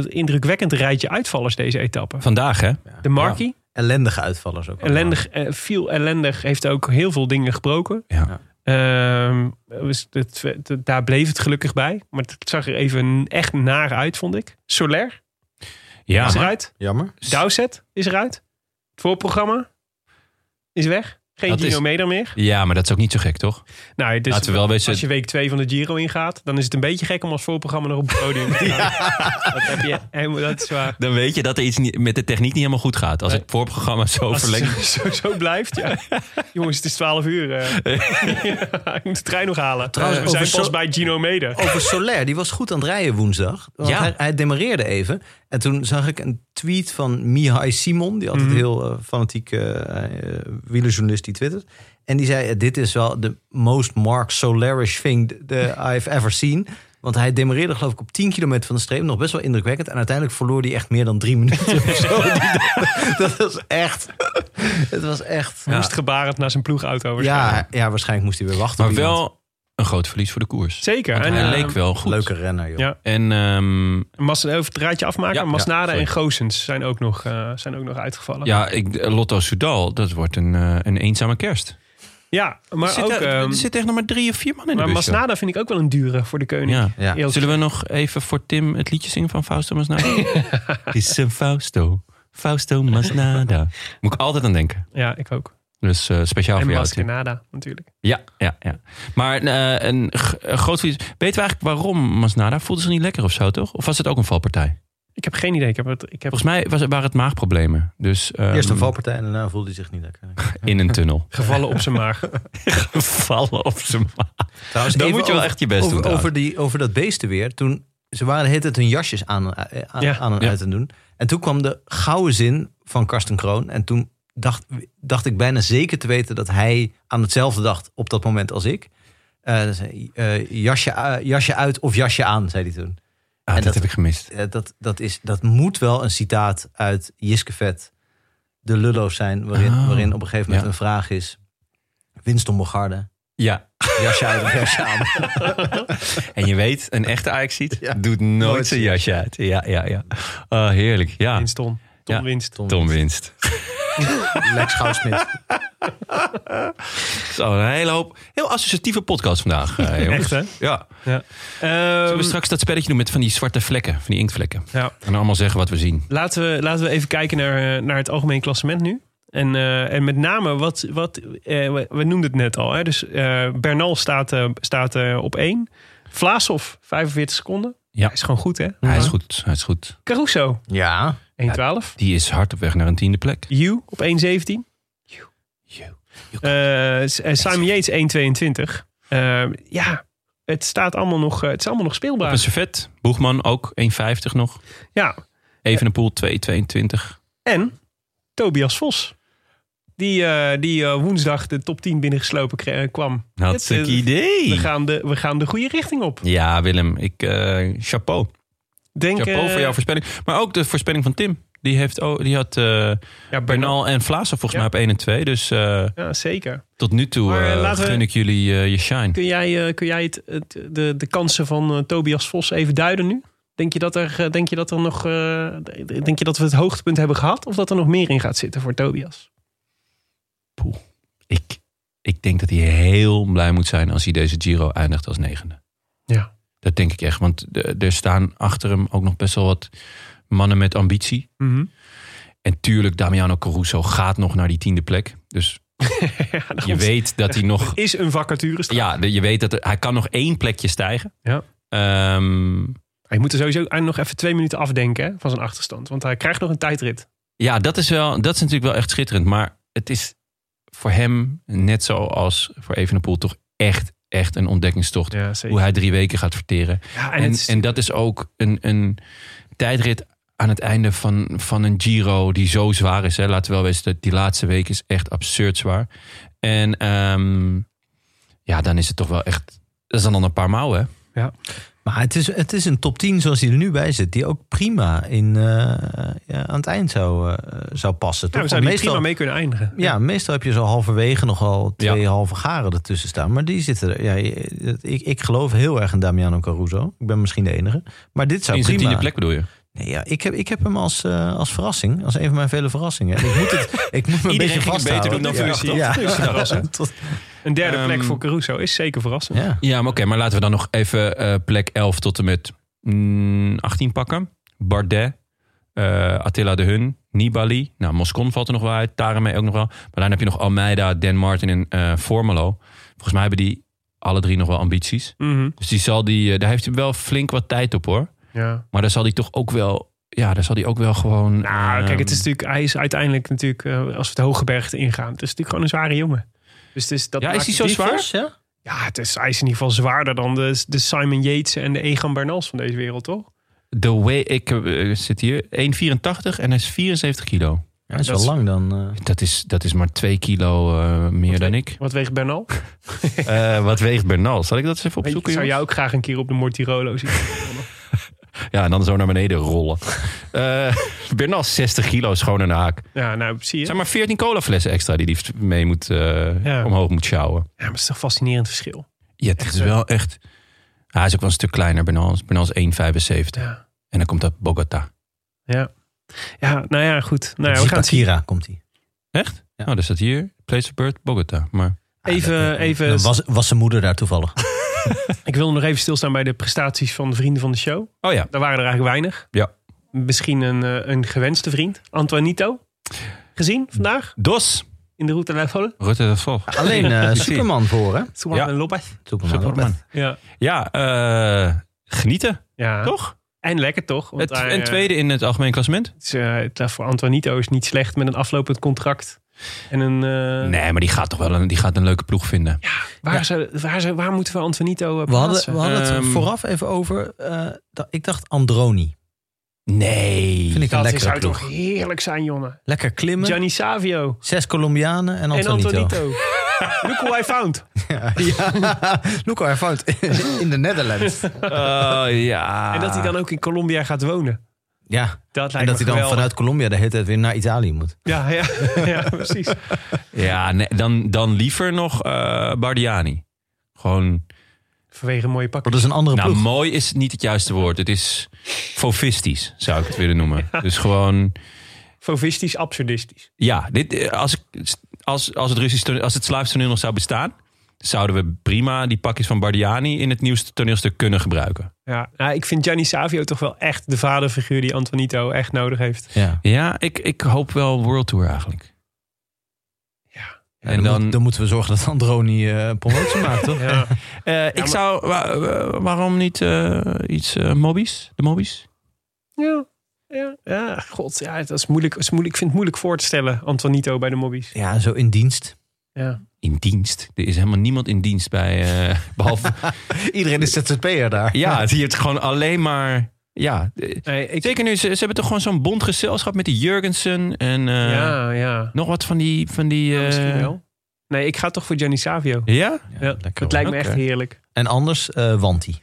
Speaker 6: indrukwekkend rijtje uitvallers deze etappe.
Speaker 1: Vandaag, hè?
Speaker 6: De Marquis,
Speaker 2: ellendige uitvallers ook.
Speaker 6: ellendig, eh, veel ellendig, heeft ook heel veel dingen gebroken.
Speaker 1: Ja.
Speaker 6: Ehm, dus het, het- daar bleef het gelukkig bij. Maar het zag er even echt naar uit, vond ik. Soler
Speaker 1: Ja,
Speaker 6: is eruit.
Speaker 2: Jammer.
Speaker 6: Dowset is eruit. Het voorprogramma is weg. Geen
Speaker 1: Dat
Speaker 6: Gino
Speaker 1: is-
Speaker 6: Meder meer.
Speaker 1: ja, maar dat is ook niet zo gek, toch?
Speaker 6: Nou, dus
Speaker 1: Laten we wel wezen-
Speaker 6: als je week 2 van de Giro ingaat, dan is het een beetje gek om als voorprogramma nog op het podium te staan. Dat, heb je, helemaal- dat is waar.
Speaker 1: Dan weet je dat er iets niet- met de techniek niet helemaal goed gaat. Als
Speaker 6: Nee.
Speaker 1: het voorprogramma zo verlengt.
Speaker 6: zo, zo, zo blijft, ja. Jongens, het is 12 uur. eh. ik moet de trein nog halen.
Speaker 2: Trouwens,
Speaker 6: we zijn pas bij Gino Meder.
Speaker 2: Over Soler, die was goed aan het rijden woensdag. Want
Speaker 1: Ja.
Speaker 2: hij, hij demareerde even. En toen zag ik een tweet van Mihai Simon. Die altijd
Speaker 6: Mhm.
Speaker 2: heel eh, fanatiek eh wielerjournalist die twittert. En die zei, dit is wel de most Mark Solarish thing I've ever seen. Want hij demareerde geloof ik op 10 kilometer van de streep. Nog best wel indrukwekkend. En uiteindelijk verloor hij echt meer dan drie minuten of zo. Dat was echt... Het was echt...
Speaker 6: Moest gebarend naar zijn ploegauto
Speaker 2: Ja,
Speaker 6: waarschijnlijk.
Speaker 2: ja, waarschijnlijk moest hij weer wachten.
Speaker 1: Maar wel een groot verlies voor de koers.
Speaker 6: Zeker.
Speaker 1: Want
Speaker 6: En,
Speaker 1: hij
Speaker 6: eh,
Speaker 1: leek wel goed.
Speaker 2: Leuke renner, joh.
Speaker 6: Ja.
Speaker 1: En ehm,
Speaker 6: Mas, even het rijtje afmaken.
Speaker 1: Ja,
Speaker 6: Masnada
Speaker 1: ja,
Speaker 6: en Goossens zijn ook nog, eh, zijn ook nog uitgevallen.
Speaker 1: ja, ik, Lotto Soudal, dat wordt een, eh, een eenzame kerst.
Speaker 6: Ja, maar
Speaker 1: er, zit,
Speaker 6: ook...
Speaker 1: er,
Speaker 6: ehm,
Speaker 1: er zit echt nog maar drie of vier man in de
Speaker 6: maar
Speaker 1: bus. joh.
Speaker 6: Masnada vind ik ook wel een dure voor de koning.
Speaker 1: Ja. Zullen we nog even voor Tim het liedje zingen van Fausto Masnada? Is een Fausto, Fausto Masnada. Moet ik altijd aan denken.
Speaker 6: Ja, ik ook.
Speaker 1: Dus eh, speciaal
Speaker 6: En
Speaker 1: voor jou,
Speaker 6: natuurlijk.
Speaker 1: Ja, ja, ja. Maar eh, een, groot verlies. Weten we eigenlijk waarom Masnada? Voelde ze niet lekker of zo, toch? Of was het ook een valpartij?
Speaker 6: Ik heb geen idee. Ik heb het, ik heb
Speaker 1: Volgens mij was, waren het maagproblemen. Dus, ehm,
Speaker 2: Eerst een valpartij en daarna voelde hij zich niet lekker.
Speaker 1: In een tunnel.
Speaker 6: gevallen op zijn maag.
Speaker 1: Vallen op zijn maag.
Speaker 2: Trouwens,
Speaker 1: Dan moet je wel echt je best
Speaker 2: over,
Speaker 1: doen.
Speaker 2: Over, die, over dat beestenweer. Toen, ze waren tijd hun jasjes aan, eh, aan,
Speaker 6: Ja.
Speaker 2: aan en
Speaker 1: Ja.
Speaker 2: uit te doen. En toen kwam de gouden zin van Karsten Kroon. En toen dacht, dacht ik bijna zeker te weten dat hij aan hetzelfde dacht op dat moment als ik. Eh, dus, eh, jasje, eh, jasje uit of jasje aan, zei hij toen.
Speaker 1: Ah,
Speaker 2: En
Speaker 1: dat,
Speaker 2: dat-
Speaker 1: heb ik gemist.
Speaker 2: Dat, dat, is, dat moet wel een citaat uit Jiske Vet, de Lullo's zijn. Waarin,
Speaker 1: Oh.
Speaker 2: waarin op een gegeven moment
Speaker 1: Ja.
Speaker 2: een vraag is. Winston Bogarde,
Speaker 1: Ja.
Speaker 2: jasje uit of jasje aan.
Speaker 1: En je weet, een echte Ajaxiet
Speaker 2: Ja.
Speaker 1: doet nooit
Speaker 2: Nooit
Speaker 1: zijn jasje uit. Ja, ja, ja. Oh, heerlijk. Ja.
Speaker 6: Winston. Tom
Speaker 1: Ja.
Speaker 6: winst.
Speaker 1: Tom winst.
Speaker 2: Lex Goudsmit.
Speaker 1: Zo, een hele hoop. Heel associatieve podcast vandaag, eh, jongens.
Speaker 6: Echt, hè?
Speaker 1: Ja.
Speaker 6: Ja.
Speaker 1: Zullen
Speaker 6: Ehm,
Speaker 1: we straks dat spelletje doen met van die zwarte vlekken, van die inktvlekken?
Speaker 6: ja.
Speaker 1: En allemaal zeggen wat we zien.
Speaker 6: Laten, we, laten we even kijken naar, eh, naar het algemeen klassement nu. En, eh, en met name, wat, wat, eh, we, noemden het net al. Hè? Dus eh, Bernal staat, staat eh, op 1. Vlaashoff, 45 seconden.
Speaker 1: Ja.
Speaker 6: Hij is gewoon goed, hè?
Speaker 1: Hij is goed, hij is goed.
Speaker 6: Caruso,
Speaker 2: Ja,
Speaker 6: 1,12.
Speaker 1: Die is hard op weg naar een tiende plek.
Speaker 6: You op 1,17. Eh, S- en Simon Yates 1,22. Eh, ja, het, staat allemaal nog, eh, het is allemaal nog
Speaker 1: Op
Speaker 6: speelbaar.
Speaker 1: een servet. Boegman ook 1,50 nog.
Speaker 6: Ja,
Speaker 1: Evenepoel 2,22.
Speaker 6: en Tobias Vos. Die, eh, die eh, woensdag de top 10 binnengeslopen kre- kwam.
Speaker 1: Hartstikke
Speaker 6: Het, eh,
Speaker 1: idee.
Speaker 6: We gaan, de, we gaan de goede richting op.
Speaker 1: Ja, Willem. Ik, eh, chapeau.
Speaker 6: Denk,
Speaker 1: Chapeau
Speaker 6: eh,
Speaker 1: voor jouw voorspelling. Maar ook de voorspelling van Tim. Die, heeft, oh, die had eh
Speaker 6: ja, Bernal.
Speaker 1: En Vlaas volgens
Speaker 6: Ja.
Speaker 1: mij op 1 en 2. Dus eh,
Speaker 6: Ja, zeker.
Speaker 1: tot nu toe
Speaker 6: we-
Speaker 1: gun ik jullie je shine.
Speaker 6: Kun jij, kun jij het, het- de, de kansen van Tobias Vos even duiden nu? Denk je, dat er, denk je dat er nog. denk je dat we het hoogtepunt hebben gehad? Of dat er nog meer in gaat zitten voor Tobias?
Speaker 1: Ik ik denk dat hij heel blij moet zijn als hij deze Giro eindigt als negende. Dat denk ik echt. Want er staan achter hem ook nog best wel wat mannen met ambitie.
Speaker 6: Mhm.
Speaker 1: En tuurlijk, Damiano Caruso gaat nog naar die tiende plek. Dus
Speaker 6: Ja,
Speaker 1: je weet dat hij nog...
Speaker 6: is een vacature.
Speaker 1: Ja, je weet dat er- hij kan nog één plekje stijgen.
Speaker 6: Ja.
Speaker 1: Ehm,
Speaker 6: Hij moet er sowieso nog even twee minuten afdenken hè, van zijn achterstand. Want hij krijgt nog een tijdrit.
Speaker 1: ja, dat is, wel, dat is natuurlijk wel echt schitterend. Maar het is voor hem, net zoals voor Evenepoel, toch echt, echt een ontdekkingstocht.
Speaker 6: Ja.
Speaker 1: Hoe hij drie weken gaat verteren.
Speaker 6: Ja, en,
Speaker 1: En,
Speaker 6: het is-
Speaker 1: en dat is ook een, een tijdrit aan het einde van, van een Giro die zo zwaar is. Hè. Laten we wel weten, dat die laatste week is echt absurd zwaar. En ehm, ja, dan is het toch wel echt... Dat is dan al een paar mouwen, hè?
Speaker 2: Maar het is, het is een top 10 zoals die er nu bij zit. Die ook prima in, eh, ja, aan het eind zou, eh, zou passen.
Speaker 6: ja, we zouden
Speaker 2: meestal,
Speaker 6: prima mee kunnen eindigen.
Speaker 2: ja, meestal heb je zo halverwege nogal twee
Speaker 1: Ja.
Speaker 2: halve garen ertussen staan. Maar die zitten er. Ja, ik, ik geloof heel erg in Damiano Caruso. Ik ben misschien de enige. Maar dit zou
Speaker 1: In zijn
Speaker 2: prima...
Speaker 1: tiende plek bedoel je?
Speaker 2: Nee, ja, ik, heb, ik heb hem als, eh, als verrassing. Als een van mijn vele verrassingen. En ik moet, het, ik moet me een
Speaker 1: Iedereen
Speaker 2: beetje
Speaker 1: ging het
Speaker 2: vasthouden.
Speaker 1: beter doen dan?
Speaker 2: Ja,
Speaker 6: Dus
Speaker 2: ja. Tot-
Speaker 6: Een derde
Speaker 1: Ehm,
Speaker 6: plek voor Caruso is zeker verrassend.
Speaker 2: ja.
Speaker 1: Ja, maar oké, maar laten we dan nog even eh, plek 11 tot en met mm, 18 pakken. Bardet, eh, Attila de Hun, Nibali. Nou, Moscon valt er nog wel uit, Tareme ook nog wel. Maar dan heb je nog Almeida, Dan Martin en eh Formelo. Volgens mij hebben die alle drie nog wel ambities.
Speaker 6: Mhm.
Speaker 1: Dus die zal die, daar heeft hij wel flink wat tijd op hoor.
Speaker 6: ja.
Speaker 1: Maar daar zal hij toch ook wel, ja, daar zal hij ook wel gewoon...
Speaker 6: Nou, kijk, het is
Speaker 1: ehm,
Speaker 6: natuurlijk, hij is uiteindelijk natuurlijk, eh, als we het hoge bergte ingaan, het is natuurlijk gewoon een zware jongen. Dus het is, dat
Speaker 1: Ja, is hij zo
Speaker 6: die
Speaker 1: zwaar?
Speaker 2: Ja?
Speaker 6: Ja, het is, hij is in ieder geval zwaarder dan de, de Simon Yates en de Egan Bernals van deze wereld, toch?
Speaker 1: The way, ik eh, zit hier, 1,84 en hij is 74 kilo.
Speaker 2: Ja, dat is wel lang dan. eh.
Speaker 1: Dat is, dat is maar 2 kilo eh, meer dan ik.
Speaker 6: Wat weegt Bernal?
Speaker 1: Eh, wat weegt Bernal? Zal ik dat eens even
Speaker 6: Ik
Speaker 1: opzoeken?
Speaker 6: zou jou ook graag een keer op de Mortirolo zien.
Speaker 1: Ja, en dan zo naar beneden rollen. Eh Bernal 60 kilo is gewoon een haak.
Speaker 6: ja, nou, zie je.
Speaker 1: Zijn maar 14 colaflessen extra die hij mee moet, eh,
Speaker 6: Ja.
Speaker 1: omhoog moet sjouwen.
Speaker 6: Ja, maar het is toch een fascinerend verschil.
Speaker 1: Ja, het is wel echt... Hij is ook wel een stuk kleiner, Bernal. Bernal is 1,75.
Speaker 6: Ja.
Speaker 1: En dan komt dat Bogota.
Speaker 6: Ja. Ja, nou ja, goed. Nou ja, we gaan
Speaker 2: komt hij.
Speaker 1: Echt?
Speaker 2: Ja.
Speaker 1: Oh, dus dat hier. Place of birth, Bogota. Maar
Speaker 6: Even, even,
Speaker 2: Was, was zijn moeder daar toevallig?
Speaker 6: ik wil nog even stilstaan bij de prestaties van de vrienden van de show.
Speaker 1: Oh ja.
Speaker 6: Daar waren er eigenlijk weinig.
Speaker 1: Ja.
Speaker 6: Misschien een, eh, een gewenste vriend. Antoinito. Gezien vandaag
Speaker 1: Dos.
Speaker 6: in de Route Folle.
Speaker 1: Rutte dat vol.
Speaker 2: Alleen eh, Superman voor, hè?
Speaker 6: Superman
Speaker 1: Ja.
Speaker 6: Lopez.
Speaker 2: Superman.
Speaker 1: Superman.
Speaker 6: Ja.
Speaker 1: Ja, eh, genieten.
Speaker 6: ja.
Speaker 1: Toch?
Speaker 6: En lekker toch? Want
Speaker 1: Het,
Speaker 6: hij,
Speaker 1: en tweede in het algemeen klassement.
Speaker 6: het is, voor Antoinito is niet slecht met een aflopend contract. En een... eh,
Speaker 1: Nee, maar die gaat toch wel een, die gaat een leuke ploeg vinden.
Speaker 6: Waar,
Speaker 2: Ja.
Speaker 6: Ze, waar, ze, waar moeten we Antoinito eh,
Speaker 2: We hadden, we hadden het
Speaker 1: Ehm,
Speaker 2: vooraf even over. eh, dat- ik dacht Androni.
Speaker 1: Nee.
Speaker 2: Vind ik
Speaker 6: dat zou
Speaker 2: ploeg.
Speaker 6: toch heerlijk zijn, jongen.
Speaker 2: Lekker klimmen.
Speaker 6: Gianni Savio.
Speaker 2: Zes Colombianen en
Speaker 6: En
Speaker 2: Antonito.
Speaker 6: Antonito. Look who I found.
Speaker 2: Ja, ja. Look where I found in the Netherlands.
Speaker 1: Oh, ja.
Speaker 6: En dat hij dan ook in Colombia gaat wonen.
Speaker 2: Ja,
Speaker 6: Dat lijkt
Speaker 2: en dat
Speaker 6: me
Speaker 2: hij dan
Speaker 6: geweldig.
Speaker 2: vanuit Colombia de hele tijd weer naar Italië moet.
Speaker 6: Ja, ja, ja, precies.
Speaker 1: Ja, nee, dan, dan liever nog eh Bardiani. Gewoon,
Speaker 6: Vanwege een mooie pak.
Speaker 2: Dat is een andere
Speaker 1: nou
Speaker 2: ploeg.
Speaker 1: mooi is niet het juiste woord. Het is fofistisch, zou ik het willen noemen. Dus gewoon,
Speaker 6: Fovistisch, absurdistisch.
Speaker 1: ja, dit, eh, als, ik, als, als het Russisch als het Slaafs toneel nog zou bestaan, zouden we prima die pakjes van Bardiani in het nieuwste toneelstuk kunnen gebruiken.
Speaker 6: Ja, nou, ik vind Gianni Savio toch wel echt de vaderfiguur die Antonito echt nodig heeft.
Speaker 2: Ja.
Speaker 1: Ja, ik, ik hoop wel World Tour eigenlijk.
Speaker 6: Ja.
Speaker 2: Ja,
Speaker 1: En
Speaker 2: dan,
Speaker 1: dan-
Speaker 2: moet- dan moeten we zorgen dat Androni eh promotie maakt, toch?
Speaker 6: Ja.
Speaker 1: Eh, ik
Speaker 6: maar-
Speaker 1: zou, wa- wa- waarom niet eh, iets eh Mobbies? De Mobbies?
Speaker 6: Ja. Ja, ja, god, ja, dat is moeilijk, dat is moeilijk. Ik vind het moeilijk voor te stellen, Antonito bij de mobbies.
Speaker 2: Ja, zo in dienst.
Speaker 6: Ja.
Speaker 1: In dienst. Er is helemaal niemand in dienst bij. eh, behalve.
Speaker 2: Iedereen is ZZP'er daar.
Speaker 1: ja, die heeft gewoon alleen maar. Ja,
Speaker 6: Nee, ik,
Speaker 1: zeker nu. Ze, ze hebben toch gewoon zo'n bond gezelschap met die Jurgensen en eh,
Speaker 6: ja, ja.
Speaker 1: nog wat van die. Van die
Speaker 6: Ja,
Speaker 1: eh,
Speaker 6: misschien wel. Nee, ik ga toch voor Gianni Savio.
Speaker 1: Ja?
Speaker 6: Ja, dat lijkt me echt heerlijk.
Speaker 2: En anders eh Wanti.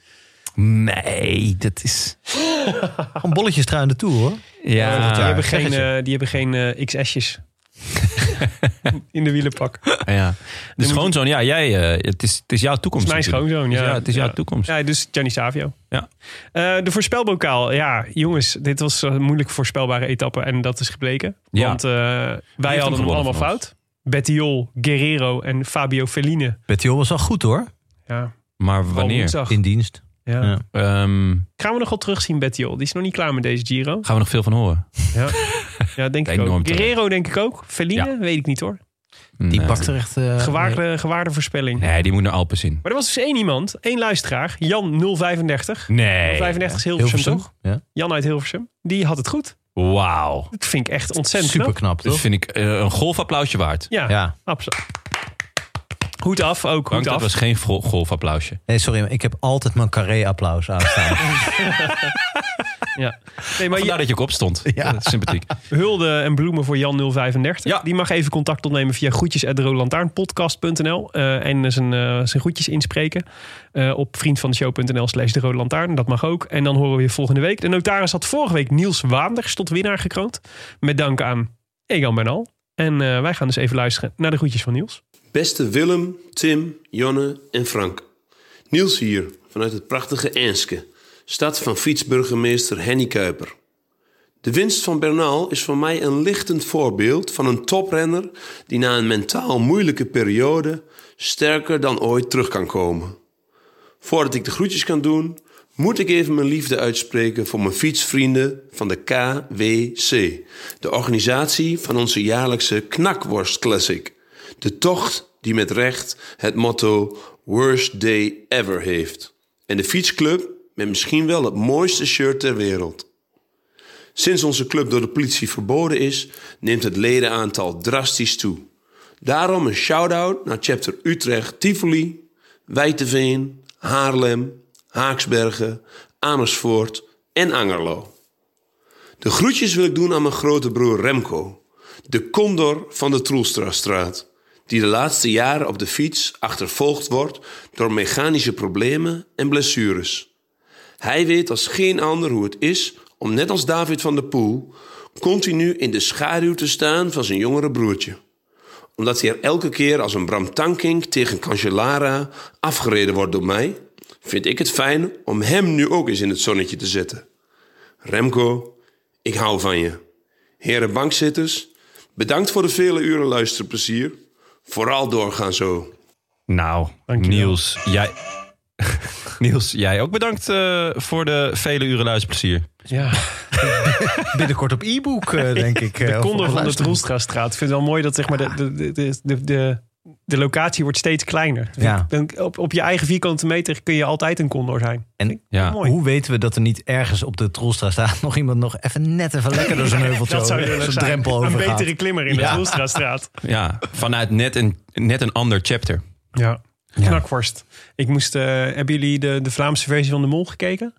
Speaker 1: Nee, dat is.
Speaker 2: Gewoon bolletjes trui in de Tour, hoor.
Speaker 1: Ja,
Speaker 6: die, hebben geen,
Speaker 2: het
Speaker 6: die hebben geen XS'jes. In de wielenpak.
Speaker 1: ja. Dus gewoon zo'n. Ja, jij. eh, het, is, het is jouw toekomst.
Speaker 6: is mijn
Speaker 1: natuurlijk.
Speaker 6: schoonzoon. Ja,
Speaker 1: Ja, het is jouw
Speaker 6: Ja.
Speaker 1: toekomst.
Speaker 6: Ja, dus Gianni Savio.
Speaker 1: Ja.
Speaker 6: Eh, de voorspelbokaal. Ja, jongens, dit was een moeilijk voorspelbare etappe en dat is gebleken.
Speaker 1: Ja.
Speaker 6: Want eh, wij hadden hem allemaal fout. Bettiol, Guerrero en Fabio Felline.
Speaker 2: Bettiol was al goed hoor.
Speaker 6: Ja,
Speaker 1: Maar wanneer?
Speaker 2: In dienst.
Speaker 6: Ja.
Speaker 2: Ja.
Speaker 1: Ehm,
Speaker 6: Gaan we nog wel terugzien, Bettiol? Die is nog niet klaar met deze Giro.
Speaker 1: gaan we nog veel van horen?
Speaker 6: Ja, ja denk ik ook. Guerrero denk ik ook. Feline,
Speaker 1: Ja.
Speaker 6: weet ik niet hoor.
Speaker 2: Die
Speaker 1: Nee.
Speaker 2: pakt er echt... eh,
Speaker 6: Gewaarde, gewaarde voorspelling.
Speaker 1: Nee, die moet naar Alpes in.
Speaker 6: Maar er was dus één iemand, één luisteraar, Jan 035.
Speaker 1: Nee.
Speaker 6: 35 is Hilversum,
Speaker 2: Hilversum.
Speaker 6: toch?
Speaker 2: Ja.
Speaker 6: Jan uit Hilversum. Die had het goed.
Speaker 1: Wauw.
Speaker 6: Dat vind ik echt ontzettend
Speaker 2: Super
Speaker 6: knap.
Speaker 2: knap,
Speaker 1: Dat vind ik eh, een golfapplausje waard.
Speaker 6: Ja,
Speaker 2: Ja.
Speaker 6: absoluut. Hoed af, ook goed
Speaker 1: dat
Speaker 6: af.
Speaker 1: was geen gol- golfapplausje.
Speaker 2: Nee, sorry, maar ik heb altijd mijn carré-applaus aanstaan.
Speaker 6: Ja. Nee, maar
Speaker 1: Vandaar
Speaker 6: je,
Speaker 1: dat je ook opstond.
Speaker 2: Ja.
Speaker 1: Ja. Sympathiek.
Speaker 6: hulde en bloemen voor Jan 035.
Speaker 1: Ja.
Speaker 6: Die mag even contact opnemen via groetjes.derolantaarnpodcast.nl uh, en zijn, eh, zijn groetjes inspreken eh, op vriendvandeshow.nl slash de Rode Lantaarn. Dat mag ook. En dan horen we je volgende week. De notaris had vorige week Niels Waanders tot winnaar gekroond. Met dank aan Egan Bernal. En eh, wij gaan dus even luisteren naar de groetjes van Niels.
Speaker 7: Beste Willem, Tim, Jonne en Frank. Niels hier, vanuit het prachtige Enske, stad van fietsburgemeester Henny Kuiper. De winst van Bernal is voor mij een lichtend voorbeeld van een toprenner die na een mentaal moeilijke periode sterker dan ooit terug kan komen. Voordat ik de groetjes kan doen, moet ik even mijn liefde uitspreken voor mijn fietsvrienden van de KWC, de organisatie van onze jaarlijkse Knakworst Classic. De tocht die met recht het motto Worst Day Ever heeft. En de fietsclub met misschien wel het mooiste shirt ter wereld. Sinds onze club door de politie verboden is, neemt het ledenaantal drastisch toe. Daarom een shout-out naar chapter Utrecht, Tivoli, Wijteveen, Haarlem, Haaksbergen, Amersfoort en Angerlo. De groetjes wil ik doen aan mijn grote broer Remco, de condor van de Troelstrastraat, die de laatste jaren op de fiets achtervolgd wordt door mechanische problemen en blessures. Hij weet als geen ander hoe het is om net als David van der Poel continu in de schaduw te staan van zijn jongere broertje. Omdat hij er elke keer als een Bram Tankink tegen Cancellara afgereden wordt door mij, vind ik het fijn om hem nu ook eens in het zonnetje te zetten. Remco, ik hou van je. Heren bankzitters, bedankt voor de vele uren luisterplezier. Vooral doorgaan zo.
Speaker 1: Nou,
Speaker 6: Dankjewel.
Speaker 1: Niels, jij... Niels, jij ook bedankt eh, voor de vele uren luisterplezier.
Speaker 6: Ja,
Speaker 2: Binnenkort op e-book, eh, denk ik.
Speaker 6: de
Speaker 2: eh,
Speaker 6: condor
Speaker 2: op
Speaker 6: van de. Troelstraatstraat. Ik vind het wel mooi dat zeg maar, de, de, de, de, de, locatie wordt steeds kleiner.
Speaker 2: Ja.
Speaker 6: Op, op je eigen vierkante meter kun je altijd een condor zijn.
Speaker 2: En
Speaker 1: Ja.
Speaker 6: Mooi.
Speaker 2: hoe weten we dat er niet ergens op de Troelstra staat... nog iemand nog even net even lekker door zo'n heuveltje
Speaker 6: Dat
Speaker 2: over- zo'n
Speaker 6: zijn.
Speaker 2: drempel
Speaker 6: Een
Speaker 2: overgaat.
Speaker 6: betere klimmer in de
Speaker 2: Ja.
Speaker 1: Ja, vanuit net een, net een ander chapter.
Speaker 6: Ja. Knakworst. Ik moest, eh, hebben jullie de, de Vlaamse versie van de Mol gekeken?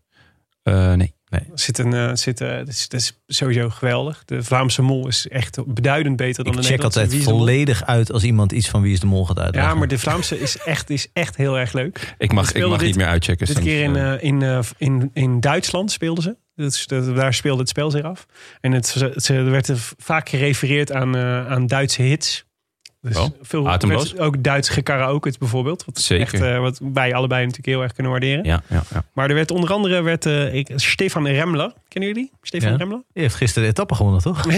Speaker 1: Eh, nee.
Speaker 6: Er Zit een, eh, zit, eh, dat, is, dat is sowieso geweldig. De Vlaamse Mol is echt beduidend beter dan
Speaker 2: Ik
Speaker 6: de
Speaker 2: check
Speaker 6: Nederlandse.
Speaker 2: altijd
Speaker 6: is de Mol?
Speaker 2: volledig uit als iemand iets van Wie is de Mol gaat uitleggen.
Speaker 6: Ja, maar de Vlaamse is echt, is echt heel erg leuk.
Speaker 1: Ik mag, ik mag
Speaker 6: dit-
Speaker 1: niet meer uitchecken.
Speaker 6: Dit
Speaker 1: sinds,
Speaker 6: keer in,
Speaker 1: eh,
Speaker 6: eh, in, eh, in, in Duitsland speelden ze. Dat is, dat, daar speelde het spel zich af. En het, ze, er werd er vaak gerefereerd aan, eh, aan Duitse hits. Dus
Speaker 1: Oh,
Speaker 6: veel
Speaker 1: atemloos?
Speaker 6: werd ook Duits gekaraoke bijvoorbeeld. Wat,
Speaker 1: Zeker.
Speaker 6: Echt, eh, wat wij allebei natuurlijk heel erg kunnen waarderen.
Speaker 1: ja, ja, ja.
Speaker 6: Maar er werd onder andere werd, eh, ik, Stefan Remler. Kennen jullie? Stefan
Speaker 2: Ja.
Speaker 6: Remler?
Speaker 2: Je heeft gisteren de etappe gewonnen, toch?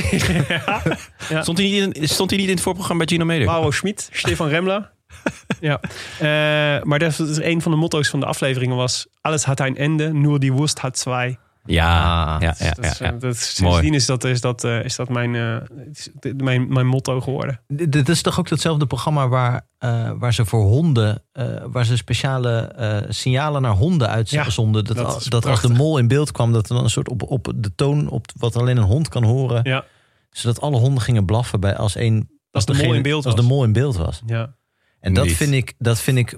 Speaker 6: ja. Ja.
Speaker 1: Stond, hij niet in, stond hij niet in het voorprogramma bij Gino Mede?
Speaker 6: Mauro Schmid, Stefan Remler. ja. Eh, maar dat is een van de motto's van de afleveringen was... Alles had een ende, nur die Wurst had zwei.
Speaker 1: Ja,
Speaker 2: Ah,
Speaker 1: ja, ja,
Speaker 6: dat
Speaker 1: ja,
Speaker 6: is,
Speaker 1: ja.
Speaker 6: eh, dat is,
Speaker 1: Mooi.
Speaker 6: sindsdien is dat, is dat, eh, is dat mijn, eh, is mijn, mijn motto geworden.
Speaker 2: D- Dit is toch ook datzelfde programma waar, eh, waar ze voor honden, eh, waar ze speciale eh, signalen naar honden uitzonden. dat,
Speaker 6: dat
Speaker 2: dat als de mol in beeld kwam, dat er dan een soort op, op de toon, op wat alleen een hond kan horen.
Speaker 6: Ja,
Speaker 2: Zodat alle honden gingen blaffen bij als één.
Speaker 6: Als de mol in beeld
Speaker 2: Als
Speaker 6: was.
Speaker 2: de mol in beeld was.
Speaker 6: ja,
Speaker 2: En dat
Speaker 1: Niet.
Speaker 2: vind, ik, dat vind ik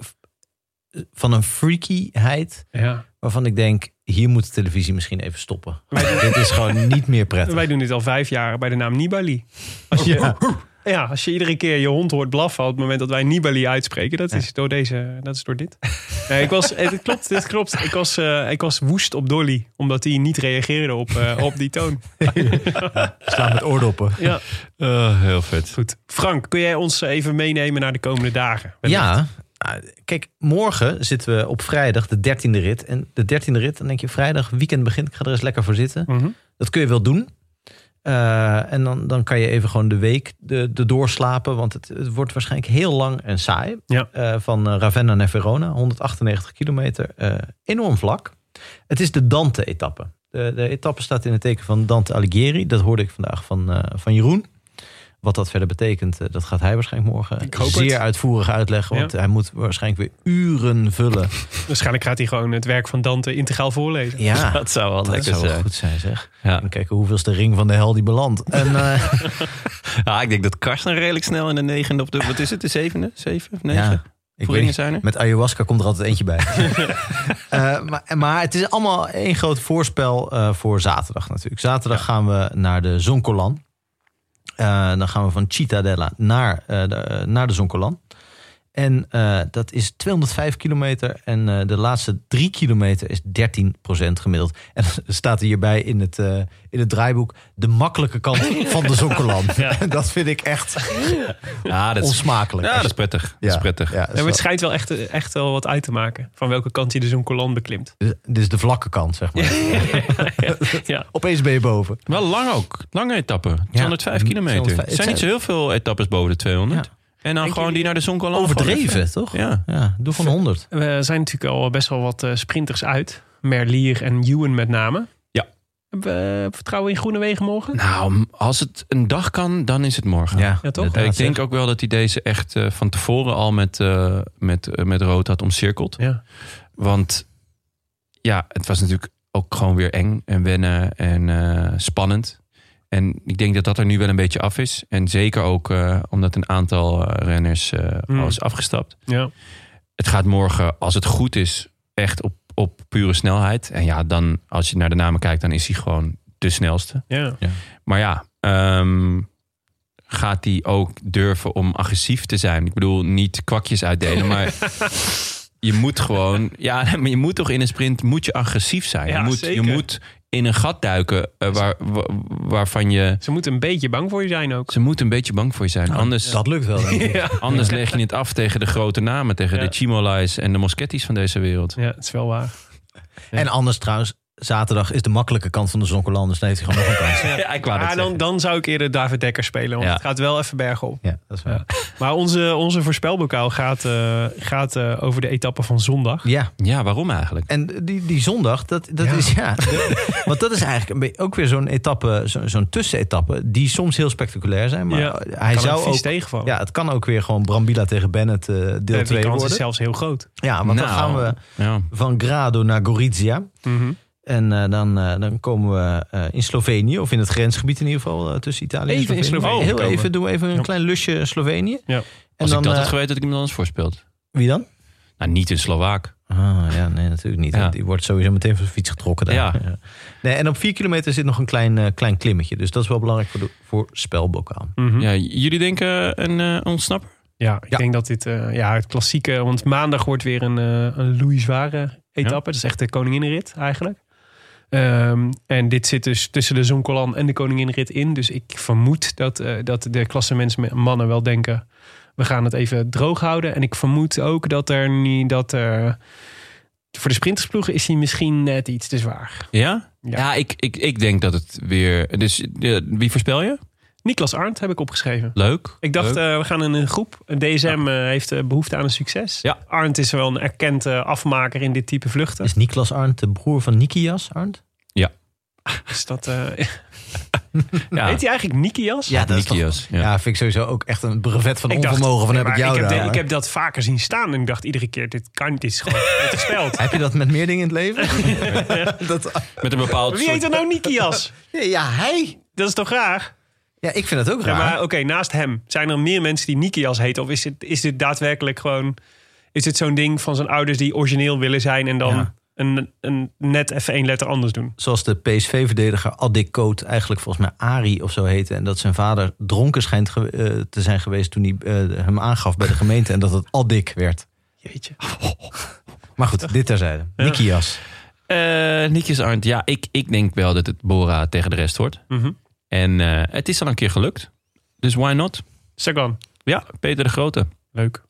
Speaker 2: van een freakyheid
Speaker 6: ja.
Speaker 2: waarvan ik denk, hier moet de televisie misschien even stoppen. Dit is gewoon niet meer prettig.
Speaker 6: Wij doen dit al vijf jaar bij de naam Nibali. Als je, ja, als je iedere keer je hond hoort blaffen op het moment dat wij Nibali uitspreken, dat is door deze, dat is door dit. Nee, ik was, dit klopt, dit klopt. Ik was, eh, ik was woest op Dolly, omdat hij niet reageerde op, eh, op die toon.
Speaker 2: Slaan met oordoppen.
Speaker 6: Ja,
Speaker 1: Eh, heel vet.
Speaker 6: goed. Frank, kun jij ons even meenemen naar de komende dagen?
Speaker 2: Ja, nou, kijk, morgen zitten we op vrijdag, de dertiende rit. En de dertiende rit, dan denk je vrijdag, weekend begint, ik ga er eens lekker voor zitten.
Speaker 6: Mhm.
Speaker 2: Dat kun je wel doen. Eh, en dan, dan kan je even gewoon de week de, de doorslapen. Want het, het wordt waarschijnlijk heel lang en saai.
Speaker 6: Ja.
Speaker 2: Eh, van eh, Ravenna naar Verona, 198 kilometer. enorm vlak. Het is de Dante-etappe. De, de etappe staat in het teken van Dante Alighieri. Dat hoorde ik vandaag van, van Jeroen. Wat dat verder betekent, eh, dat gaat hij waarschijnlijk morgen
Speaker 6: Ik hoop
Speaker 2: zeer
Speaker 6: het.
Speaker 2: uitvoerig uitleggen. Want hij moet waarschijnlijk weer uren vullen.
Speaker 6: Waarschijnlijk gaat hij gewoon het werk van Dante integraal voorlezen.
Speaker 2: Ja,
Speaker 1: Dat zou wel
Speaker 2: dat
Speaker 1: lekker
Speaker 2: zou
Speaker 1: zijn.
Speaker 2: goed zijn zeg.
Speaker 1: Ja.
Speaker 2: En kijken hoeveelste ring van de hel die belandt. En, eh,
Speaker 1: Ja, ik denk dat Karsten redelijk snel in de negende of de, wat is het, de zevende? Zeven of negen?
Speaker 2: ja, ik weet niet.
Speaker 1: zijn er?
Speaker 2: Met ayahuasca komt er altijd eentje bij. Eh, maar, maar het is allemaal één groot voorspel voor zaterdag natuurlijk. Zaterdag gaan we naar de Zoncolan. Eh, dan gaan we van Cittadella naar, eh, de, naar de Zoncolan. En eh, dat is 205 kilometer. En eh, de laatste drie kilometer is 13% gemiddeld. En er staat hierbij in het, eh, in het draaiboek... de makkelijke kant van de Zoncolan. En dat vind ik echt
Speaker 1: Ja, dat is,
Speaker 2: onsmakelijk.
Speaker 1: ja, dat is prettig. Dat is prettig.
Speaker 2: ja, dat is
Speaker 6: En het schijnt wel echt, echt wel wat uit te maken. Van welke kant hij de zo'n kolon beklimt.
Speaker 2: Dit is de vlakke kant, zeg maar.
Speaker 6: Ja.
Speaker 2: Opeens ben je boven.
Speaker 1: Wel lang ook. Lange etappe. 205
Speaker 2: Ja,
Speaker 1: kilometer.
Speaker 2: 205.
Speaker 1: Er zijn niet zo heel veel etappes boven de 200. En dan
Speaker 6: Denk
Speaker 1: gewoon
Speaker 6: je-
Speaker 1: die naar de Zonkolan.
Speaker 2: Overdreven, toch?
Speaker 1: Ja.
Speaker 2: Ja, doe van 100.
Speaker 6: We zijn natuurlijk al best wel wat eh, sprinters uit. Merlier en Ewan met name.
Speaker 1: Ja.
Speaker 6: Hebben we vertrouwen in groene wegen morgen?
Speaker 1: Nou, als het een dag kan, dan is het morgen.
Speaker 2: Ja,
Speaker 6: Ja, toch?
Speaker 1: Ik denk ook wel dat hij deze echt eh, van tevoren al met, eh, met, eh, met rood had omcirkeld.
Speaker 6: Ja.
Speaker 1: Want ja, het was natuurlijk ook gewoon weer eng en wennen en eh, spannend. En ik denk dat dat er nu wel een beetje af is. En zeker ook eh, omdat een aantal eh, renners eh,
Speaker 6: Mm.
Speaker 1: al is afgestapt.
Speaker 6: Ja.
Speaker 1: Het gaat morgen, als het goed is, echt op, op pure snelheid. En ja, dan als je naar de namen kijkt, dan is hij gewoon de snelste.
Speaker 6: Ja.
Speaker 1: Maar ja, ehm, gaat hij ook durven om agressief te zijn? Ik bedoel, niet kwakjes uitdelen, maar je moet gewoon... Ja, maar je moet toch in een sprint moet je agressief zijn.
Speaker 6: Ja,
Speaker 1: je, moet,
Speaker 6: zeker.
Speaker 1: je moet in een gat duiken eh, waar, wa- waarvan je...
Speaker 6: Ze moeten een beetje bang voor je zijn ook.
Speaker 1: Ze moeten een beetje bang voor je zijn. anders
Speaker 2: Dat lukt wel. denk ik.
Speaker 6: Ja.
Speaker 1: anders leg je het af tegen de grote namen. Tegen
Speaker 6: Ja.
Speaker 1: de Chimolais en de Moschetti's van deze wereld.
Speaker 6: ja, het is wel waar.
Speaker 2: En anders trouwens, zaterdag is de makkelijke kant van de Zonkerland. Dus dan heeft hij gewoon nog een kans. Ja,
Speaker 1: Ja, ik
Speaker 6: Ja, dan, dan zou ik eerder David Dekker spelen. Want
Speaker 1: Ja.
Speaker 6: het gaat wel even bergop.
Speaker 2: dat is waar.
Speaker 6: Maar onze, onze voorspelbokaal gaat, eh, gaat eh, over de etappe van zondag.
Speaker 2: Ja,
Speaker 1: Ja, waarom eigenlijk?
Speaker 2: en die, die zondag, dat, dat
Speaker 6: Ja.
Speaker 2: is ja. de- want dat is eigenlijk een beetje, ook weer zo'n etappe, zo- zo'n tussenetappe, die soms heel spectaculair zijn. Maar
Speaker 6: Ja,
Speaker 2: hij
Speaker 6: kan
Speaker 2: zou
Speaker 6: ook tegenvallen.
Speaker 2: Ja, het kan ook weer gewoon Brambila tegen Bennett eh, deel
Speaker 6: die
Speaker 2: 2
Speaker 6: kans
Speaker 2: worden.
Speaker 6: is zelfs heel groot.
Speaker 2: Ja, want dan
Speaker 1: Nou,
Speaker 2: gaan we
Speaker 1: Ja.
Speaker 2: van Grado naar Gorizia.
Speaker 6: Mhm.
Speaker 2: En eh, dan, eh, dan komen we eh, in Slovenië, of in het grensgebied in ieder geval, tussen Italië
Speaker 6: Even
Speaker 2: en
Speaker 6: in
Speaker 2: Slovenië.
Speaker 6: Slovenië
Speaker 2: Heel
Speaker 6: komen.
Speaker 2: even, doen we even een
Speaker 6: Ja.
Speaker 2: klein lusje Slovenië.
Speaker 6: Ja.
Speaker 2: En
Speaker 1: Als
Speaker 2: dan,
Speaker 1: ik dat had geweten, had ik hem dan anders voorspeld.
Speaker 2: Wie dan?
Speaker 1: Nou, niet een Slovaak.
Speaker 2: Ah, ja, nee, natuurlijk niet.
Speaker 1: Ja.
Speaker 2: Die wordt sowieso meteen van de fiets getrokken daar.
Speaker 1: Ja.
Speaker 2: Nee, en op vier kilometer zit nog een klein, klein klimmetje. Dus dat is wel belangrijk voor, de, voor spelbokaal.
Speaker 6: Mhm.
Speaker 1: Ja, jullie denken een eh, ontsnapper?
Speaker 6: Ja, ik
Speaker 2: Ja.
Speaker 6: denk dat dit eh, ja, het klassieke... Want maandag wordt weer een, eh een Louis Zware etappe. Dat is echt de koninginrit eigenlijk. Ehm, en dit zit dus tussen de Zonkolan en de koninginrit in. Dus ik vermoed dat, eh, dat de klassementsmannen wel denken... we gaan het even droog houden. En ik vermoed ook dat er niet... Dat er, voor de sprintersploegen is hij misschien net iets te zwaar.
Speaker 1: Ja?
Speaker 6: Ja.
Speaker 1: Ja, ik, ik, ik denk dat het weer... Dus wie voorspel je?
Speaker 6: Niklas Arndt heb ik opgeschreven.
Speaker 1: Leuk.
Speaker 6: Ik dacht,
Speaker 1: Leuk.
Speaker 6: eh, we gaan in een groep. DSM eh, heeft eh, behoefte aan een succes.
Speaker 1: Ja.
Speaker 6: Arndt is wel een erkend eh, afmaker in dit type vluchten.
Speaker 2: Is Niklas Arndt de broer van Nikias Arndt?
Speaker 6: Is dat, eh
Speaker 1: ja.
Speaker 6: Heet hij eigenlijk Nikias?
Speaker 2: Ja, dat is toch-
Speaker 1: Nikias.
Speaker 2: Ja.
Speaker 1: Ja.
Speaker 2: vind ik sowieso ook echt een brevet van
Speaker 6: Ik dacht,
Speaker 2: onvermogen. van heb ik jou
Speaker 6: heb,
Speaker 2: daar.
Speaker 6: de- ik heb dat vaker zien staan en ik dacht iedere keer, dit kan dit is gewoon het gespeld.
Speaker 2: Heb je dat met meer dingen in het leven? dat,
Speaker 1: Met een bepaald
Speaker 6: Wie heet er nou Nikias?
Speaker 2: ja, hij.
Speaker 6: Dat is toch raar?
Speaker 2: Ja, ik vind het ook
Speaker 6: Ja,
Speaker 2: raar.
Speaker 6: maar oké, naast hem zijn er meer mensen die Nikias heten? Of is, het, is dit daadwerkelijk gewoon... Is dit zo'n ding van zijn ouders die origineel willen zijn... en dan
Speaker 2: Ja.
Speaker 6: een, een, net even één letter anders doen?
Speaker 2: Zoals de PSV-verdediger Addik Koot eigenlijk volgens mij Ari of zo heette. En dat zijn vader dronken schijnt ge- eh, te zijn geweest toen hij eh, hem aangaf bij de gemeente. En dat het Addik werd.
Speaker 6: Jeetje.
Speaker 2: Maar goed, dit terzijde. Nikias.
Speaker 1: Eh Nikias Arndt. Ja, ik, ik denk wel dat het Bora tegen de rest wordt.
Speaker 6: Mhm.
Speaker 1: En eh, het is al een keer gelukt. Dus why not?
Speaker 6: Sagan.
Speaker 1: Ja, Peter de Grote.
Speaker 6: Leuk.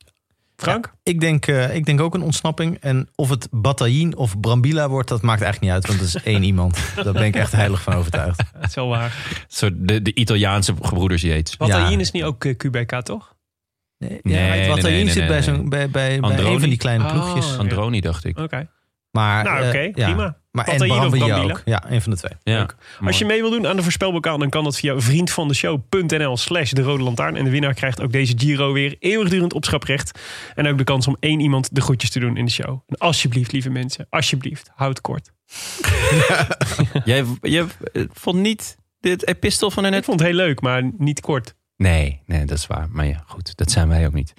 Speaker 6: Frank?
Speaker 2: Ik denk, eh, ik denk ook een ontsnapping. En of het Bataillon of Brambila wordt, dat maakt eigenlijk niet uit. Want het is één iemand. Daar ben ik echt heilig van overtuigd.
Speaker 6: Dat is wel waar.
Speaker 1: Zo de, de Italiaanse gebroeders Yates.
Speaker 6: Bataillon
Speaker 2: Ja.
Speaker 6: is niet ook eh, QBK, toch?
Speaker 2: Nee,
Speaker 1: Nee,
Speaker 2: ja, het
Speaker 1: nee,
Speaker 2: Bataillon
Speaker 1: nee, nee,
Speaker 2: zit bij, zo'n- bij, bij, bij een van die kleine
Speaker 6: Oh.
Speaker 2: ploegjes.
Speaker 1: Androni, dacht ik.
Speaker 6: Oké.
Speaker 2: Maar,
Speaker 6: Nou,
Speaker 2: eh,
Speaker 6: oké, prima.
Speaker 2: Maar en Brambilla ook. Ja, een van de twee.
Speaker 1: Ja.
Speaker 6: Als je mee wil doen aan de voorspelbokaal, dan kan dat via vriendvandeshow.nl slash de rode lantaarn. En de winnaar krijgt ook deze Giro weer eeuwigdurend opschaprecht. En ook de kans om één iemand de groetjes te doen in de show. En alsjeblieft, lieve mensen, alsjeblieft, houd kort.
Speaker 1: Jij, jij eh, vond niet dit epistel van
Speaker 6: Ik
Speaker 1: net?
Speaker 6: vond het heel leuk, maar niet kort.
Speaker 1: Nee, nee, dat is waar. Maar ja, goed, dat zijn wij ook niet.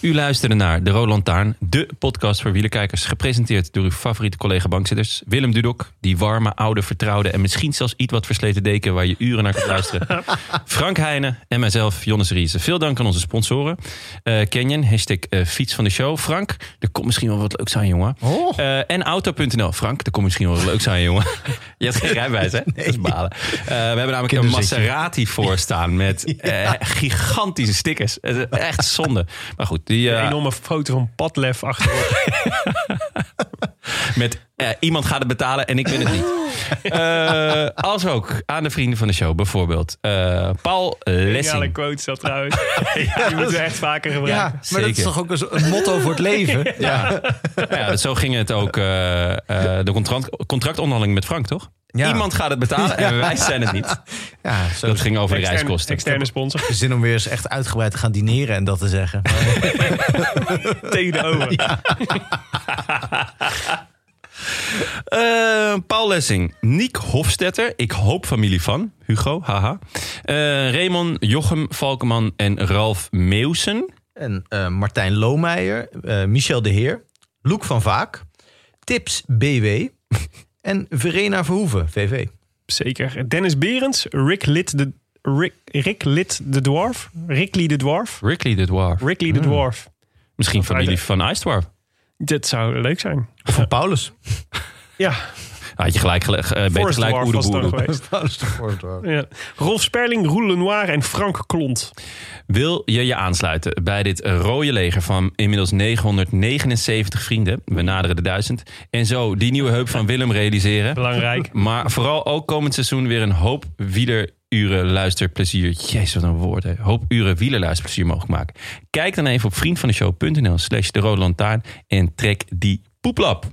Speaker 1: U luisterde naar De Roland Taarn, de podcast voor wielerkijkers. Gepresenteerd door uw favoriete collega bankzitters. Willem Dudok, die warme, oude, vertrouwde... en misschien zelfs iets wat versleten deken... waar je uren naar kunt luisteren. Frank Heijnen en mijzelf, Jonnes Riese. Veel dank aan onze sponsoren. Eh Canyon, hashtag eh, fiets van de show. Frank, er komt misschien wel wat leuks aan, jongen.
Speaker 2: Oh.
Speaker 1: Eh, en auto.nl. Frank, er komt misschien wel wat leuks aan, jongen. Je hebt geen rijbewijs, hè? Dat is balen. We hebben namelijk een. Maserati voor staan met gigantische stickers. Het is echt zonde. Maar goed, die,
Speaker 6: Een
Speaker 1: eh,
Speaker 6: enorme foto van Padlef achterop.
Speaker 1: met eh, iemand gaat het betalen en ik wil het niet. Eh, als ook aan de vrienden van de show, bijvoorbeeld eh, Paul
Speaker 6: Geniale
Speaker 1: Lessing.
Speaker 6: quote is dat trouwens. Die moeten we echt vaker
Speaker 2: Ja,
Speaker 6: gebruiken.
Speaker 2: maar dat is
Speaker 1: Zeker.
Speaker 2: toch ook een, zo- een motto voor het leven?
Speaker 1: Ja. ja, zo ging het ook. eh, eh, de contract, contractonderhandeling met Frank, toch?
Speaker 2: Ja.
Speaker 1: Iemand gaat het betalen en wij zijn het niet.
Speaker 2: Ja, zo
Speaker 1: Dat ging over de
Speaker 6: Externe,
Speaker 1: reiskosten.
Speaker 6: externe sponsor.
Speaker 2: zin om weer eens echt uitgebreid te gaan dineren en dat te zeggen.
Speaker 6: Tegen de ogen.
Speaker 1: Eh, Paul Lessing, Niek Hofstetter, ik hoop familie van, Hugo, haha. Eh, Raymond Jochem Valkeman en Ralf Meeuwsen.
Speaker 2: En eh, Martijn Loomeijer, Michel de Heer, Loek van Vaak, Tips BW en Verena Verhoeven, VV.
Speaker 6: Zeker. Dennis Berends, Rick Lit de, Rick, Rick Lit de Dwarf. Rickley de Dwarf.
Speaker 1: Rickley de Dwarf.
Speaker 6: Rickley de Dwarf.
Speaker 1: Misschien familie van IJsdwarf.
Speaker 6: Dit zou leuk zijn.
Speaker 2: Of van Paulus.
Speaker 6: Ja,
Speaker 1: Had je gelijk, gele- eh, beter gelijk.
Speaker 6: Ja. Rolf Sperling, Roel Lenoir en Frank Klont.
Speaker 1: Wil je je aansluiten bij dit rode leger van inmiddels 979 vrienden? We naderen de duizend. En zo die nieuwe heup van Willem realiseren.
Speaker 6: Belangrijk.
Speaker 1: Maar vooral ook komend seizoen weer een hoop wieleruren luisterplezier. Jezus, wat een woord. Hè. Hoop uren wielerluisterplezier mogelijk maken. Kijk dan even op vriendvandeshow.nl slash de Rode Lantaarn en trek die poeplap.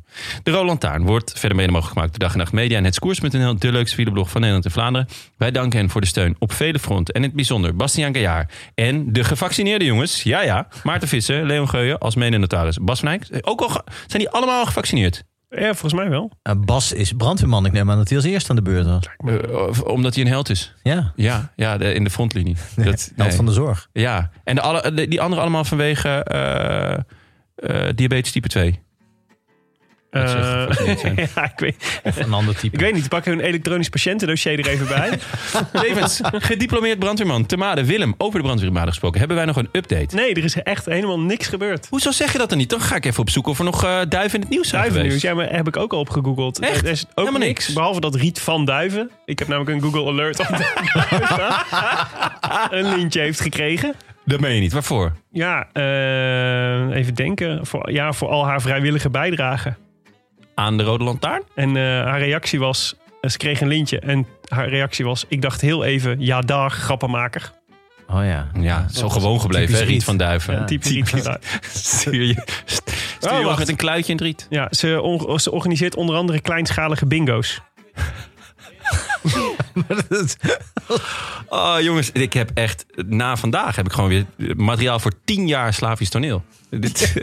Speaker 1: De Rode Lantaarn wordt verder mede mogelijk gemaakt door Dag en Nacht Media en Hetskoers.nl, de leukste wielerblog van Nederland en Vlaanderen. Wij danken hen voor de steun op vele fronten en in het bijzonder Bastiaan Gaillard en de gevaccineerde jongens. Ja, ja. Maarten Visser, Leon Geuyen als mede-notaris. Bas van Eyck. Ook al zijn die allemaal al gevaccineerd?
Speaker 6: Ja, volgens mij wel.
Speaker 2: Eh, Bas is brandweerman. Ik neem aan dat hij als eerste aan de beurt was.
Speaker 1: Eh, omdat hij een held is.
Speaker 2: Ja,
Speaker 1: Ja, ja de- in de frontlinie. Dat,
Speaker 2: held
Speaker 1: nee.
Speaker 2: van de zorg.
Speaker 1: Ja, en de alle, de- die andere allemaal vanwege eh, eh, diabetes type 2. Dat
Speaker 6: Eh, ja, ik weet,
Speaker 2: Of een ander type.
Speaker 6: ik weet niet. Pak een elektronisch patiëntendossier er even bij.
Speaker 1: Tevens, gediplomeerd brandweerman. Temade Willem, over de brandweermaden gesproken. Hebben wij nog een update?
Speaker 6: Nee, er is echt helemaal niks gebeurd.
Speaker 1: Hoezo zeg je dat dan niet? Dan ga ik even opzoeken of er nog eh, duiven in het nieuws zijn
Speaker 6: Duivennieuws,
Speaker 1: geweest.
Speaker 6: ja, maar heb ik ook al op gegoogeld.
Speaker 1: Echt?
Speaker 6: Er is ook
Speaker 1: Helemaal
Speaker 6: niks.
Speaker 1: niks.
Speaker 6: Behalve dat Riet van Duiven. Ik heb namelijk een Google Alert op een lintje heeft gekregen.
Speaker 1: Dat meen je niet. Waarvoor?
Speaker 6: Ja, eh, even denken. Voor, ja, voor al haar vrijwillige bijdrage.
Speaker 1: Aan de Rode Lantaarn?
Speaker 6: En eh, haar reactie was... eh, Ze kreeg een lintje en haar reactie was... Ik dacht heel even, ja dag, grappenmaker.
Speaker 2: Oh ja.
Speaker 1: Ja, zo gewoon gebleven, hè, Riet
Speaker 2: Riet.
Speaker 1: van Duiven.
Speaker 2: Ja.
Speaker 6: Typisch Riet van Duiven.
Speaker 1: Stuur je, stuur je
Speaker 6: Oh,
Speaker 1: ook
Speaker 6: wacht.
Speaker 1: met een kluitje in het riet.
Speaker 6: Ja, ze, on- ze organiseert onder andere kleinschalige bingo's.
Speaker 1: Oh jongens, ik heb echt na vandaag heb ik gewoon weer materiaal voor tien jaar Slavisch toneel. Dit,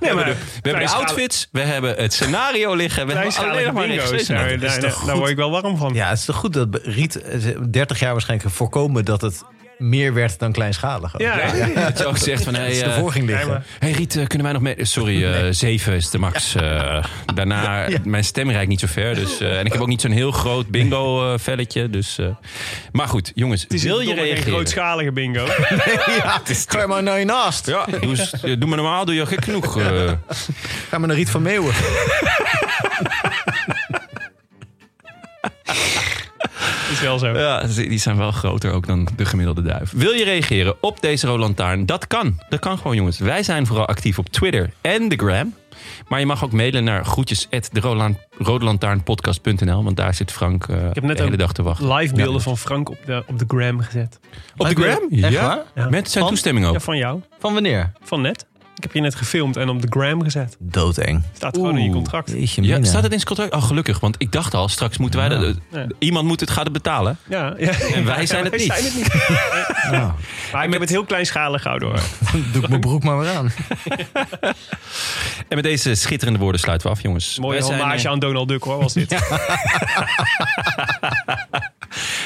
Speaker 1: Hebben de, we hebben de outfits, we hebben het scenario liggen, we hebben alleen nog maar
Speaker 6: bingo's. Daar,
Speaker 1: Nou,
Speaker 6: daar, word ik wel warm van.
Speaker 2: Ja, het is toch goed dat Riet eh, 30 jaar waarschijnlijk voorkomen dat het meer werd dan kleinschalig. ook.
Speaker 6: Ja,
Speaker 1: Dat je ook zegt van, hey,
Speaker 2: ervoor ging liggen.
Speaker 1: hey Riet, eh, kunnen wij nog mee? Sorry, eh, zeven is de max. Eh, daarna, mijn stem reikt niet zo ver. Dus, eh, en ik heb ook niet zo'n heel groot bingo eh, velletje. Dus, eh. maar goed, jongens,
Speaker 6: Het is
Speaker 1: wil je reageren?
Speaker 6: grootschalige bingo.
Speaker 2: ja, ga maar naar je naast.
Speaker 1: Ja, doe, doe maar normaal, doe je gek genoeg.
Speaker 2: Ga maar naar Riet van Meeuwen.
Speaker 6: is wel zo.
Speaker 1: Ja, die zijn wel groter ook dan de gemiddelde duif. Wil je reageren op deze Rode Lantaarn? Dat kan. Dat kan gewoon, jongens. Wij zijn vooral actief op Twitter en de Gram. Maar je mag ook mailen naar groetjes want daar zit Frank eh,
Speaker 6: Ik heb net
Speaker 1: de hele dag te wachten.
Speaker 6: live beelden
Speaker 1: Ja.
Speaker 6: van Frank op de, op de gram gezet.
Speaker 1: Op de Gram?
Speaker 2: Echt
Speaker 1: ja?
Speaker 2: waar?
Speaker 6: Ja.
Speaker 1: Met zijn
Speaker 2: Van-
Speaker 1: toestemming ook.
Speaker 6: Ja, van jou.
Speaker 2: Van wanneer?
Speaker 6: Van net. Ik heb je net gefilmd en op de gram gezet.
Speaker 2: Doodeng.
Speaker 6: Staat gewoon in je contract.
Speaker 2: Jeetje
Speaker 1: Ja, staat het in zijn contract? Oh, gelukkig. Want ik dacht al, straks moeten wij... dat-
Speaker 6: Ja.
Speaker 1: Iemand moet het gaan betalen.
Speaker 6: Ja, ja.
Speaker 1: En wij zijn het
Speaker 6: wij
Speaker 1: niet.
Speaker 6: Zijn het niet.
Speaker 2: Nou,
Speaker 6: Maar ik heb het heel kleinschalig gehouden hoor.
Speaker 2: doe ik mijn broek maar weer aan.
Speaker 1: En met deze schitterende woorden sluiten we af, jongens.
Speaker 6: Mooie hommage
Speaker 1: eh,
Speaker 6: aan Donald Duck hoor, was dit.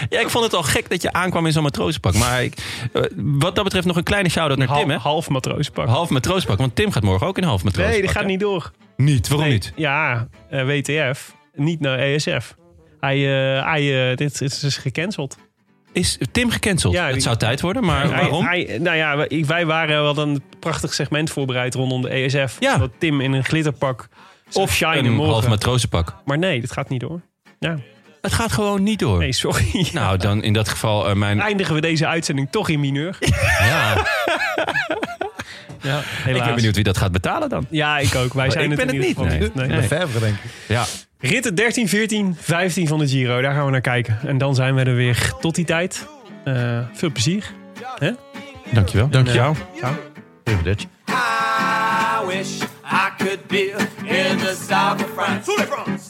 Speaker 1: Ja, ik vond het al gek dat je aankwam in zo'n matrozenpak. Maar ik, eh, wat dat betreft nog een kleine shout-out naar Tim, hè?
Speaker 6: half matrozenpak.
Speaker 1: Half matrozenpak. Want Tim gaat morgen ook in half matrozenpak.
Speaker 6: Nee, dat gaat
Speaker 1: hè?
Speaker 6: niet door.
Speaker 1: Niet? Waarom
Speaker 6: Nee,
Speaker 1: niet?
Speaker 6: Ja, eh, WTF. Niet naar ESF. Hij, eh, hij, dit is gecanceld.
Speaker 1: Is Tim gecanceld?
Speaker 6: Ja,
Speaker 1: het
Speaker 6: die-
Speaker 1: zou tijd worden, maar
Speaker 6: Hij-
Speaker 1: waarom?
Speaker 6: Hij, nou ja, wij- wij waren wel een prachtig segment voorbereid rondom de ESF.
Speaker 1: Ja.
Speaker 6: Dat Tim in een glitterpak of shine
Speaker 1: een
Speaker 6: morgen.
Speaker 1: half matrozenpak.
Speaker 6: Maar nee, dat gaat niet door. Ja,
Speaker 1: Het gaat gewoon niet door.
Speaker 6: nee, sorry.
Speaker 1: Nou, dan in dat geval eh, mijn...
Speaker 6: Eindigen we deze uitzending toch in mineur.
Speaker 1: Ja,
Speaker 6: Ja,
Speaker 1: ik ben benieuwd wie dat gaat betalen dan.
Speaker 6: Ja, ik ook. Wij zijn
Speaker 1: ik
Speaker 6: het
Speaker 1: ben
Speaker 6: in
Speaker 1: het
Speaker 6: ieder
Speaker 1: niet,
Speaker 6: geval
Speaker 1: nee.
Speaker 6: Nee.
Speaker 2: Denk ik.
Speaker 1: Ja.
Speaker 6: Ritten 13, 14, 15 van de Giro. Daar gaan we naar kijken. En dan zijn we er weer tot die tijd. Eh, veel plezier. Hè?
Speaker 1: Dankjewel. Dankjewel.
Speaker 2: Arrivederci.
Speaker 5: I wish I could be in the south of France.